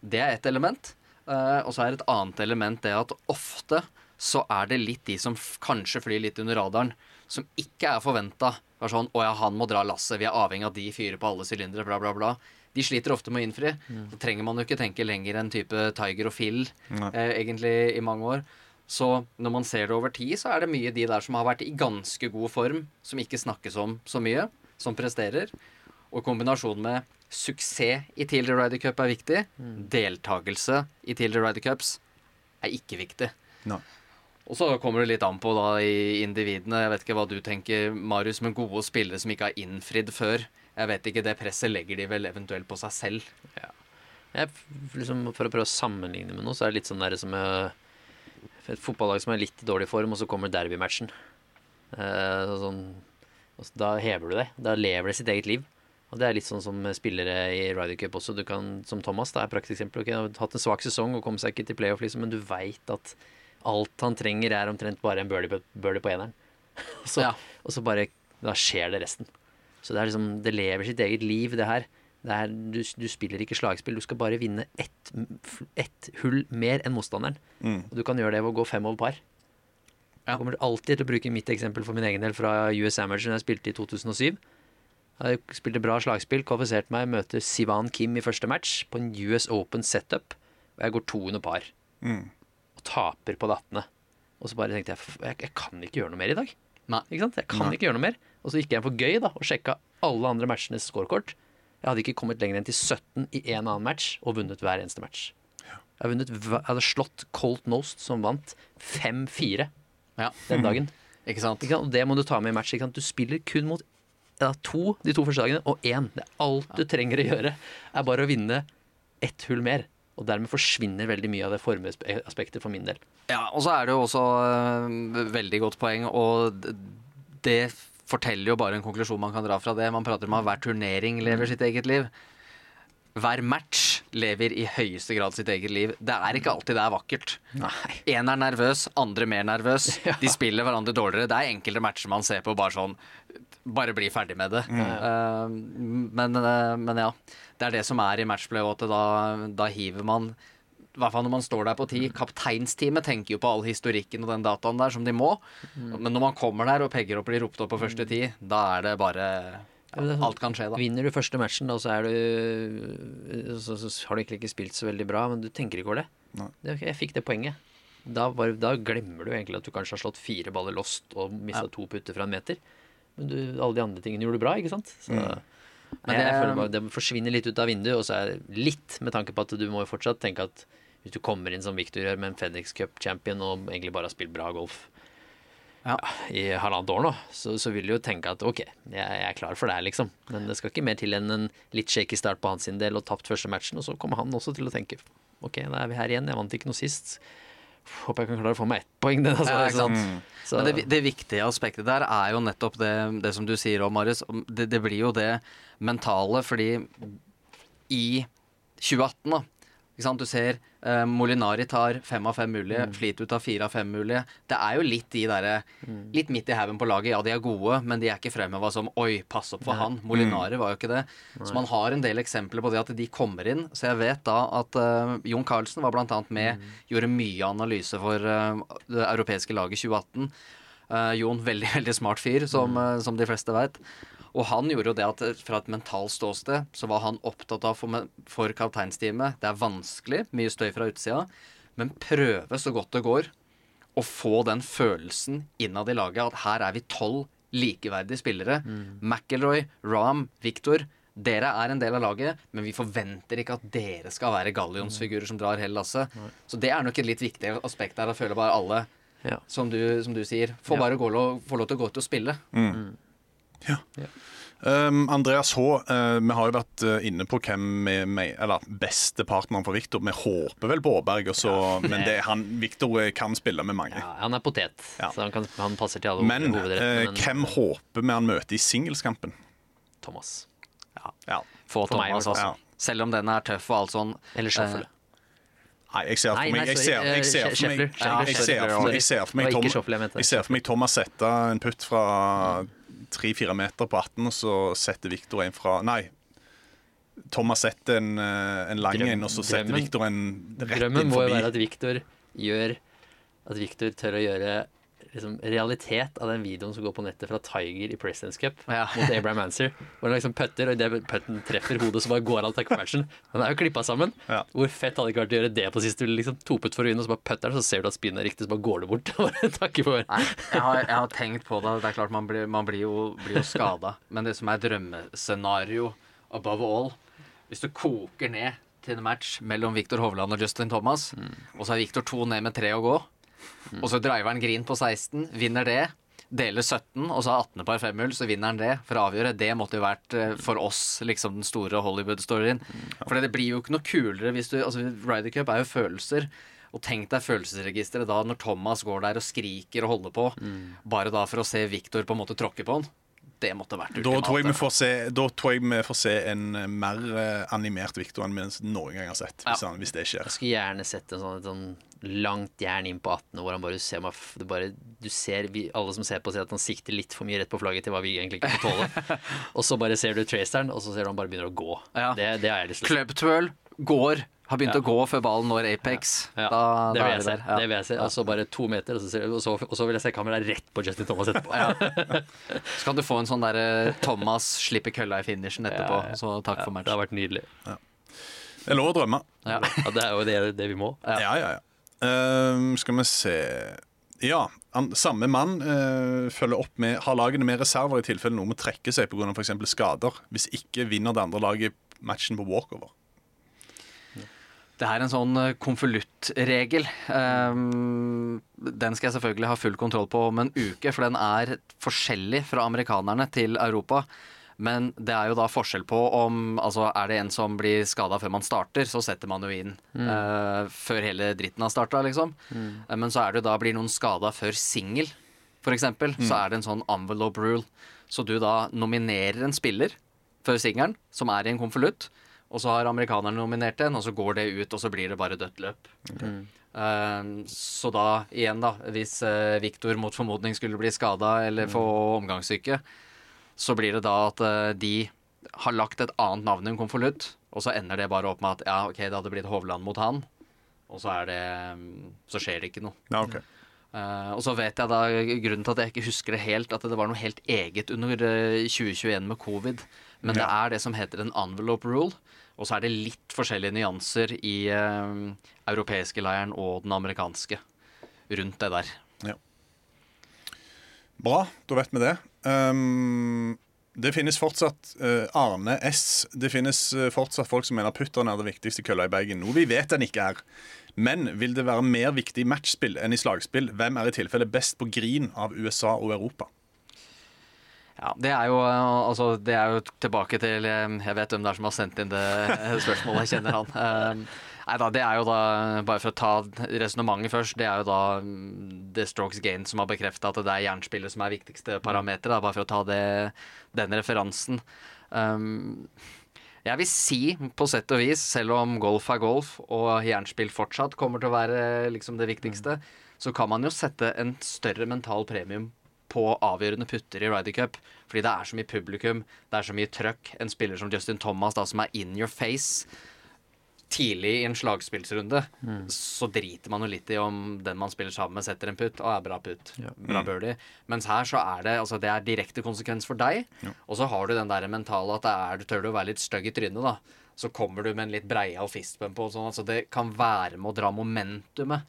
Det er ett element. Uh, og så er et annet element det at ofte så er det litt de som f kanskje flyr litt under radaren, som ikke er forventa. Sånn 'Å ja, han må dra lasset. Vi er avhengig av de fyrer på alle sylindere', bla, bla, bla. De sliter ofte med å innfri. Da trenger man jo ikke tenke lenger enn type Tiger og Phil, eh, egentlig, i mange år. Så når man ser det over tid, så er det mye de der som har vært i ganske god form, som ikke snakkes om så mye. som presterer. Og i kombinasjon med suksess i tidligere Ryder Cup er viktig. Deltakelse i tidligere Ryder Cups er ikke viktig. No. Og så kommer det litt an på da i individene. Jeg vet ikke hva du tenker, Marius, men gode spillere som ikke har innfridd før. Jeg vet ikke, Det presset legger de vel eventuelt på seg selv. Jeg, liksom, for å prøve å sammenligne med noe, så er det litt sånn der som eh, et fotballag som er litt i dårlig form, og så kommer derbymatchen. Eh, sånn, da hever du det. Da lever det sitt eget liv. Og det er litt sånn som spillere i Ryder Cup også. Du kan, som Thomas, da er prakteksempel. Okay, har hatt en svak sesong og kom seg ikke til playoff, liksom, men du veit at alt han trenger, er omtrent bare en birdie på, birdie på eneren. så, Ja. Og så bare Da skjer det resten. Så det er liksom Det lever sitt eget liv, det her. Det er, du, du spiller ikke slagspill, du skal bare vinne ett, ett hull mer enn motstanderen. Og du kan gjøre det ved å gå fem over par. Ja. Jeg kommer alltid til å bruke mitt eksempel for min egen del fra US Amager, da jeg spilte i 2007. Jeg spilte bra slagspill, kvalifiserte meg, møter Sivan Kim i første match på en US Open setup, og jeg går to under par. Og taper på dattene. Og så bare tenkte jeg "F- jeg, jeg kan ikke gjøre noe mer i dag. Nei. Ikke sant? Jeg kan ikke gjøre noe mer. Og så gikk jeg for gøy da og sjekka alle andre matchenes scorekort. Jeg hadde ikke kommet lenger enn til 17 i en annen match og vunnet hver eneste match. Jeg, vunnet, jeg hadde slått Colt Nost, som vant 5-4 Ja. den dagen. Ikke sant? Ikke sant? Og det må du ta med i match. Du spiller kun mot ja, to de to første dagene, og én. Det er alt du trenger å gjøre, er bare å vinne ett hull mer. Og dermed forsvinner veldig mye av det formueaspektet for min del. Ja, og så er det jo også øh, veldig godt poeng, og det forteller jo bare en konklusjon man kan dra fra det. Man prater om at hver turnering lever sitt eget liv. Hver match lever i høyeste grad sitt eget liv. Det er ikke alltid det er vakkert. Én er nervøs, andre mer nervøs. De spiller hverandre dårligere. Det er enkelte matcher man ser på bare sånn Bare bli ferdig med det. Eh, men, uh, men ja. Det er det som er i matchplay, at da, da hiver man i hvert fall når man står der på ti. Kapteinsteamet tenker jo på all historikken og den dataen der som de må. Men når man kommer der og pegger opp og blir ropt opp på første ti, da er det bare ja, sånn- Alt kan skje, da. Vinner du første matchen, da, så er du så, så har du egentlig ikke spilt så veldig bra, men du tenker ikke over det. det okay, jeg fikk det poenget. Da, bare, da glemmer du egentlig at du kanskje har slått fire baller lost og mista to putter fra en meter. Men du, alle de andre tingene gjorde du bra, ikke sant? Så, Men Nei, jeg, det- føler bare, det forsvinner litt ut av vinduet, og så er det litt med tanke på at du må jo fortsatt tenke at hvis du kommer inn som Victor gjør med en Fenix Cup champion og egentlig bare har spilt bra golf Ja. i halvannet år nå, så, så vil du jo tenke at ok, jeg, jeg er klar for det her, liksom. Men det skal ikke mer til enn en litt shaky start på hans del og tapt første matchen, og så kommer han også til å tenke ok, da er vi her igjen, jeg vant ikke noe sist. Håper jeg kan klare å få meg ett poeng. Den, altså, Ja. Så, Men det, det viktige aspektet der er jo nettopp det, det som du sier om, Marius. Det, det blir jo det mentale, fordi i 2018, da? Du ser eh, Molinari tar fem av fem mulige, Flitu tar fire av fem mulige. Det er jo litt de derre Litt midt i haugen på laget. Ja, de er gode, men de er ikke fremheva som Oi, pass opp for han. Molinari var jo ikke det. Så man har en del eksempler på det at de kommer inn. Så jeg vet da at eh, Jon Carlsen var blant annet med, gjorde mye analyse for eh, det europeiske laget 2018. Eh, Jon, veldig veldig smart fyr, som, eh, som de fleste veit. Og han gjorde jo det at eh, fra et mentalt ståsted så var han opptatt av for, for kapteinsteamet Det er vanskelig, mye støy fra utsida, men prøve så godt det går å få den følelsen innad i laget at her er vi tolv likeverdige spillere. McIlroy, Rahm, Victor. Dere er en del av laget, men vi forventer ikke at dere skal være gallionsfigurer som drar hele lasset. Så det er nok et litt viktig aspekt der. Jeg føler bare alle ja. som du, som du sier. Får Ja. bare gå lov, få lov til å gå ut og spille. Um, Andreas H., uh, vi har jo vært eh, inne på hvem vi me- Eller beste partneren for Viktor. Vi håper vel på Aaberg, så- men det, han, Viktor eh, kan spille med mange. ja, han er potet, Ja. så han, kan, han passer til alle Men hovedrettene. eh, hvem håper vi han møter i singelskampen? Thomas. Ja. Få Thomas, altså. Selv om den er tøff og alt sånn. Eller Shuffle. Nei, jeg ser for Nei, meg Jeg ser, jeg ser for meg, jeg ser for meg, jeg ser for meg Thomas sette en putt fra tre-fire meter på 18, og så setter Viktor en fra Nei. Thomas setter en, eh, en lang Drøm- en, og så setter drømmen- Viktor en rett Drømmen inn må jo være at Victor gjør At Victor tør å gjøre liksom, realitet av den videoen som går på nettet fra Tiger i Presidents Cup Ja. mot Abraham Manser. Hvor han liksom putter, og idet putten treffer hodet, så bare går han takker matchen. Den er jo klippa sammen. Ja. Hvor fett hadde det ikke vært å gjøre det på siste? Liksom, Topet for å vinne, og så bare putter den, så ser du at spinnet er riktig, så bare går du bort takker for. Nei, jeg har, jeg har tenkt på det. Det er klart Man blir, man blir jo, blir jo skada. Men det som er drømmescenario above all Hvis du koker ned til en match mellom Viktor Hovland og Justin Thomas, og så er Viktor to ned med tre å gå, og så driver han green på 16, vinner det. Deler 17, og så har 18 par femhull, så vinner han det for å avgjøre. Det måtte jo vært eh, for oss liksom den store Hollywood-storyen. For det blir jo ikke noe kulere hvis du altså Ryder Cup er jo følelser. Og tenk deg følelsesregisteret da når Thomas går der og skriker og holder på, bare da for å se Victor på en måte tråkke på han. Det måtte vært Da tror, jeg vi får se, da tror jeg vi får se en eh, mer eh, animert Victor enn vi noen gang har sett. Hvis, han, hvis det skjer. Jeg skulle gjerne sett en sånn, et sånn langt jern inn på 18, hvor han bare ser meg det bare, Du ser, vi, alle som ser på, sier at han sikter litt for mye rett på flagget til hva vi egentlig ikke får tåle. og så bare ser du traceren, og så ser du han bare begynner å gå. Ja. Det, det har jeg lyst til. Club twirl går. Har begynt Ja. å gå før ballen når Apex. Ja, Da, det da vil er jeg se. der. Ja. Det vil jeg se. Og så bare to meter, og så, ser- og så, og så vil jeg se kameraet rett på Justin Thomas etterpå. Så kan du få en sånn derre Thomas slipper kølla i finishen etterpå. Ja, ja. Så takk for Det har vært nydelig. Det er lov å drømme. Ja. Ja, det er jo det, det vi må. Ja, ja, ja. Ehm, skal vi se Ja, han, samme mann uh, følger opp med Har lagene med reserver i tilfelle noen må trekke seg pga. f.eks. skader. Hvis ikke vinner det andre laget matchen på walkover. Det er en sånn eh, konvoluttregel. Um, den skal jeg selvfølgelig ha full kontroll på om en uke, for den er forskjellig fra amerikanerne til Europa. Men det er jo da forskjell på om altså Er det en som blir skada før man starter, så setter man jo inn eh, før hele dritten har starta, liksom. Eh, Men så er det jo da blir noen skada før singel, f.eks., eksempel så er det en sånn envelope rule. Så du da nominerer en spiller før singelen, som er i en konvolutt. Og så har amerikanerne nominert en, og så går det ut, og så blir det bare dødt løp. Eh, så da, igjen da, hvis uh, Viktor mot formodning skulle bli skada eller få omgangssyke, så blir det da at uh, de har lagt et annet navn i en konvolutt, og så ender det bare opp med at ja, ok, det hadde blitt Hovland mot han, og så er det um, Så skjer det ikke noe. Ja, ok. Uh, og så vet jeg da grunnen til at jeg ikke husker det helt, at det var noe helt eget under eh, 2021 med covid. Men det er det som heter en envelope rule. Og så er det litt forskjellige nyanser i eh, europeiske leiren og den amerikanske rundt det der. Bra, da vet vi det. Um, det finnes fortsatt uh, Arne S. Det finnes uh, fortsatt folk som mener putteren er det viktigste kølla i bagen. Noe vi vet den ikke er. Men vil det være mer viktig i matchspill enn i slagspill? Hvem er i tilfelle best på grin av USA og Europa? Ja, det er jo, eh, altså, det er jo tilbake til eh, Jeg vet hvem det er som har sendt inn det eh, spørsmålet. Jeg kjenner han. Nei da, det er jo da, bare for å ta resonnementet først, det er jo da mm, The Strokes Gain som har bekrefta at det er jernspillet som er viktigste parameter, da, bare for å ta det, den referansen. Um, jeg vil si, på sett og vis, selv om golf er golf og jernspill fortsatt kommer til å være liksom det viktigste, så kan man jo sette en større mental premium på avgjørende putter i Ryder Cup. Fordi det er så mye publikum, det er så mye trøkk. En spiller som Justin Thomas, da, som er in your face tidlig i en slagspillsrunde, så driter man jo litt i om den man spiller sammen med, setter en putt. og er bra putt. Bra birdie. Mens her så er det altså det er direkte konsekvens for deg. Og så har du den der mentale at det er, du tør du å være litt stygg i trynet, da. Så kommer du med en litt breial fistbump og sånn. Altså det kan være med å dra momentumet.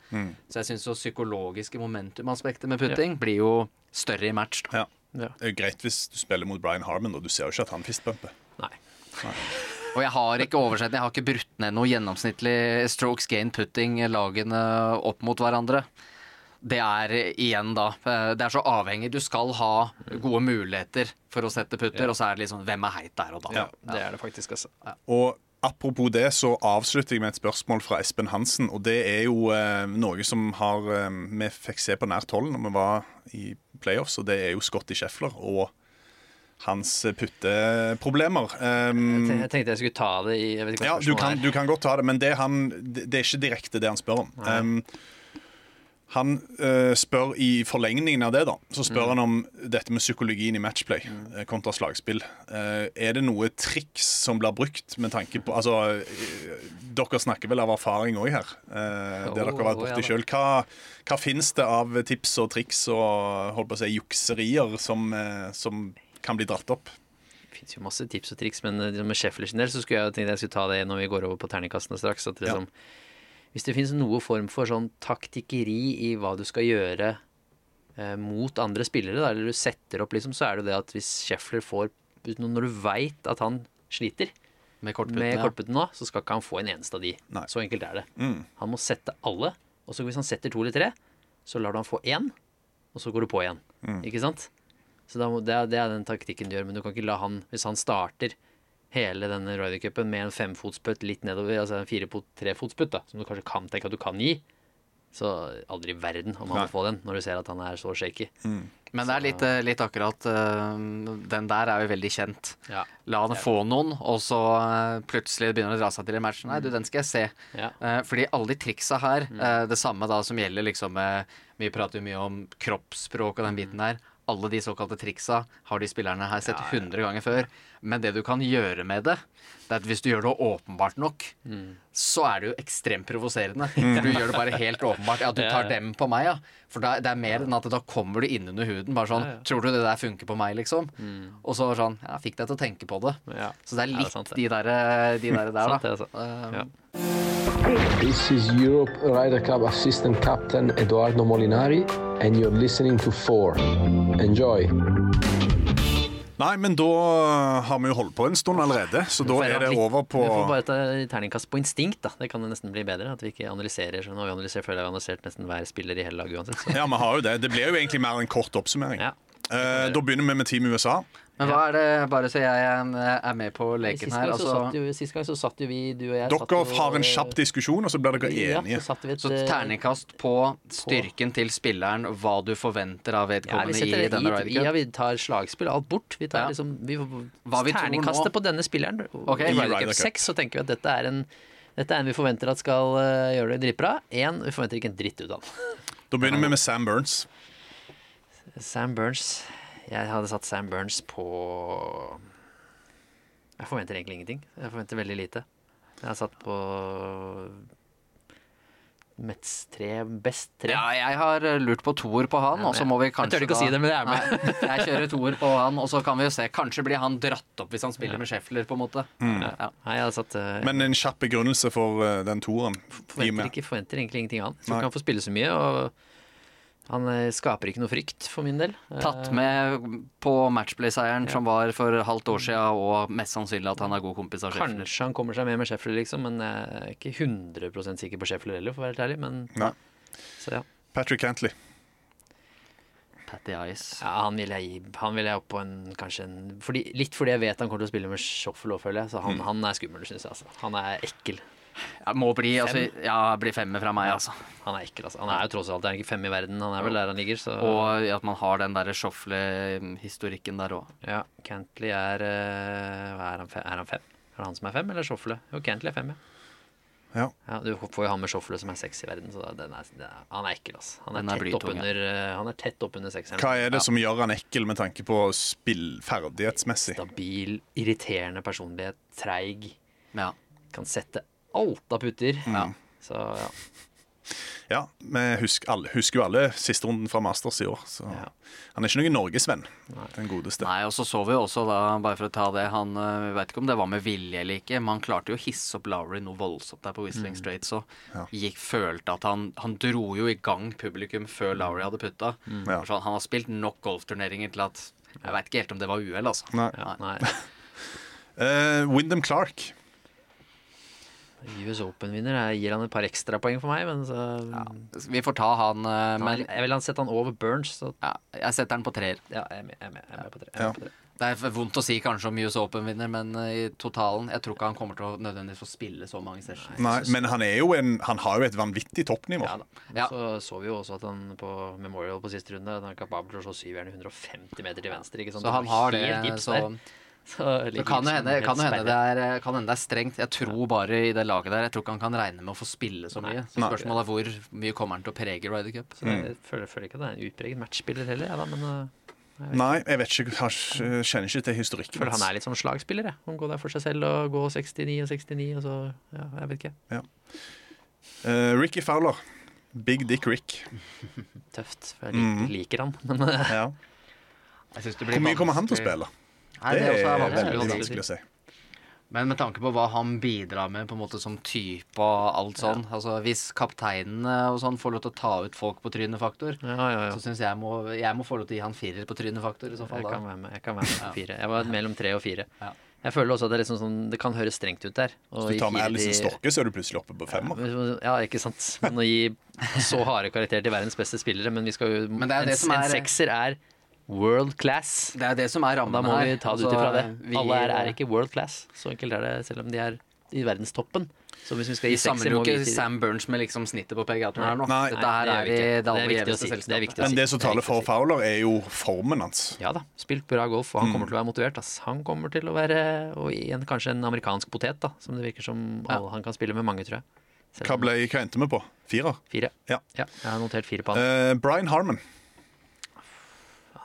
Så jeg syns jo psykologiske momentumaspektet med putting blir jo større i match. Da. Ja. Det er jo greit hvis du spiller mot Brian Harmon, og du ser jo ikke at han fistbumper. Nei. Og jeg har ikke oversett. Jeg har ikke brutt ned noe gjennomsnittlig strokes gain putting lagene opp mot hverandre. Det er igjen da eh, Det er så avhengig. Du skal ha gode muligheter for å sette putter, og så er det liksom hvem er heit der og da. Ja, Det er det faktisk, altså. Og apropos det, så avslutter jeg med et spørsmål fra Espen Hansen. Og det er jo eh, noe som har eh, vi fikk se på nært hold når vi var i playoffs, og det er jo Scotty Scheffler og hans putteproblemer. Um, Jeg tenkte jeg skulle ta det i ja, du kan, du kan godt ta det, men det, han, det det er ikke direkte det han spør om. Um, Han uh, spør i forlengningen av det, da, så spør han om dette med psykologien i matchplay mm. kontra slagspill. Uh, er det noe triks som blir brukt med tanke på Altså, uh, dere snakker vel av erfaring òg her, eh, det dere har vært ja borti sjøl. Hva, hva fins det av tips og triks og holdt på å si jukserier som, eh, som kan bli dratt opp? Det finnes jo masse tips og triks, men eh, med Sheffield sin del så skulle jeg tenkt jeg skulle ta det når vi går over på terningkastene straks. At liksom, Hvis det finnes noe form for sånn taktikkeri i hva du skal gjøre eh, mot andre spillere, da, eller du setter opp, liksom, så er det jo det at hvis Scheffler får Når du veit at han sliter Med kortputten, ja. nå, så skal ikke han få en eneste av de. Nei. Så enkelt er det. Mm. Han må sette alle, og så hvis han setter to eller tre, så lar du han få én, og så går du på igjen. Mm. Ikke sant? Så da må, det, er, det er den taktikken du gjør, men du kan ikke la han Hvis han starter hele denne Ryder Cupen med en femfotsputt litt nedover, altså en fire-trefotsputt, som du kanskje kan tenke at du kan gi, så aldri i verden om han Nei. får få den, når du ser at han er så shaky. Men det er litt, eh, litt akkurat eh, Den der er jo veldig kjent. Ja. La han få noen, og så eh, plutselig begynner det å dra seg til i matchen. Nei, du, den skal jeg se. Ja. Eh, fordi alle de triksa her, eh, det samme da som gjelder liksom Vi prater jo mye om kroppsspråk og den biten der. Alle de såkalte triksa har de spillerne her sett 100 ganger før. Men det du kan gjøre med det, det er at hvis du gjør det åpenbart nok, så er det jo ekstremt provoserende. Du gjør det bare helt åpenbart. Ja, du tar dem på meg, ja. For da, det er mer enn at da kommer du inn under huden. Bare sånn Tror du det der funker på meg, liksom? Og så sånn Ja, fikk deg til å tenke på det. Ja. Så det er Ja, det er litt sant det. de der, eh, de der, der Sant da. det, altså. Eh, This is Europe Ryder Cup Assistant Captain Eduardo Molinari, and you're listening to Four. Enjoy. Nei, men da har vi jo holdt på en stund allerede, så da er det over på Vi får bare ta terningkast på instinkt, da. Det kan nesten bli bedre. At vi ikke analyserer. sånn. vi analyserer jeg vi har analysert nesten hver spiller i hele laget uansett. Så. Ja, vi har jo det. Det blir jo egentlig mer en kort oppsummering. Ja. Eh, da begynner vi med Team USA. Men hva er det, bare så jeg er med på leken Sist her altså, jo, sist gang så satt jo vi, du og jeg satt Dere jo- har en kjapp diskusjon, og så blir dere Ja, enige. så et, Så eh, terningkast på styrken til spilleren, hva du forventer av ja, vedkommende ja, i denne Ryder ja, vi tar slagspill, alt bort. Vi tar Ja. liksom vi, Hva vi tror Terningkastet nå. på denne spilleren Okay, i Ryder Cup Cup. 6, så tenker vi at dette er en dette er en vi forventer at skal eh, gjøre det dritbra. Én, vi forventer ikke en dritt ut av den. Da begynner vi med Sam Burns. Sam Burns Jeg hadde satt Sam Burns på Jeg forventer egentlig ingenting. Jeg forventer veldig lite. Jeg har satt på Mets tre best tre. Ja, jeg har lurt på toer på han, Ja, og så må vi kanskje jeg tør ikke å si det, men jeg er med. Nei, jeg kjører toer på han, og så kan vi jo se. Kanskje blir han dratt opp hvis han spiller med Scheffler, på en måte. Ja. Nei, satt uh, Men en kjapp begrunnelse for uh, den toeren. Forventer, ikke, forventer egentlig ingenting annet. Så Nei. kan han få spille så mye, og han eh, skaper ikke noe frykt, for min del. Tatt Eh, med på matchplay-seieren som var for halvt år siden, og mest sannsynlig at han er god kompis av Scheffler. Kanskje han kommer seg med med Sheffield, liksom, men jeg er ikke 100% sikker på Sheffield heller, for å være helt ærlig. Men, Nei. så ja. Patrick Cantley. Patty Ice. ja, han vil jeg gi Han vil jeg opp på en kanskje en fordi, Litt fordi jeg vet han kommer til å spille med Shoffel òg, føler jeg. Så han, han er skummel, syns jeg. Altså. Han er ekkel. Ja, må bli, altså, ja, bli femmer fra meg, altså. Han er ekkel, altså. Han er jo tross alt er ikke fem i verden, han er vel der han ligger, så Og at man har den derre Schoffle-historikken der òg. Ja, Cantley er eh, hva er han, fem? er han fem? Er det han som er fem, eller Shoffle? Jo, Cantley er fem, ja. Ja. Ja, Du får jo han med Shoffle som er seks i verden, så den er, den er, han er ekkel. Altså. Han, er er ja. oppunder, eh, han er tett oppunder sekseren. Hva er det som gjør han ekkel med tanke på spillferdighetsmessig? Stabil, irriterende personlighet, treig. Ja. Kan sette alt av putter. Ja. Så ja. Ja, vi husker, alle, husker jo alle siste runden fra Masters i år. Så Ja. han er ikke noen norgesvenn, den godeste. Nei, og så så vi også da, bare for å ta det Han øh, vet ikke om det var med vilje eller ikke, men han klarte jo å hisse opp Lowry noe voldsomt der på Whistling Straits Så Ja. gikk, følte at han Han dro jo i gang publikum før Lowry hadde putta. Ja. Han, han har spilt nok golfturneringer til at Jeg veit ikke helt om det var uhell, altså. Nei. ja nei. Uh, Wyndham Clark. US Open-vinner gir han et par ekstrapoeng for meg, men så Vi får ta han, ta, men er- Jeg vil han sette han over Burns, så ja, jeg setter han på treer. ja, jeg er med, jeg er med, jeg er med på tre. Er Ja. tre. Det er vondt å si kanskje om US Open-vinner, men øh, i totalen Jeg tror ikke han kommer til å nødvendigvis få spille så mange sessions. Nei, men han, er jo en, han har jo et vanvittig toppnivå. Ja da. Ja. Så så vi jo også at han på Memorial på siste runde Han er kapabel til å slå syveren 150 meter til venstre. Ikke sant? Så han har det helt gips så der. Så Det kan jo liksom hende, kan hende, det er, kan hende det er strengt. Jeg tror bare i det laget der Jeg tror ikke han kan regne med å få spille så mye. Så spørsmålet er hvor mye kommer han til å prege Ryder Cup. Så jeg føler, føler ikke at det er en utpreget matchspiller heller, jeg da, men jeg Nei, jeg vet ikke, jeg kjenner ikke til historikken. føler han er litt som slagspiller. Jeg. Han går der for seg selv og går 69 og 69, og så Ja, jeg vet ikke. Eh, Ricky Fowler. Big Dick Rick. Tøft. For jeg liker, liker han, men uh, Ja. Jeg det blir Hvor mye kommer han til å spille spille? Nei, det, det, er er vanskelig, veldig vanskelig å si. Men med tanke på hva han bidrar med på en måte som type og alt sånn Altså Hvis kapteinene og sånn får lov til å ta ut folk på trynefaktor, ja, ja, ja. så syns jeg må, jeg må få lov til å gi han firer på trynefaktor i så fall. Jeg kan være med, jeg kan være med på fire. Jeg var mellom tre og fire. Ja. Jeg føler også at det, er liksom sånn, det kan høres strengt ut der. Og Hvis du tar med Alison Stokke, så er du plutselig oppe på femmer. Ja, ikke sant. Men å gi så harde karakterer til verdens beste spillere Men vi skal jo Men det er en, det som en er- sekser er world class. Det er det som er rammen her. da må her. vi ta det ut Altså, ifra det. vi- Alle her er ikke world class. Så enkelt er det, selv om de er i verdenstoppen. Så hvis vi skal gi jo må vi ikke Sam Burns med liksom snittet på PGA-turen her nå. Nei. Dette her Nei, er det er, det Det er viktig å si. Det er viktig å Men det som taler for Fowler, er jo formen hans. Ja da, spilt bra golf, og han kommer til å være motivert. Ass. Han kommer til å være og igjen, kanskje en amerikansk potet, da, som det virker som ja. han kan spille med mange, tror jeg. Selv Hva, ble, hva endte vi på? Firer? Fire. Ja. Jeg har notert fire på han. Uh, Brian Harmon.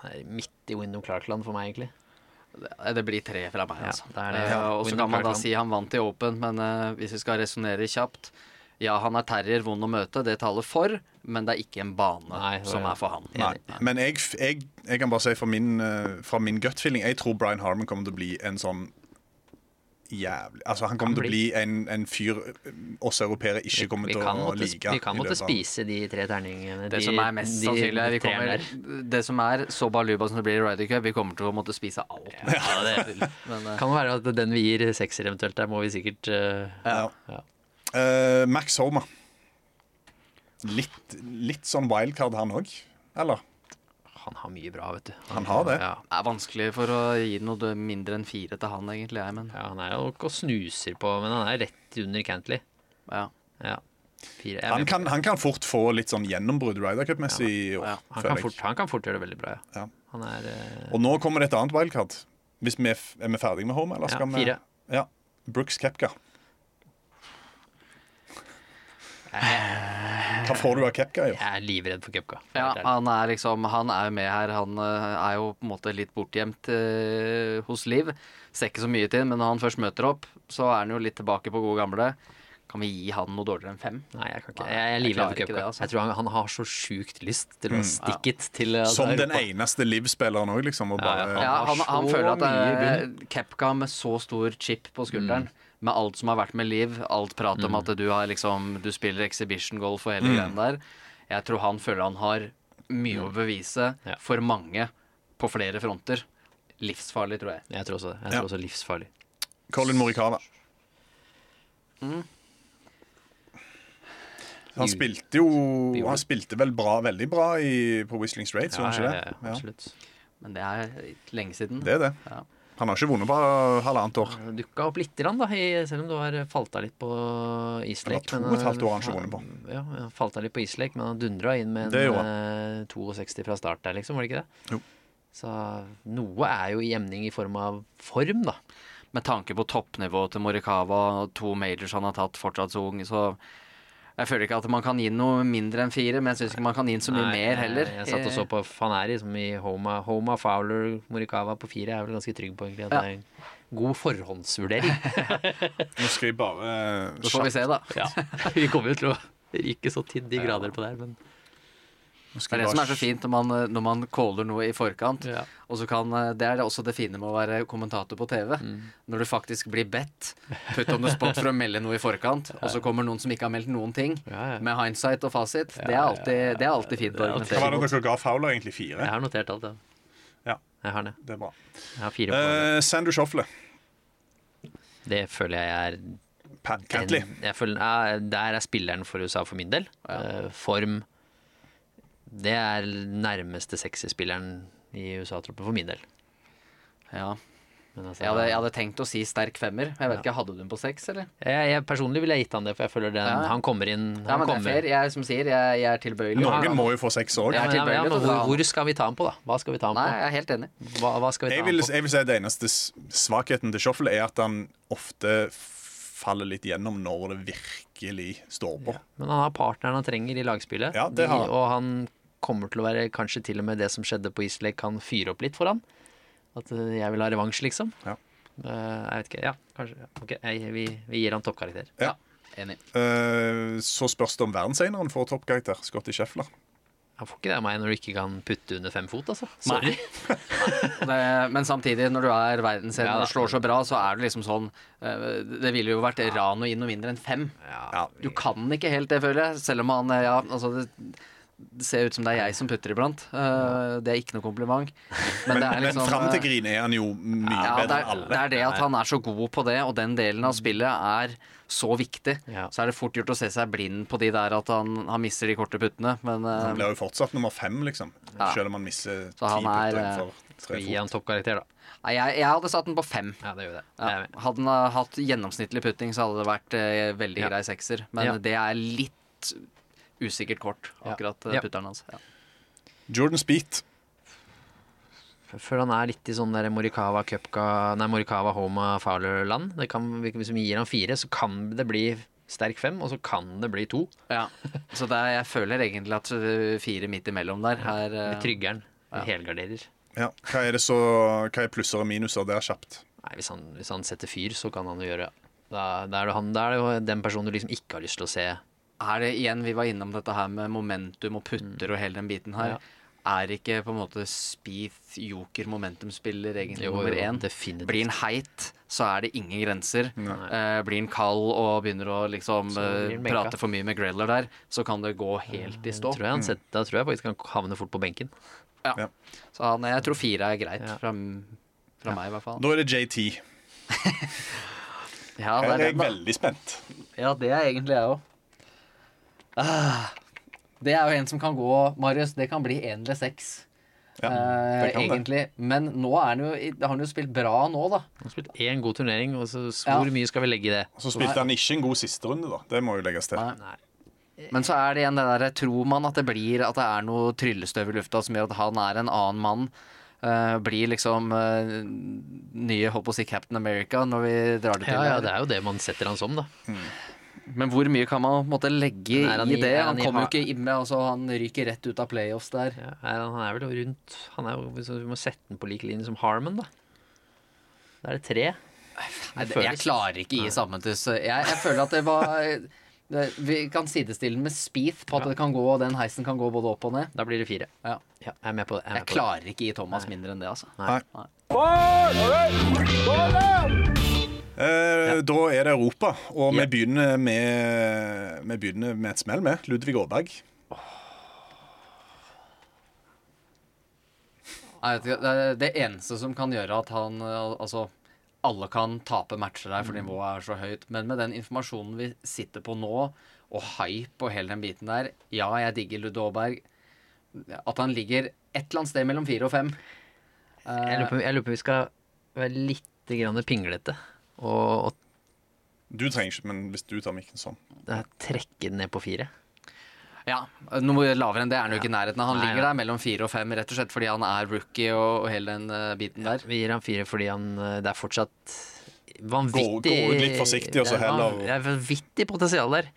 Er midt i Wyndham Clark-land for meg, egentlig. Det blir tre fra meg, Ja, altså. det er det. Eh, og så kan man da si han vant i Open, men uh, hvis vi skal resonnere kjapt Ja, han er terrier, vond å møte, det taler for, men det er ikke en bane Nei, som er for han. Nei. Men jeg, jeg, jeg kan bare si fra min, uh, fra min gut feeling Jeg tror Brian Harmon kommer til å bli en sånn jævlig Altså Han kommer til å bli en, en fyr eh, oss europeere ikke kommer vi til å måtte, like. vi kan måtte spise de tre terningene. Det de- som er mest de sannsynlig, er vi kommer, det som er så baluba som det blir i Ryder Cup, vi kommer til å måtte spise alt. Ja, det Men, eh, kan være at den vi gir sekser eventuelt, der må vi sikkert uh, Ja. Ja. Uh, Max Homa. Litt, litt sånn wildcard, han òg? Eller? Han har mye bra, vet du. Han har det? Ja, det er vanskelig for å gi noe mindre enn fire til han, egentlig. Jeg, men ja, han er jo ikke og snuser på, men han er rett under Cantley. ja. Ja. Fire. Han kan, han kan fort få litt sånn gjennombrudd Ryder Cup-messig i år. Ja, Han kan, fort, han kan fort gjøre det veldig bra, ja. Ja. Han er uh... Og nå kommer det et annet wildcard. Hvis vi er, er vi ferdige med Home, eller ja, skal vi fire. Ja. Brooks Kepka. Hva får du av Kepka jo. Jeg er livredd for Kepka. Ja, han er liksom Han er jo med her. Han eh, er jo på en måte litt bortgjemt eh, hos Liv. Ser ikke så mye til, men når han først møter opp, så er han jo litt tilbake på gode gamle. Kan vi gi han noe dårligere enn fem? Nei, jeg kan ikke. Jeg er jeg livredd for ikke det, altså. Jeg tror han, han har så sjukt lyst til å stikke it til altså, Som den Europa. eneste Liv-spilleren òg, liksom. Og Ja, ja, bare, Ja, han, han, han føler at det er Kepka med så stor chip på skulderen. Med alt som har vært med Liv, alt prat om at du har liksom Du spiller exhibition golf og hele greia der. Jeg tror han føler han har mye å bevise Ja. for mange på flere fronter. Livsfarlig, tror jeg. Jeg tror også det. Jeg tror også livsfarlig. Colin Morikawa. Han spilte jo Han spilte vel bra, veldig bra i, på Whistling Straits, Ja, ja, ja, absolutt. Men det er lenge siden. Det er det. Han har ikke vunnet på halvannet år. Dukka opp lite grann, da, i, selv om du har falt av litt på islek. Det var to og et halvt år han ikke vunnet på. Ja, han falt av litt på islek, men han dundra inn med en gjorde eh, 62 fra start der, liksom. Var det ikke det? Jo. Så noe er jo i emning i form av form, da. Med tanke på toppnivået til Morikawa, to majors han har tatt fortsatt så ung, så jeg føler ikke at man kan gi noe mindre enn fire, men jeg syns ikke man kan gi så mye Nei, mer heller. Jeg, satt og så på Faneri som i Homa, Homa Fowler, Morikawa på fire. Jeg er vel ganske trygg på egentlig at Ja. det er en god forhåndsvurdering. Nå skal vi bare Så får vi se, da. ja. Vi kommer jo til å ryke så til de grader på det her, men Det er det som er så fint når man, når man caller noe i forkant. Ja. Og så kan, Det er det også det fine med å være kommentator på TV. Når du faktisk blir bedt, put on the spot for å melde noe i forkant, og så kommer noen som ikke har meldt noen ting, Ja, ja. med hindsight og fasit. det, er alltid, det er alltid fint å Hva var det dere ga Fowler egentlig? Fire? Jeg har notert alt, ja. Ja. Jeg har det. Det er bra. Jeg har fire på. Uh, Sandu Shoffle. Det føler jeg er Pat Cantley. ja, Der er spilleren for USA for min del. Eh, form Det er nærmeste sekserspilleren i USA-troppen for min del. Ja. Men altså, Jeg hadde, jeg hadde tenkt å si sterk femmer. Jeg vet ikke, Hadde du den på seks, eller? jeg, jeg personlig ville jeg gitt han det, for jeg føler den, Ja. han kommer inn Ja, men kommer. det er fair. Jeg som sier, jeg, jeg er tilbøyelig. Noen må jo få seks òg. Jeg er Ja, ja, hvor, hvor skal vi ta han på, da? Hva skal vi ta han Nei, på? jeg er helt enig. Hva, hva skal vi ta Jeg han vil, på? jeg vil si det eneste svakheten til Shuffle er at han ofte faller litt gjennom når det virkelig står på. Men han har partneren han trenger i lagspillet. Ja, det har han. Og han kommer til å være kanskje til og med det som skjedde på East kan fyre opp litt for han. At eh, jeg vil ha revansj, liksom. Ja. Eh, jeg vet ikke. Ja, kanskje. Ja. Ok, jeg, vi, vi gir han toppkarakter. Ja. Enig. Uh, så spørs det om verdenseneren får toppkarakter. Scotty Scheffler. Han får ikke det av meg når du ikke kan putte under fem fot, altså. Sorry. Det, men samtidig, når du er verdensener Ja, og slår så bra, så er det liksom sånn Det ville jo vært ran å inn noe mindre enn fem. Ja. Du kan ikke helt det, føler jeg. Selv om han Ja, altså det, det ser ut som det er jeg som putter iblant. Uh, det er ikke noe kompliment. Men, Men, det er men liksom fram til Grine er han jo mye ja, bedre er, enn alle. det er det at han er så god på det, og den delen av spillet er så viktig. Ja. Så er det fort gjort å se seg blind på de der at han, han mister de korte puttene. Men uh, Han blir jo fortsatt nummer fem, liksom. Ja. Selv om han mister ti Så han er, putter eh, innenfor tre vi gi han toppkarakter, da? nei, jeg, jeg hadde satt den på fem. Ja, det gjør det. Ja. Hadde han eh, hatt gjennomsnittlig putting, så hadde det vært eh, veldig Ja. grei sekser. Men Ja. det er litt usikkert kort, akkurat eh, Ja. putteren hans. Ja. Jordan Speed. Føler han er litt i sånn der Morikawa Cupka Nei, Morikawa Homa Fowler-land. Hvis vi gir han fire, så kan det bli sterk fem, og så kan det bli to. Ja. Så det er, jeg føler egentlig at eh, fire midt imellom der er eh, tryggeren. Ja. helgarderer. Ja. Hva er det så Hva er plusser og minuser der, kjapt? Nei, hvis han, hvis han setter fyr, så kan han jo gjøre da, da, er det han, da er det jo den personen du liksom ikke har lyst til å se. Er det igjen, vi var innom dette her med momentum og putter og hele den biten her. Ja. Er ikke på en måte Speeth joker momentumspiller egentlig Jo, nummer én? definitivt. Blir han heit, så er det ingen grenser. Uh, blir han kald og begynner å liksom benka. prate for mye med Greller der, så kan det gå helt i stå. Tror jeg han set, da tror jeg faktisk han havner fort på benken. Ja. Ja. Så han, jeg tror fire er greit, Ja. fra, fra meg i hvert fall. Da er det JT. Ja, det er er jeg den, veldig spent. Ja, det er egentlig jeg òg. Ah, det er jo en som kan gå, Marius. Det kan bli én eller seks. Ja, eh, det kan det. Men nå er han jo, har han jo spilt bra nå, da. Han har spilt én god turnering, og så hvor Ja. mye skal vi legge i det? Og så spilte han ikke en god siste runde, da. Det må jo legges til. Nei. Men så er det igjen det derre Tror man at det blir At det er noe tryllestøv i lufta som gjør at han er en annen mann? Uh, blir liksom uh, nye holdt på å si Captain America når vi drar det til. Ja, ja, det er jo det man setter han som, da. Men hvor mye kan man måtte legge er i i- det? er Han kommer jo ikke inn med altså, Han ryker rett ut av playoffs der. Ja, er han, han er vel rundt Han er jo, Vi må sette den på lik linje som Harmon, da. Da er det tre. Nei, Det det, jeg klarer ikke gi sammen til så jeg, jeg føler at det var det, Vi kan sidestille den med Speeth på at det kan gå, den heisen kan gå både opp og ned. Da blir det fire. Ja. Ja, jeg er med på det. Jeg, er Jeg klarer ikke gi Thomas mindre enn det, altså. Nei. Eh, Da er det Europa, og vi, begynner med, vi begynner med et smell med Ludvig Aaberg. Det, er det eneste som kan gjøre at han Altså, alle kan tape matcher der, for Mm. nivået er så høyt. Men med den informasjonen vi sitter på nå, og hype og hele den biten der Ja, jeg digger Ludde Aaberg. At han ligger et eller annet sted mellom fire og fem. Jeg Eh, lurer på, jeg lurer på vi skal være litt pinglete og, og Du trenger ikke, men hvis du tar mikken sånn. trekke den ned på fire. Ja, Noe lavere enn det er han jo ikke i nærheten av. Han Nei, ligger nei. der mellom fire og fem, rett og slett fordi han er rookie og, og hele den uh, biten der. Vi gir han fire fordi han eh, Det er fortsatt vanvittig gå ut litt forsiktig, og så er heller Det er vanvittig potensial der.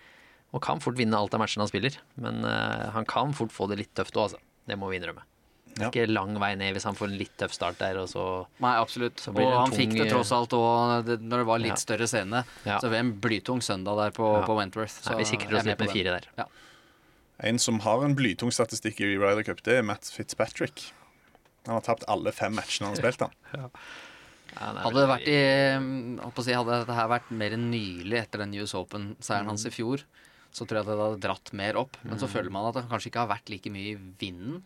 Og kan fort vinne alt av matchene han spiller. Men uh, han kan fort få det litt tøft òg, altså. Det må vi innrømme. Det er ikke lang vei ned hvis han får en litt tøff start der, og så Nei, absolutt. Så Og det han fikk det tross alt òg når det var litt Ja. større scene. Ja. Så er en blytung søndag der på, Ja. på Wentworth. Så Nei, Vi sikrer er oss litt på med fire der. Ja. En som har en blytung statistikk i Ryder Cup, det er Matt Fitzpatrick. Han har tapt alle fem matchene han har spilt. han. Hadde det vært i mm, si, Hadde dette her vært mer nylig etter den US Open-seieren hans i fjor, så tror jeg at det hadde dratt mer opp. Men så føler man at han kanskje ikke har vært like mye i vinden.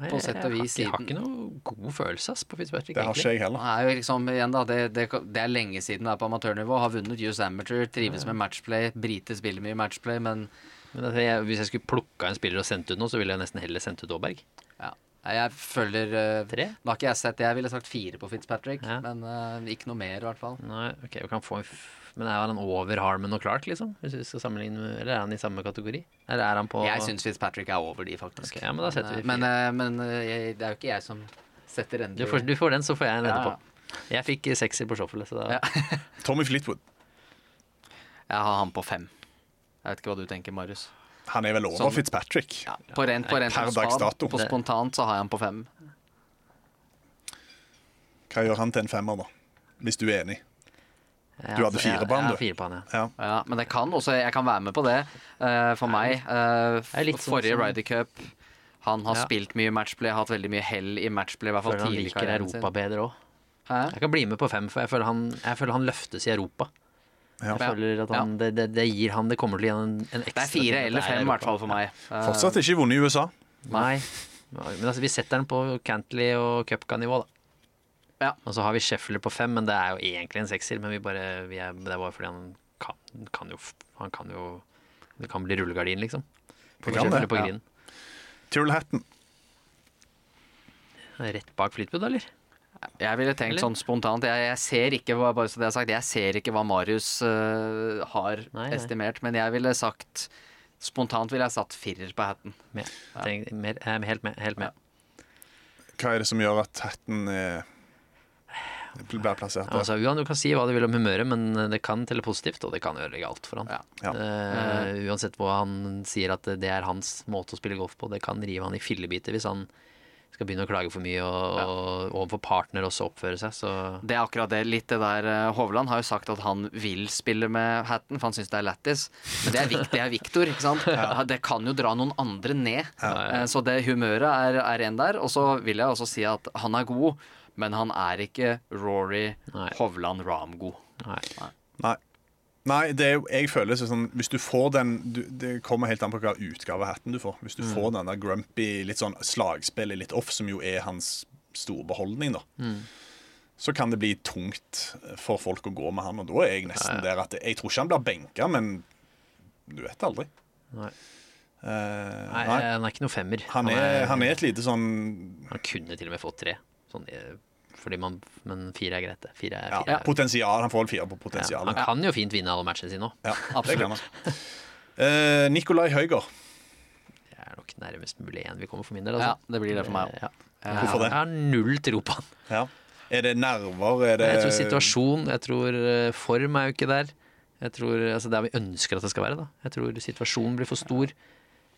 Nei, på sett og jeg har vis ikke- Jeg har ikke noe god følelse ass, på Fitzpatrick. Det har egentlig. ikke jeg heller. Er liksom, igjen da, det, det, det er lenge siden det er på amatørnivå. Har vunnet US Amateur, trives med matchplay. Brite spiller mye matchplay, men Men altså, jeg, hvis jeg skulle plukka en spiller og sendt ut noe, så ville jeg nesten heller sendt ut Aaberg. ja. Jeg føler uh, Tre? Nå har ikke jeg sett Jeg ville sagt fire på Fitzpatrick, Ja. men uh, ikke noe mer, i hvert fall. Nei, ok, vi kan få en f Men er han over Harmon og Clark, liksom? Hvis vi skal sammenligne med, Eller er han i samme kategori? Eller er han på Jeg syns Fitzpatrick er over de, faktisk. Okay, ja, men da setter vi Men, eh, men eh, jeg, det er jo ikke jeg som setter du får, du får den, så får jeg en Ja, etterpå. Jeg fikk sekser på shuffle, så da Ja. Tommy Fleetwood. Jeg har han på fem. Jeg vet ikke hva du tenker, Marius. Han er vel over Sånn. Fitzpatrick. Ja, på rent, på rent Per dags dato. På spontant så har jeg han på fem. Hva gjør han til en femmer, da? Hvis du er enig? Ja, Du hadde fire jeg- på han, jeg har du. Fire på han, ja. Ja. Ja, men det kan også, jeg kan være med på det. Eh, for meg eh, er litt sånn Forrige som- Ryder Cup Han har Ja. spilt mye matchplay, hatt veldig mye hell i matchplay. I hvert fall Føler han tidlig i liker karrieren sin. Europa bedre òg. Jeg kan bli med på fem, for jeg føler han, jeg føler han løftes i Europa. Ja. Jeg føler at han, det, det, det gir han Det kommer til å gi han en, en ekstra Det er fire eller er fem, i hvert fall, for meg. Fortsatt ikke vunnet i USA. Nei. Men altså, vi setter den på Cantley og Cupca-nivå, da. Ja. Og så har vi Sheffield på fem, men det er jo egentlig en sekser. Men vi bare, vi er, det er bare fordi han kan, kan jo Han kan jo Det kan bli rullegardin, liksom. På Sheffield på grinen. Ja. Hatton. Rett bak Flytbud, eller? Jeg ville tenkt Eller? sånn spontant. Jeg, jeg ser ikke hva, bare så det er sagt, jeg ser ikke hva Marius uh, har Nei, nei. estimert, men jeg ville sagt Spontant ville jeg satt firer på hatten. Med. Tenk, mer, er helt med. Helt med. Hva er det som gjør at hatten er blir plassert der? Altså, du kan si hva du vil om humøret, men det kan telle positivt, og det kan ødelegge alt for han. Ja. Ja. Uh, uansett hva han sier at det er hans måte å spille golf på, det kan rive han i fillebiter hvis han skal begynne å klage for mye og, og overfor partner også oppføre seg. Så Det er akkurat det. Litt det der eh, Hovland har jo sagt at han vil spille med hatten, for han syns det er lættis. Men det er, det er Victor, ikke sant. Det kan jo dra noen andre ned. Ja. Så det humøret er, er en der. Og så vil jeg også si at han er god, men han er ikke Rory Nei. Hovland Ram-god. nei. Nei. Nei, det er, jo- jeg føler det sånn Hvis du får den du, Det kommer helt an på hva utgave av hatten du får. Hvis du Mm. får den der grumpy, litt sånn slagspillet litt off, som jo er hans store beholdning, da, Mm. så kan det bli tungt for folk å gå med han. Og da er jeg nesten der at Jeg tror ikke han blir benka, men du vet aldri. Nei. Uh, Nei, nei. han er ikke noe femmer. Han er, han er et lite sånn han kunne til og med fått tre. Sånn, eh, fordi man, men fire er greit, det. Fire er, fire ja, potensial. Han får vel fire på ja, potensialet. Han kan jo fint vinne alle matchene sine òg. Ja, kan. Eh, Nikolai Høiger. Det er nok nærmest mulig én vi kommer for min del. Ja, Altså. det blir det for meg òg. Ja. Hvorfor det? Jeg har null tro på han. Ja. Er det nerver? Er det Jeg tror situasjon, jeg tror eh, form er jo ikke der. Jeg tror, altså Der vi ønsker at det skal være. da Jeg tror situasjonen blir for stor.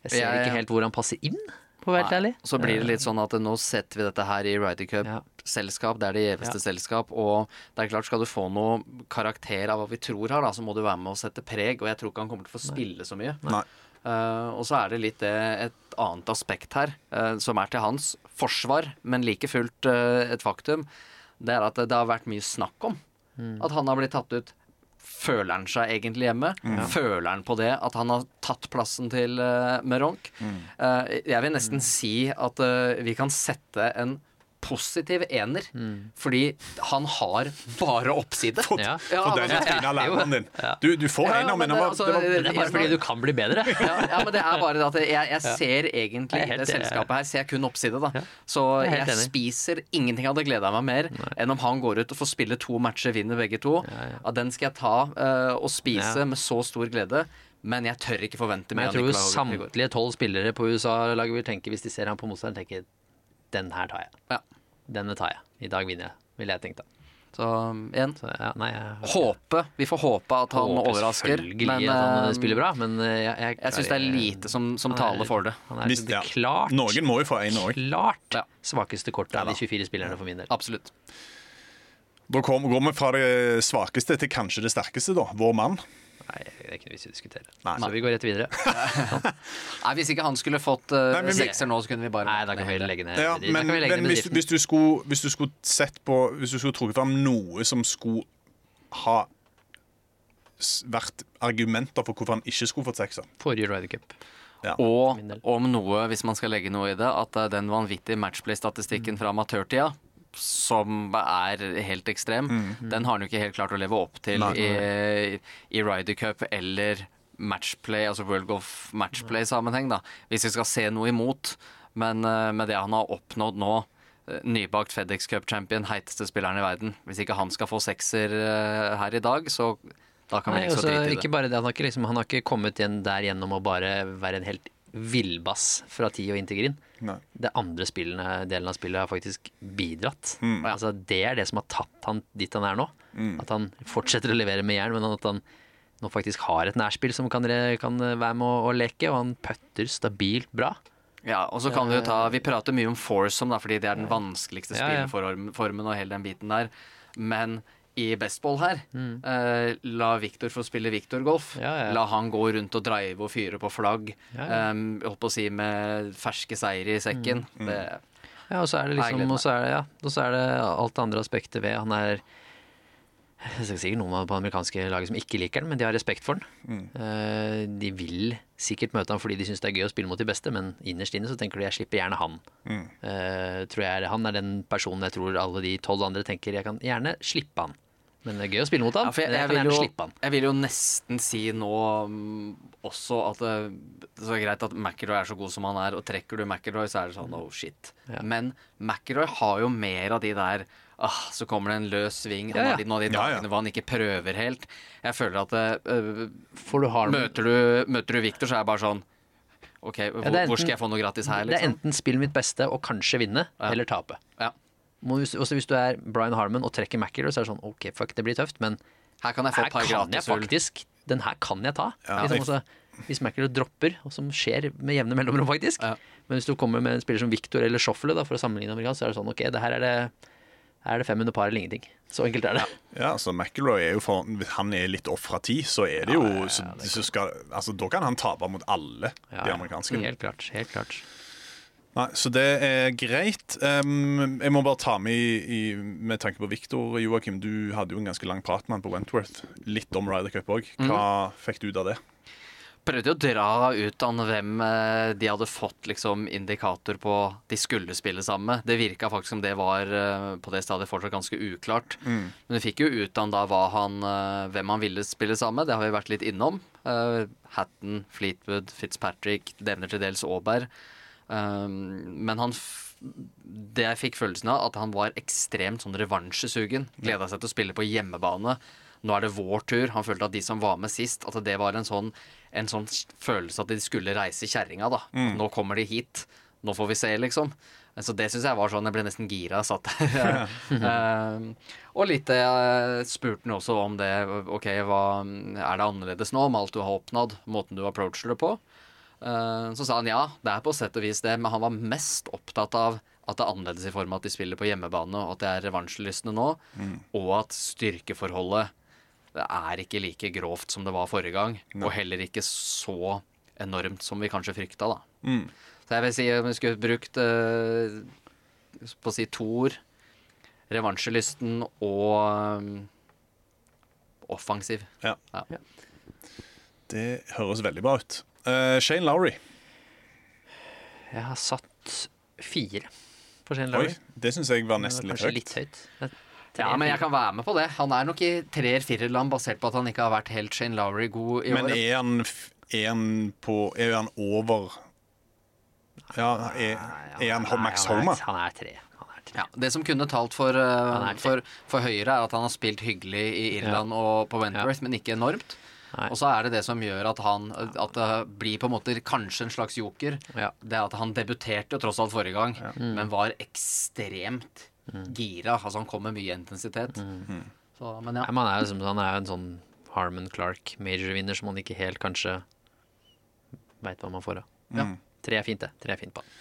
Jeg ser ikke helt hvor han passer inn, på å være helt ærlig. Så blir det litt sånn at nå setter vi dette her i Ryder Ja. Cup-selskap. Det er det gjeveste selskap. Og det er klart, skal du få noe karakter av hva vi tror her, da, så må du være med og sette preg. Og jeg tror ikke han kommer til å få spille så mye. Nei. Uh, og så er det litt det, et annet aspekt her, uh, som er til hans forsvar, men like fullt uh, et faktum. Det er at det, det har vært mye snakk om at han har blitt tatt ut. Føler han seg egentlig hjemme? Føler han på det at han har tatt plassen til uh, Meronk? Eh, jeg vil nesten si at uh, vi kan sette en positiv ener, fordi han har bare oppside. Ja. Ja, For den fine læreren din. Du, du får Ja, en av men det- var- altså, det var- Det er bare fordi du kan bli bedre. ja, ja, men det er bare at jeg, jeg ser egentlig Jeg i det selskapet her ser jeg kun oppside, da. Så Jeg spiser ingenting jeg det hadde gleda meg mer enn om han går ut og får spille to matcher, vinner begge to. Ja, den skal jeg ta uh, og spise med så stor glede. Men jeg tør ikke forvente mer jeg tror jo samtlige tolv spillere på USA-laget vil tenke, hvis de ser han på motstanderen, tenker den her tar jeg. Ja. Denne tar jeg. I dag vinner jeg, ville jeg tenkt da. Så um, igjen Så, ja, nei, jeg håpe. Vi får håpe at han håpe overrasker. Men han eh, spiller bra, men eh, jeg Jeg, jeg syns det er lite som, som er- taler for det. Han er Hvis- det ja. klart, Noen må jo få en òg. klart Ja. svakeste kortet av de 24 spillerne for min del. Absolutt. Da kom, går vi fra det svakeste til kanskje det sterkeste, da. Vår mann. Nei, det er ikke noe vits i å diskutere. Nei. Så vi går rett videre. Nei, Hvis ikke han skulle fått uh, Nei, men vi- sekser nå, så kunne vi bare Nei, da kan vi legge ned Ja, da men, kan vi legge men ned hvis, hvis, du skulle, hvis du skulle sett på Hvis du skulle trukket fram noe som skulle ha s- vært argumenter for hvorfor han ikke skulle fått sekser Forrige Ryder Cup. Og min del. om noe, hvis man skal legge noe i det, at det er den vanvittige matchplay-statistikken fra amatørtida, som er helt ekstrem, den har han jo ikke helt klart å leve opp til Nei. i, i Ryder Cup eller matchplay, altså World Golf Matchplay-sammenheng, da. Hvis vi skal se noe imot. Men uh, med det han har oppnådd nå, uh, nybakt FedEx Cup-champion, heiteste spilleren i verden Hvis ikke han skal få sekser uh, her i dag, så da kan vi ikke så også, drite i det. ikke bare det, han har ikke, liksom, han har ikke kommet igjen der gjennom å bare være en helt villbass fra ti og inn til Grin. Nei. Det andre spillene, delen av spillet har faktisk bidratt. Mm. Altså, det er det som har tatt han dit han er nå. At han fortsetter å levere med jern, men at han nå faktisk har et nærspill som kan, kan være med å, å leke, og han putter stabilt bra. Ja, og så kan vi jo ta Vi prater mye om foursome, da, fordi det er den vanskeligste spilleformen og hele den biten der. Men i bestball her, eh, la Victor få spille Victor-golf. Mm. Ja, ja. La han gå rundt og drive og fyre på flagg. Ja, ja. Um, holdt på å si med ferske seire i sekken. Mm. Det, Ja, og så er det liksom Og så er det, ja, og så er det alt det andre aspektet ved Han er Det er sikkert noen på amerikanske laget som ikke liker den, men de har respekt for den. Mm. De vil sikkert møte han fordi de syns det er gøy å spille mot de beste, men innerst inne så tenker de jeg slipper gjerne han. Eh, tror jeg Han er den personen jeg tror alle de tolv andre tenker jeg kan gjerne slippe han. Men det er gøy å spille mot han. Ja, for jeg, jeg, jeg vil jo, han. jeg vil jo nesten si nå um, også at det, det er greit at McIlroy er så god som han er, og trekker du McIlroy, så er det sånn oh shit. Ja. Men McIlroy har jo mer av de der ah, så kommer det en løs sving. Han Ja, har de, noen av de Ja, ja. dagene hvor han ikke prøver helt. Jeg føler at øh, For du har møter, du, møter du Victor, så er jeg bare sånn OK, hvor, er hvor skal jeg få noe gratis her, Det er liksom? enten spill mitt beste og kanskje vinne, Ja. eller tape. Ja. Hvis- Også hvis du er Brian Harmon og trekker McIlroy, så er det sånn OK, fuck, det blir tøft, men Her kan jeg få et par gratis Den her kan jeg ta. Ja. liksom, altså, hvis McIlroy dropper, og som skjer med jevne mellomrom, faktisk. Ja. Men hvis du kommer med en spiller som Victor eller Schoffele, da, for å sammenligne amerikansk, så er det sånn OK, det her er det, er det fem under par eller ingenting. Så enkelt er det. Ja, altså McIlroy er jo for, Hvis han er litt off fra tid, så er det jo så, så skal, altså, Da kan han tape mot alle Ja, de ja. amerikanske. Helt klart. Helt klart. Nei, Så det er greit. Um, jeg må bare ta med i, i, med tanke på Victor, Joakim. Du hadde jo en ganske lang prat med han på Wentworth. Litt om Ryder Cup òg. Hva fikk du ut av det? prøvde å dra ut av hvem eh, de hadde fått liksom indikator på de skulle spille sammen med. Det virka faktisk som det var eh, på det stadiet fortsatt ganske uklart. Men du fikk jo ut av da han, eh, hvem han ville spille sammen med. Det har vi vært litt innom. Uh, Hatton, Fleetwood, Fitzpatrick, nevner til dels Aaberg. Um, men han det jeg fikk følelsen av, at han var ekstremt sånn revansjesugen. Gleda seg til å spille på hjemmebane. Nå er det vår tur. Han følte at de som var med sist, at det var en sånn, en sånn følelse at de skulle reise kjerringa. da. Nå kommer de hit. Nå får vi se, liksom. Så det syns jeg var sånn Jeg ble nesten gira. Satt der. uh, og litt det jeg spurte han også om det. Ok, hva er det annerledes nå med alt du har oppnådd? Måten du approacher det på? Eh, Så sa han ja, det er på sett og vis det, men han var mest opptatt av at det er annerledes i form av at de spiller på hjemmebane, og at det er revansjelystne nå, og at styrkeforholdet det er ikke like grovt som det var forrige gang, og heller ikke så enormt som vi kanskje frykta, da. Så jeg vil si om vi skulle brukt eh, på å si to ord revansjelysten og um, offensiv. Ja. Ja. Det høres veldig bra ut. Eh, Shane Lowry. Jeg har satt fire på Shane Oi, Lowry. det syns jeg var nesten var litt høyt. litt høyt. Ja, men jeg kan være med på det. Han er nok i treer-firerland basert på at han ikke har vært helt Shane Lowry god i Men år. er han, er han på Er han over Ja, er, er han Nei, Max han er- Han er tre. Ja, det som kunne talt for, uh, tre. for, for Høyre, er at han har spilt hyggelig i Irland og på Wentworth, men ikke enormt. Nei. Og så er det det som gjør at han At det blir på en måte kanskje en slags joker. Ja. Det at han debuterte jo tross alt forrige gang, men var ekstremt gira. Altså han kom med mye intensitet. Så, men ja. Nei, man er jo han er jo en sånn Harman Clark major-vinner som man ikke helt kanskje veit hva man får av. Ja. Tre er fint, det. Tre er fint på han.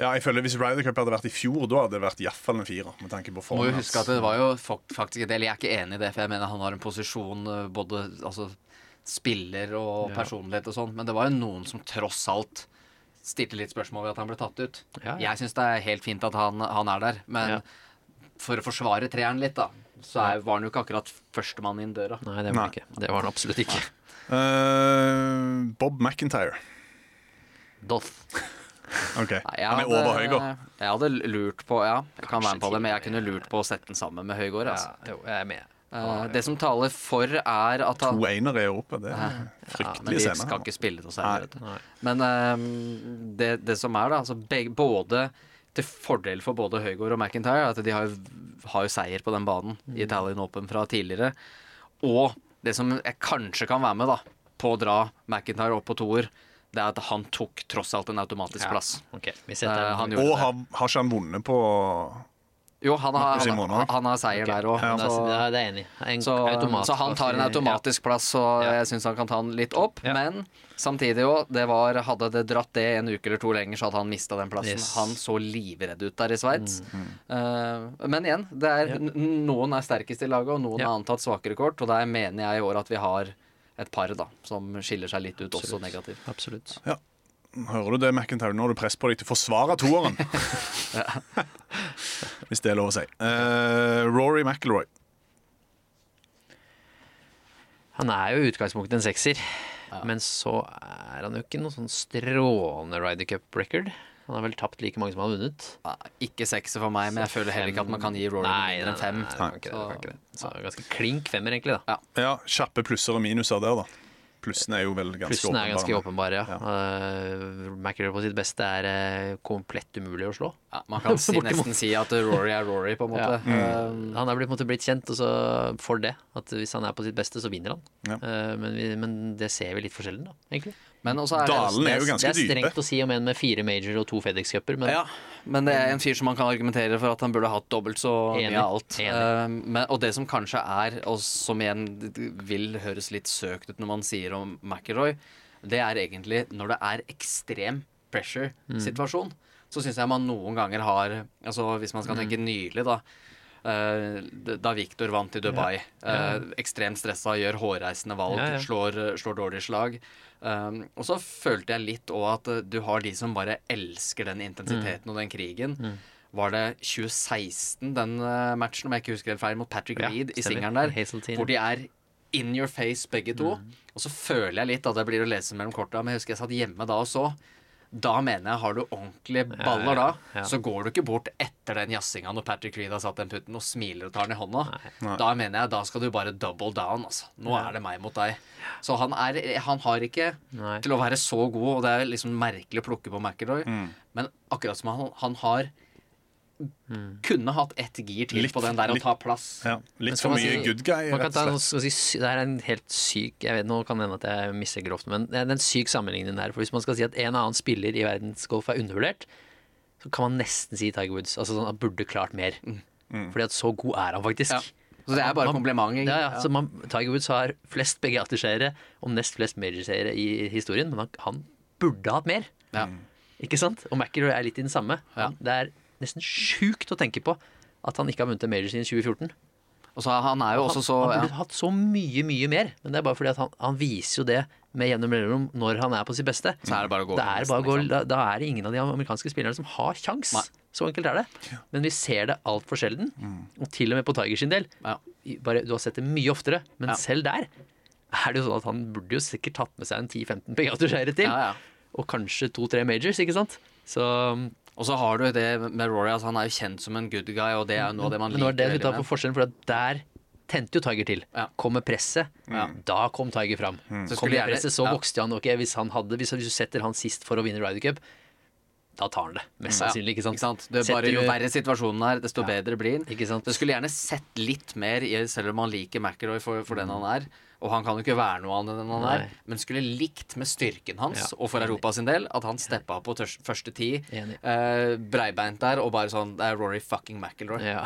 Ja, jeg føler Hvis Ryder Cup hadde vært i fjor, da hadde det vært iallfall en firer. Med tanke på Må jo huske at det var jo faktisk en del Jeg er ikke enig i det, for jeg mener han har en posisjon eh, både altså, spiller og Ja. personlighet og sånn, men det var jo noen som tross alt stilte litt spørsmål ved at han ble tatt ut. Ja, ja. Jeg syns det er helt fint at han, han er der, men Ja. for å forsvare treeren litt, da, så er, var han jo ikke akkurat førstemann inn døra. Nei, det var han ikke. Det var han absolutt ikke. Uh, Bob McIntyre. Doth. Ok, Nei, Han er hadde- over Høygård. Jeg hadde lurt på Ja, jeg kan være med på det, men jeg kunne lurt på å sette den sammen med Høygård. Altså. Ja, jo, jeg er med. Eh, det som taler for, er at han To enere i Europa. Det er Ja, men de skal ikke spille noe særlig. Men uh, det, det som er, da altså begge, Både til fordel for både Høygård og McIntyre, at de har, har jo seier på den banen i Italian Open fra tidligere. Og det som jeg kanskje kan være med da på å dra McIntyre opp på toer, det er at han tok tross alt en automatisk plass. Okay. Eh, han Og har, har ikke han vunnet på Jo, han har, han, han, har seier der òg. Ja, det er enig. En Så, automat- så han tar en automatisk plass, så Ja. jeg syns han kan ta den litt opp. Ja. Men samtidig òg, det var Hadde det dratt det en uke eller to lenger, så hadde han mista den plassen. Yes. Han så livredd ut der i Sveits. Eh, men igjen, det er, noen er sterkest i laget, og noen Ja. har antatt svakere kort. Og der mener jeg i år at vi har et par da som skiller seg litt ut, også negativt. Absolutt. Hører du det, McIntyre? Nå har du press på deg til å forsvare toeren. Hvis det er lov å si. Uh, Rory McIlroy. Han er jo i utgangspunktet en sekser, men så er han jo ikke noen sånn strålende Ryder Cup record. Han har vel tapt like mange som han har vunnet. Ja, ikke sekser for meg, men jeg føler heller ikke at man kan gi Rory Nei, mindre enn fem. Nei, nei, nei, det Nei, det, det det. Så ganske klink femmer, egentlig. da Ja, Kjappe plusser og minuser der, da. Plussene er jo vel ganske Plussen er ganske åpenbare. åpenbar, ja. Uh, McIlroy på sitt beste er uh, komplett umulig å slå. Ja, man kan si, nesten si at Rory er Rory, på en måte. Ja. Uh, Han er blitt, på måte blitt kjent og så for det. At hvis han er på sitt beste, så vinner han. Ja. Eh, men, vi, men det ser vi litt for sjelden, da, egentlig. Men også er det er jo det er strengt dype. å si om en med fire major og to FedEx-cuper, men Ja, men det er en fyr som man kan argumentere for at han burde hatt dobbelt så Enig, mye av alt. enig. Eh, men, og det som kanskje er, og som igjen vil høres litt søkt ut når man sier om McIlroy, det er egentlig når det er ekstrem pressure-situasjon. Så syns jeg man noen ganger har Altså Hvis man skal tenke nylig, da. eh, da Victor vant i Dubai. eh, ekstremt stressa, gjør hårreisende valg, Ja, ja. Slår, slår dårlig slag. Um, og så følte jeg litt òg at eh, du har de som bare elsker den intensiteten og den krigen. Mm. Var det 2016, den eh, matchen, om jeg ikke husker helt feil, mot Patrick Ja, Reed i singelen der? Hazeltine. Hvor de er in your face begge to. Mm. Og så føler jeg litt at det blir å lese mellom korta, men jeg husker jeg satt hjemme da og så. Da mener jeg, har du ordentlige baller da, ja, ja. så går du ikke bort etter den jazzinga når Patrick Reed har satt den putten og smiler og tar den i hånda. Da mener jeg, da skal du bare double down, altså. Nå er det meg mot deg. Så han, er, han har ikke Nei. til å være så god, og det er liksom merkelig å plukke på McIlroy, Mm. men akkurat som han, han har kunne hatt ett gir til Litt- på den der litt- ta plass. Ja, litt for mye si- good guy, Man kan rett ta, og noe- slett. skal si, det er en helt syk Jeg vet, Nå kan det hende at jeg misser grovt, men det er en syk sammenligning her. For Hvis man skal si at en annen spiller i verdensgolf er undervurdert, så kan man nesten si Tiger Woods. Altså sånn, Han burde klart mer. Fordi at så god er han faktisk. Ja. Så det er bare Man- kompliment. Ja, ja, så man, Tiger Woods har flest PGA-seire og nest flest major-seire i historien, men han, han burde hatt mer. Ja. Ikke sant? Og McIlroy er litt i den samme. Ja. Det er nesten sjukt å tenke på at han ikke har vunnet en major siden 2014. Og så han er jo også så han ja. burde hatt så mye, mye mer. Men det er bare fordi at han, han viser jo det med jevne mellomrom når han er på sitt beste. Så er det bare å gå Det er bare å gå, liksom. da, da er det ingen av de amerikanske spillerne som har kjangs. Så enkelt er det. Men vi ser det altfor sjelden. Og til og med på Tiger sin del. Ja. Bare, du har sett det mye oftere, men Ja. selv der er det jo sånn at han burde jo sikkert tatt med seg en 10-15 PGA-seire til. Ja, ja. Og kanskje to-tre majors, ikke sant? Så Og så har du det med Rory, altså han er jo kjent som en good guy, og det er jo noe av det man Men nå er det vi tar på forskjellen, for der tente jo Tiger til. Ja. Kom med presset. Da kom Tiger fram. Så Kom med presset, så ja. vokste han. Okay, hvis, han hadde, hvis, du setter han sist for å vinne Ryder Cup, da tar han det. Mest Ja, sannsynlig. ikke sant? Ikke sant? Det er bare Jo verre situasjonen er, desto bedre blir han. Ikke sant? Det skulle gjerne sett litt mer selv om han liker McIlroy for, for den han er. Og han kan jo ikke være noe annet enn han er. Men skulle likt med styrken hans, Ja, og for. Europa sin del, at han steppa på tørs, første ti. Eh, breibeint der, og bare sånn Det er Rory fucking McIlroy. Ja.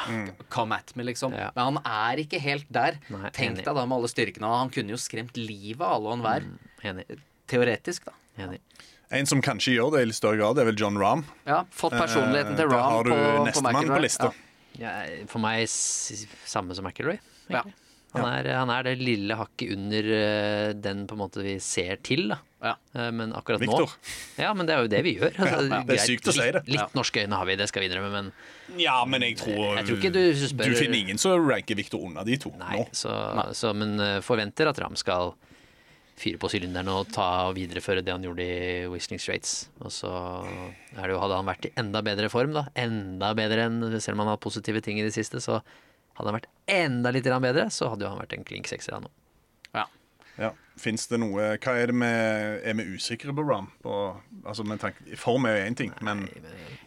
Come at me, liksom. Ja. Men han er ikke helt der. Nei, Tenk enig. deg da med alle styrkene. Han kunne jo skremt livet av alle og enhver. Mm. Teoretisk, da. enig. En som kanskje gjør det i litt større grad, det er vel John Rahm. Ja, Fått personligheten Eh, til Rahm Ram har du på, på McIlroy. på lista. Ja. Ja, for meg samme som McIlroy. Ja. Han, er, han er det lille hakket under eh, den på en måte vi ser til. da. Ja. Eh, Men akkurat Victor. nå Ja, men det er jo det vi gjør. Altså, det er sykt å si det. Litt, litt norske øyne har vi, det skal vi innrømme, men Ja, men jeg tror, Jeg tror ikke du spør- Du finner ingen som ranker Victor under de to Nei, nå. så, så, men eh, forventer at Ram skal fyre på sylinderen og ta og videreføre det han gjorde i Whistling Straits. Og så det jo, hadde han vært i enda bedre form, da, enda bedre enn Selv om han har positive ting i det siste, så Hadde han vært enda litt bedre, så hadde jo han vært en klink sekser nå. Ja. Ja. Fins det noe Hva er det med, Er vi usikre på Ram? På, altså, med tanke, form er jo én ting, men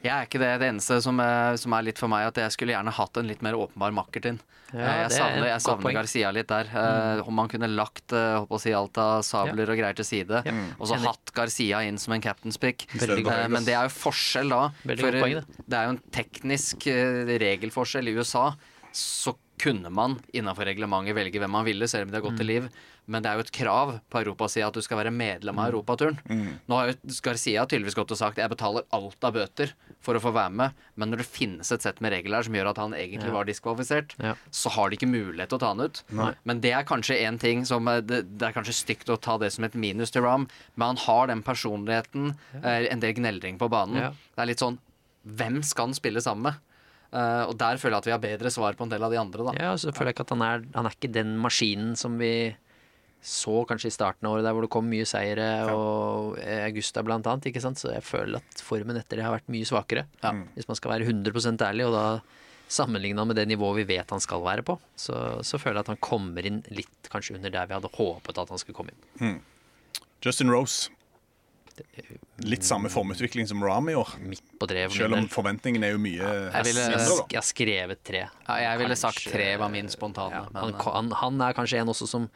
Jeg er ikke det. Det eneste som er, som er litt for meg, at jeg skulle gjerne hatt en litt mer åpenbar makker til. Ja, Eh, jeg er savner, jeg savner. Mm. Garcia litt der. Eh, om man kunne lagt eh, å si, alt av sabler og greier til side, Ja. og så hatt Garcia inn som en captain's pick. Eh, men det er jo forskjell da. For poeng, eh, det er jo en teknisk eh, regelforskjell. I USA så kunne man innenfor reglementet velge hvem man ville, selv om de har gått til Mm. liv. Men det er jo et krav på Europasida at du skal være medlem av Europaturen. Nå har jo Garcia tydeligvis gått og sagt jeg betaler alt av bøter for å få være med, men når det finnes et sett med regler som gjør at han egentlig var diskvalifisert, Ja. så har de ikke mulighet til å ta han ut. Men det er kanskje en ting som eh, det, det er kanskje stygt å ta det som et minus til Ram, men han har den personligheten, ja. en del gneldring på banen. Ja. Det er litt sånn Hvem skal han spille sammen med? Eh, og der føler jeg at vi har bedre svar på en del av de andre, da. Ja, og så føler jeg ikke at han er Han er ikke den maskinen som vi så kanskje i starten av året, der hvor det kom mye seire, og Augusta blant annet. Ikke sant? Så jeg føler at formen etter det har vært mye svakere. Hvis man skal være 100% ærlig, og da sammenligna med det nivået vi vet han skal være på, så, så føler jeg at han kommer inn litt kanskje under der vi hadde håpet at han skulle komme inn. Justin Rose Litt samme formutvikling som Ram i år. Midt på treet. Selv om forventningen er jo mye mindre. Jeg har skrevet tre. Ja, jeg ville sagt tre var min spontane. Ja, men, han, eh, han, han er kanskje en også som,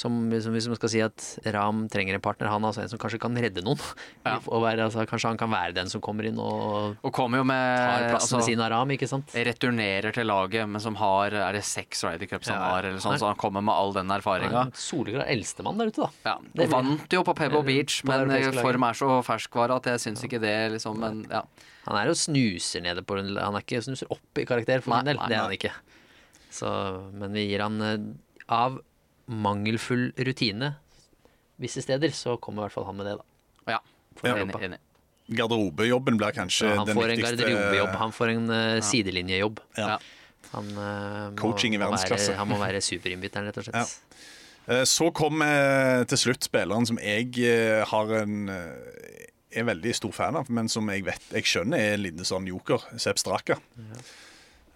som, som Hvis man skal si at Ram trenger en partner, han er altså en som kanskje kan redde noen. Ja. Og være, altså, kanskje han kan være den som kommer inn og og kommer jo tar med altså, ved siden av Ram, ikke sant? Returnerer til laget, men som har Er det seks Ryder Cups han har, eller sånn, så han kommer med all den erfaringa. Soleklar eldstemann der ute, da. Ja, Det og vant jo på Pebble Beach, på men eh, form er så ferskvare at jeg syns ikke det liksom Men ja. Han er jo snuser nede på Han er ikke snuser opp i karakter, for Nei, min del. nei, Det er han ikke. Så, men vi gir han eh, Av mangelfull rutine visse steder, så kommer i hvert fall han med det, da. ja. Ja. Enig, enig. Garderobejobben blir kanskje den får en viktigste garderobejobb, han får en uh, sidelinjejobb. Ja. Han, eh, må, i verdensklasse. Være, han må være superinnbytteren, rett og slett. Ja. Eh, Så kom uh, til slutt spilleren som jeg har en er veldig stor fan av, men som jeg vet jeg skjønner er en liten sånn joker, Sepp Straka.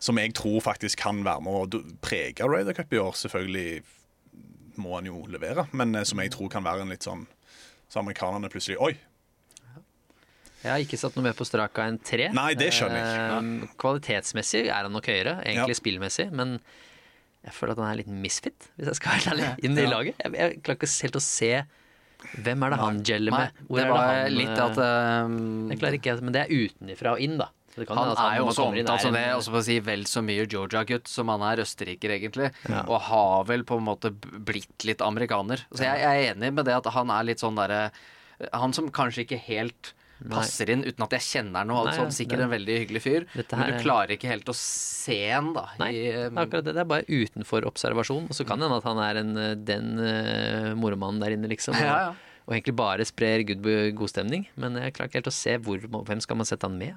Som jeg tror faktisk kan være med å prege Raider Cup i år. Selvfølgelig må han jo levere, men eh, som jeg tror kan være en litt sånn Så amerikanerne plutselig Oi! Jeg har ikke satt noe mer på straka enn tre. Nei, det skjønner jeg. Eh, kvalitetsmessig er han nok høyere, egentlig spillmessig, men jeg føler at han er litt misfit, hvis jeg skal være ærlig, inn i laget. Jeg, jeg klarer ikke helt å se hvem er det han gjeller med. Hvor det er var det han, litt eh, at um, Jeg klarer ikke, men det er utenifra og inn, da. Så Han hende er jo også omtalt som det, en- også for å si vel så mye Georgia-gutt som han er østerriker, egentlig. Og har vel på en måte blitt litt amerikaner. Så jeg, jeg er enig med det at han er litt sånn derre Han som kanskje ikke helt passer inn, uten at jeg kjenner han Altså, alt Nei. Sikkert det- en veldig hyggelig fyr. Dette Men du er- klarer ikke helt å se han, da. Nei, i, det um, akkurat det. Det er bare utenfor observasjon. Og så kan det hende at han er en, eh, den uh, moromannen der inne, liksom. Og, Ja, ja. og egentlig bare sprer god, god stemning. Men jeg klarer ikke helt å se hvor, hvem skal man sette han med.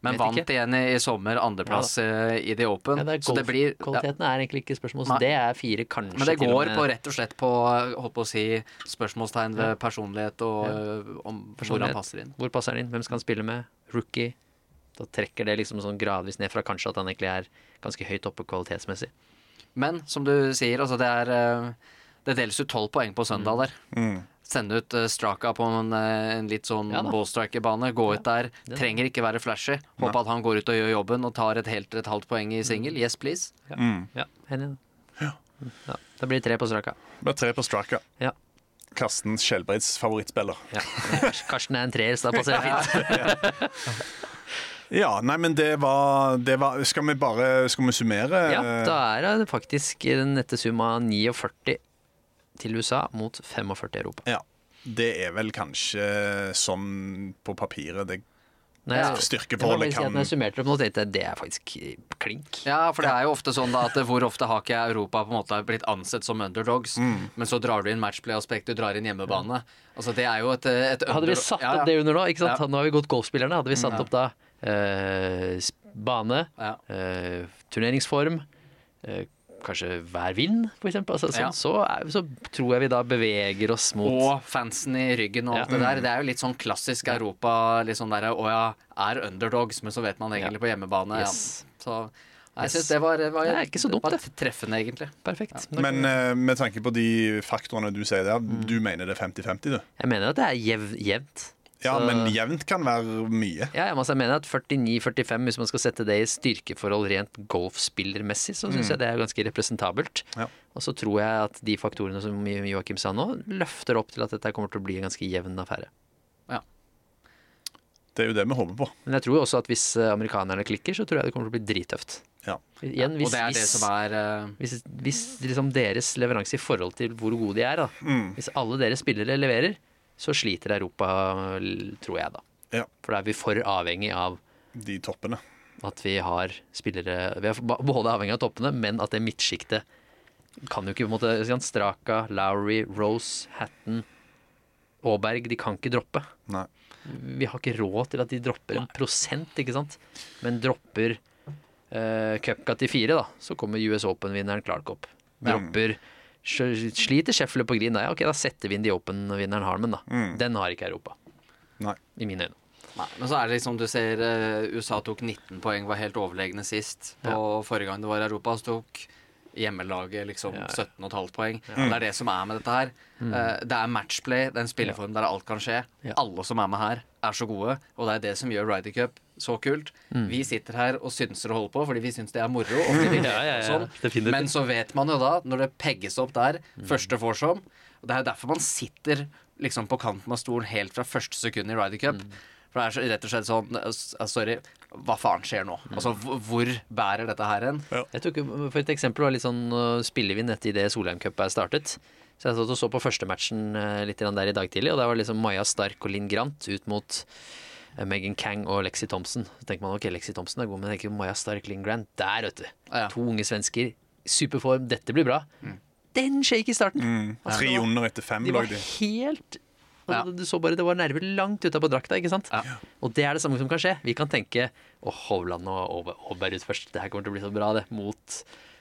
Men vet vant ikke. igjen i, i sommer, andreplass ja, i The Open. Ja, det er så det blir ja. Kvaliteten er egentlig ikke spørsmål, så Nei. det er fire, kanskje. Men det til og går med- på rett og slett på holdt på å si, spørsmålstegn ved personlighet og øh, om hvor han passer inn. Hvor passer han inn? Hvem skal han spille med? Rookie? Da trekker det liksom sånn gradvis ned fra kanskje at han egentlig er ganske høyt oppe kvalitetsmessig. Men som du sier, altså det er øh, Det deles ut tolv poeng på søndag der. Sende ut øh, Straka på en, øh, en litt sånn Ja ballstriker-bane. Gå ut der. Trenger ikke være flashy. Håpe at han går ut og gjør jobben og tar et helt et halvt poeng i singel. Yes, please. Ja, enig. Ja. Ja. Da blir det tre på straka. blir tre på Straka. Ja. Karsten Skjelbreids favorittspiller. ja. Karsten er en treer, så da passer det fint. Ja, nei, men det var, det var Skal vi bare Skal vi summere? Ja, da er det faktisk den nette summa 49 til USA mot 45 i Europa. Ja. Det er vel kanskje sånn på papiret det Nei, ja. styrkeforholdet jeg si kan Når jeg summerte opp nå, tenkte jeg det er faktisk klink. Ja, for det er jo ofte sånn da at hvor ofte har ikke Europa på en måte blitt ansett som underdogs, men så drar du inn matchplay-aspekt, du drar inn hjemmebane. Altså det er jo et, et Hadde vi satt Ja, ja. opp det under nå, ikke sant? Ja. nå har vi gått golfspillerne, hadde vi satt Ja. opp da eh, bane, Ja. eh, turneringsform, eh, kanskje hver vind, eksempel. Altså, sånn, Ja. så, så tror jeg vi da beveger oss mot Og fansen i ryggen og alt Ja. det der. Det er jo litt sånn klassisk Europa. Litt sånn der, Å ja, er underdogs, men så vet man egentlig på hjemmebane. Yes. Ja. Så Jeg synes det var, var, er ikke så dumt, var det. treffende, egentlig. Perfekt. Men uh, med tanke på de faktorene du sier der, Mm. du mener det er 50-50, du? Jeg mener at det er jevnt. Ja, Så- men jevnt kan være mye. Ja, jeg, si, jeg mener at 49-45, hvis man skal sette det i styrkeforhold rent golfspillermessig, så syns jeg det er ganske representabelt. Ja. Og så tror jeg at de faktorene som Joakim sa nå, løfter opp til at dette kommer til å bli en ganske jevn affære. Det er jo det vi håper på. Men jeg tror også at hvis eh, amerikanerne klikker, så tror jeg det kommer til å bli drittøft. Ja. Igjen, hvis, Og det er det som er uh... hvis, hvis liksom deres leveranse i forhold til hvor gode de er, da. Mm. Hvis alle deres spillere leverer, så sliter Europa, tror jeg, da. Ja. For da er vi for avhengig av De toppene. at vi har spillere Vi er både avhengig av toppene, men at det midtsjiktet kan jo ikke på en måte Straka, Lowry, Rose, Hatton, Aaberg De kan ikke droppe. Nei. Vi har ikke råd til at de dropper en prosent, ikke sant? Men dropper uh, Cupcat til fire, da, så kommer US Open-vinneren Clark opp. Dropper sj- Sliter Sheffield på green, da, ja, ok, da setter vi inn de Open-vinneren Harman, da. Den har ikke Europa, Nei. i mine øyne. Nei, men så er det liksom du ser eh, USA tok 19 poeng, var helt overlegne sist. Og forrige gang det var Europa, så tok hjemmelaget liksom 17,5 poeng. Og Det er det som er med dette her. Mm. det er matchplay, det er en spilleform der alt kan skje. Ja. Alle som er med her, er så gode, og det er det som gjør Ryder Cup så kult. Vi sitter her og synser og holder på fordi vi syns det er moro. Og fordi Ja, ja, ja, sånn. Men så vet man jo da, når det pegges opp der, første vorsom Og det er jo derfor man sitter liksom på kanten av stolen helt fra første sekund i Ryder Cup. For det er så, rett og slett sånn eh, eh, Sorry, hva faen skjer nå? Altså, hvor, bærer dette her hen? Jeg tok, for et eksempel var litt sånn uh, spillevind etter idet Solheim Cup er startet. Så jeg satt og så på første matchen litt grann der i dag tidlig, og der var liksom Maja Stark og Linn Grant ut mot Megan Kang og Lexi Thompson. Så tenker man ok, Lexi Thompson er god, men tenker Maja Stark, Lindgren. Grant, der vet du. Ja. To unge svensker, superform, dette blir bra. Den shake i starten. Altså, Tre under etter fem de var helt Ja. Du så bare det var nerver langt utapå drakta, ikke sant? Ja. Og det er det samme som kan skje. Vi kan tenke å, Hovland og ut først. Det her kommer til å bli så bra, det. Mot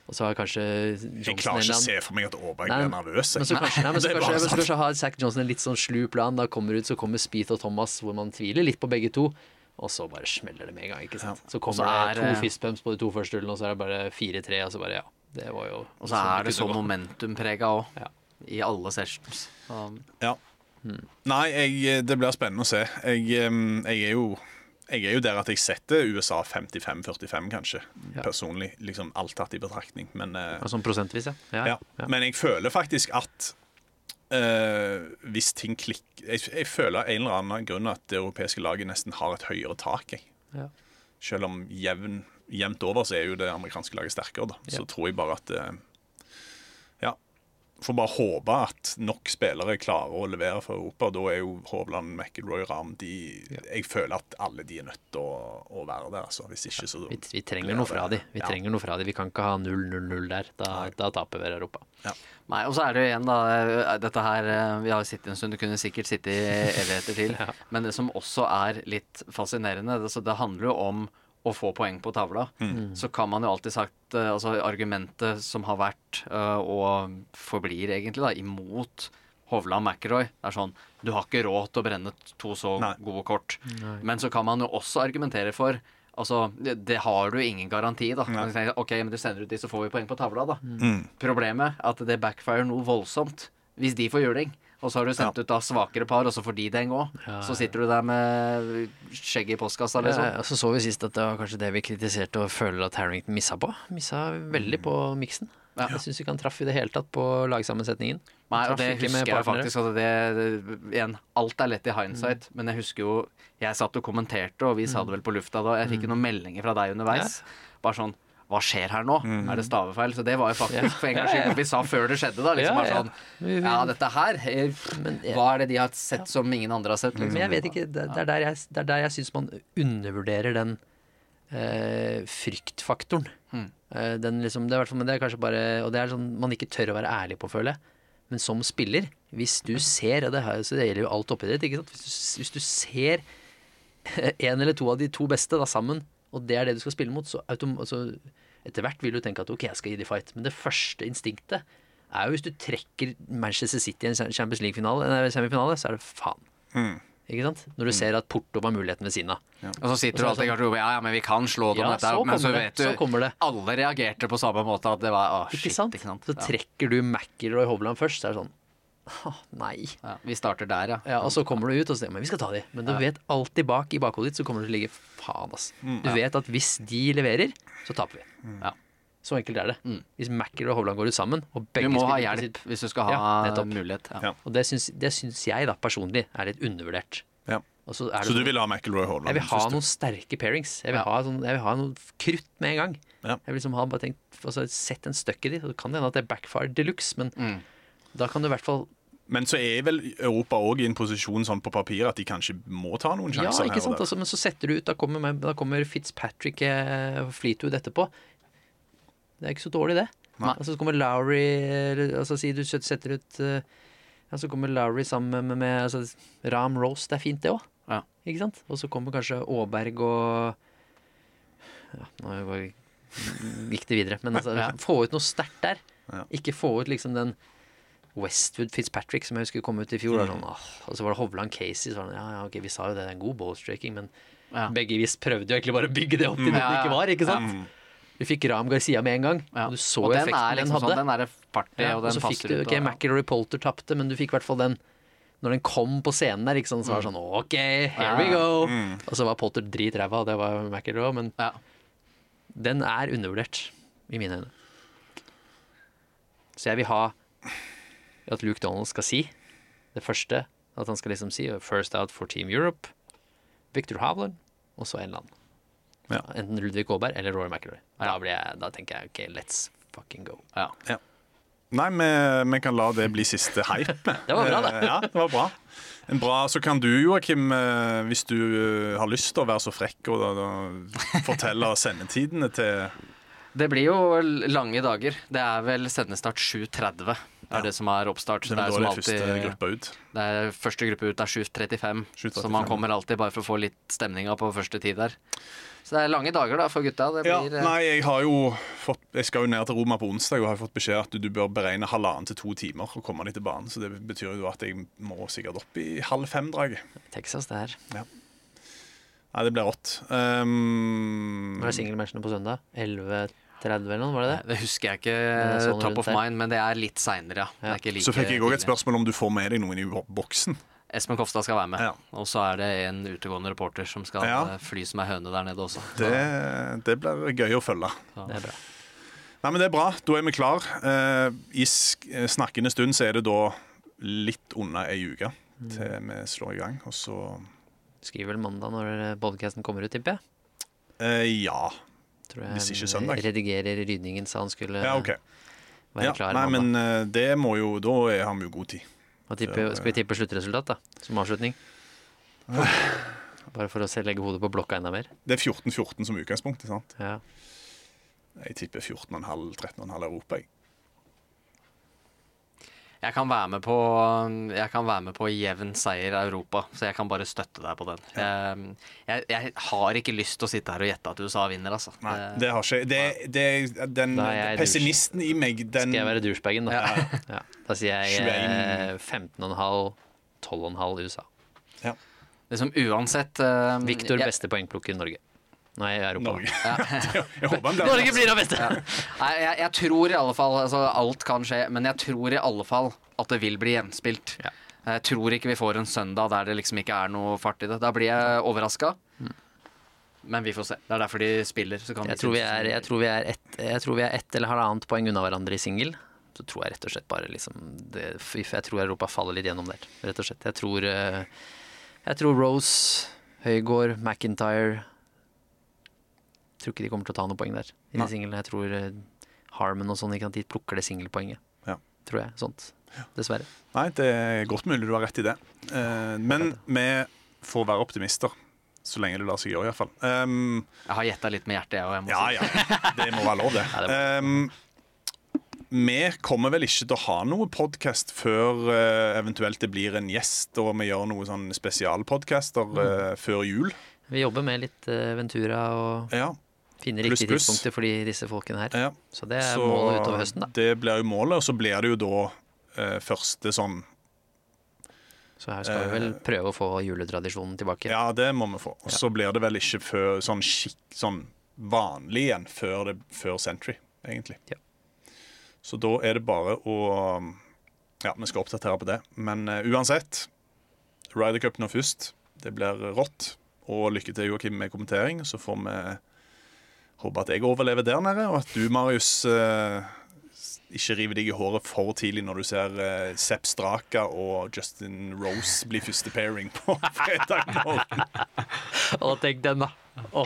Og så har kanskje Jeg klarer ikke å se for meg at Aaberg blir nervøs. men så kanskje, nei, men så kanskje, men så kanskje har Zack Johnson en litt sånn slu plan. Da kommer ut, så kommer Speeth og Thomas, hvor man tviler litt på begge to. Og så bare smeller det med en gang. ikke sant? Så kommer så er det to fistpumps på de to første hullene, og så er det bare fire-tre. Og så bare, ja. Det var jo Og så er det så kunne momentumprega òg. Ja. I alle sessions. Um, Ja. Nei, jeg, det blir spennende å se. Jeg, jeg, er jo, jeg er jo der at jeg setter USA 55-45, kanskje. Ja. Personlig. liksom Alt tatt i betraktning. Men, uh, Sånn prosentvis, ja. ja. ja. Men jeg føler faktisk at uh, hvis ting klikker jeg, jeg føler av en eller annen grunn at det europeiske laget nesten har et høyere tak. Jeg. Ja. Selv om jevn, jevnt over så er jo det amerikanske laget sterkere. Da. Så tror jeg bare at Ja. Får bare håpe at nok spillere klarer å levere for Europa. Da er jo Hovland, McIlroy, Ram, de, Jeg føler at alle de er nødt til å, å være der. Altså. Hvis ikke, så Vi, vi trenger noe fra de. Vi Ja. trenger noe fra de. Vi kan ikke ha 0-0-0 der. Da, da taper vi Europa. Nei, og så er det jo igjen, da eh, Dette her eh, Vi har sittet en stund, du kunne sikkert sitte i evigheter til. Men det som også er litt fascinerende, det, så det handler jo om å få poeng på tavla. Så kan man jo alltid sagt eh, Altså argumentet som har vært, eh, og forblir egentlig, da, imot Hovland McIlroy, det er sånn Du har ikke råd til å brenne to så Nei. gode kort. Men så kan man jo også argumentere for Altså, det, det har du ingen garanti, da. Man tenker, ok, men du sender ut de, så får vi poeng på tavla, da. Problemet er at det backfirer noe voldsomt hvis de får juling. Og så har du sendt ut da svakere par, og så får de det òg. Så sitter du der med skjegget i postkassa, liksom. Ja, og så så vi sist at det var kanskje det vi kritiserte og føler at Harrington missa på. Missa veldig på miksen. Ja. Jeg syns ikke han traff i det hele tatt på lagsammensetningen. Nei, og det husker jeg faktisk at det, det Igjen, alt er lett i hindsight, men jeg husker jo Jeg satt og kommenterte, og vi sa det vel på lufta da. Jeg fikk jo noen meldinger fra deg underveis. Bare sånn Hva skjer her nå? Er det stavefeil? Så det var jo faktisk for en gangs skyld vi sa før det skjedde, da. Liksom bare ja. sånn Ja, dette her eh, Hva er det de har sett som ingen andre har sett? Liksom? Men jeg vet ikke, det, det er der jeg, det er der jeg syns man undervurderer den eh, fryktfaktoren. Mm. Eh, den liksom, det er, i hvert fall- men det er kanskje bare Og det er sånn man ikke tør å være ærlig på, føler jeg. Men som spiller, hvis du ser Og det, her, så det gjelder jo alt oppi ditt, ikke sant. Hvis du, hvis du ser en eller to av de to beste da sammen, og det er det du skal spille mot, så altså, etter hvert vil du tenke at ok, jeg skal gi de fight. Men det første instinktet er jo hvis du trekker Manchester City i en Champions League-finale, semifinale, så er det faen. Ikke sant? Når du ser at Porto var muligheten ved siden av. Og så sitter du alltid i garderoben ja, ja, men vi kan slå dem, Ja, dette, så men så kommer det, så du så kommer det. Alle reagerte på samme måte, at det var å, Ikke shit, sant? ikke sant? Så Ja. trekker du McIlroy Hovland først, så er det sånn «Åh, Nei. Ja, vi starter der, ja. Ja, og så kommer du ut og sier men vi skal ta de. Men du vet alltid bak i bakhodet ditt så kommer du til å ligge faen, ass. Du vet at hvis de leverer, så taper vi. Ja. Så enkelt er det. Hvis Macker og Hovland går ut sammen, og Du begge må ha hjelp sitt- hvis du skal ha Ja, mulighet. Ja. Ja. Og det syns, det syns jeg da personlig er litt undervurdert. Ja. Og så er det Så du sånn- vil ha McIlroy Haaland? Jeg vil ha du? noen sterke pairings. Jeg vil, Ja. ha, sånn, jeg vil ha noe krutt med en gang. Ja. Jeg vil liksom ha bare tenkt, altså, Sett en støkk i de. Så kan det hende at det er backfire de luxe, men Mm. da kan du i hvert fall Men så er vel Europa òg i en posisjon sånn på papir at de kanskje må ta noen Ja, ikke sant? og. Altså, men så setter du ut, da kommer, da kommer Fitzpatrick og Fleetwood etterpå. Det er ikke så dårlig, det. Nei. Altså, så kommer Lowry altså, Si du setter ut eh, ja, Så kommer Lowry sammen med, med altså, Ram Rose. Det er fint, det òg. Ja. Ikke sant? Og så kommer kanskje Aaberg og Ja, nå gikk det videre. Men altså, Ja. få ut noe sterkt der. Ja. Ikke få ut liksom den Westwood Fitzpatrick som jeg husker kom ut i fjor. Mm. Sånn, åh, og så var det Hovland Casey. Så var det, ja, ja, ok, vi sa jo det, det er en god ballstreaking, men Ja. begge vis prøvde jo egentlig bare å bygge det opp til det det ikke var. ikke sant? Mm. Du fikk Ram Garcia med en gang, Ja. og du så og den effekten den liksom hadde. sånn, den er fartig, Ja, og og den så fikk du, ok, ja. McIlroy Polter tapte, men du fikk i hvert fall den Når den kom på scenen der, ikke sant, så var det sånn OK, here we go. Mm. Og så var Polter dritræva, og det var McIlroy, men Ja. den er undervurdert, i mine øyne. Så jeg vil ha at Luke Donald skal si det første. At han skal liksom si 'First out for Team Europe', Victor Hovland, og så en eller annen. Ja. Enten Ludvig Aaberg eller Rory McIlroy. Da, Ja. da tenker jeg OK, let's fucking go. Ja. Nei, vi, vi kan la det bli siste hype. Det var bra, det. Eh, Ja, det var bra. En bra. Så kan du, Joakim, eh, hvis du eh, har lyst til å være så frekk og da, da, fortelle sendetidene til Det blir jo lange dager. Det er vel sendestart 7.30. Det er det som er oppstart. Det er som det er første alltid- gruppa ut. Det er første gruppe ut er 7.35, 7.35. så man kommer alltid bare for å få litt stemninga på første tid der. Så det er lange dager da for gutta. Det Ja, blir, eh, nei, jeg har jo fått Jeg skal jo ned til Roma på onsdag og har fått beskjed at du, du bør beregne halvannen til to timer og komme deg til banen. Så det betyr jo at jeg må sikkert opp i halv fem-draget. Texas, det her. Nei, det blir rått. Um, Var det singelmatchene på søndag? 11.30 eller noe, var det det? det husker jeg ikke sånn top of mind, men det er litt seinere, ja. Det er ikke like så fikk jeg òg et spørsmål om du får med deg noen i boksen. Espen Kofstad skal være med. Ja. Og så er det en utegående reporter som skal Ja. eh, fly som ei høne der nede også. Det, det blir gøy å følge. Det er bra. Nei, men Det er bra. Da er vi klar. Eh, I snakkende stund så er det da litt under ei uke til vi slår i gang. Og så Skriver vel mandag når podcasten kommer ut, tipper jeg. eh, Ja. Tror jeg søndag. Redigerer Rydningen sa han skulle Ja, okay. være Ja, klar nei, mandag. men eh, det må jo Da har vi jo god tid. Hva tipper, skal vi tippe sluttresultat, da? Som avslutning? Bare for å se, legge hodet på blokka enda mer? Det er 14-14 som utgangspunkt. ikke sant? Ja. Jeg tipper 14,5-13,5 Europa. Jeg. Jeg kan være med på Jeg kan være med på jevn seier i Europa, så jeg kan bare støtte deg på den. Jeg, jeg, jeg har ikke lyst til å sitte her og gjette at USA vinner, altså. Nei, det har ikke det, det, Den pessimisten i meg, den Skal jeg være douchebagen, da? Ja. Da sier jeg eh, 15,5, 12,5 USA. Liksom uansett eh, Victor beste poengplukker i Norge. Nei, Europa. Norge. jeg håper han blir Norge blir det beste! Nei, jeg, jeg tror i alle fall altså, Alt kan skje, men jeg tror i alle fall at det vil bli jevnspilt. Ja. Jeg tror ikke vi får en søndag der det liksom ikke er noe fart i det. Da blir jeg overraska. Men vi får se. Det er derfor de spiller. Så kan Jeg tror vi er, jeg tror vi er, ett, jeg tror vi er ett eller halvannet poeng unna hverandre i singel. Så tror jeg rett og slett bare liksom det, Jeg tror Europa faller litt gjennom der, rett og slett. Jeg tror, eh, jeg tror Rose, Høygård, McIntyre Tror ikke de kommer til å ta noen poeng der i de singlene. Jeg tror Harmon og sånn ikke sant, de plukker det singelpoenget. Ja. Tror jeg. Sånt. Dessverre. Nei, det er godt mulig du har rett i det. Eh, men vi får være optimister. Så lenge det lar seg gjøre, iallfall. Um, Jeg har gjetta litt med hjertet, jeg òg. ja, ja. Det må være lov, det. Ja, det Um, vi kommer vel ikke til å ha noe podkast før uh, eventuelt det blir en gjest, og vi gjør noen sånn spesialpodkaster uh, mm. før jul. Vi jobber med litt uh, Ventura og Ja, finner Pluss, riktige tidspunkter for de, disse folkene her. ja. Så det er Så målet utover høsten, da. Det blir jo målet, og så blir det jo da eh, første sånn Så her skal vi vel prøve å få juletradisjonen tilbake. Ja, det må vi få. Og så blir det vel ikke før, sånn, skikk, sånn vanlig igjen før, det, før Century, egentlig. Ja. Så da er det bare å Ja, vi skal oppdatere på det. Men uh, uansett, Ryder Cup nå først. Det blir rått. Og lykke til, Joakim, med kommentering. Så får vi håpe at jeg overlever der nede, og at du, Marius, uh, ikke river deg i håret for tidlig når du ser uh, Sepp Straka og Justin Rose bli første pairing på fredag morgen. Og tenk den, da. Å.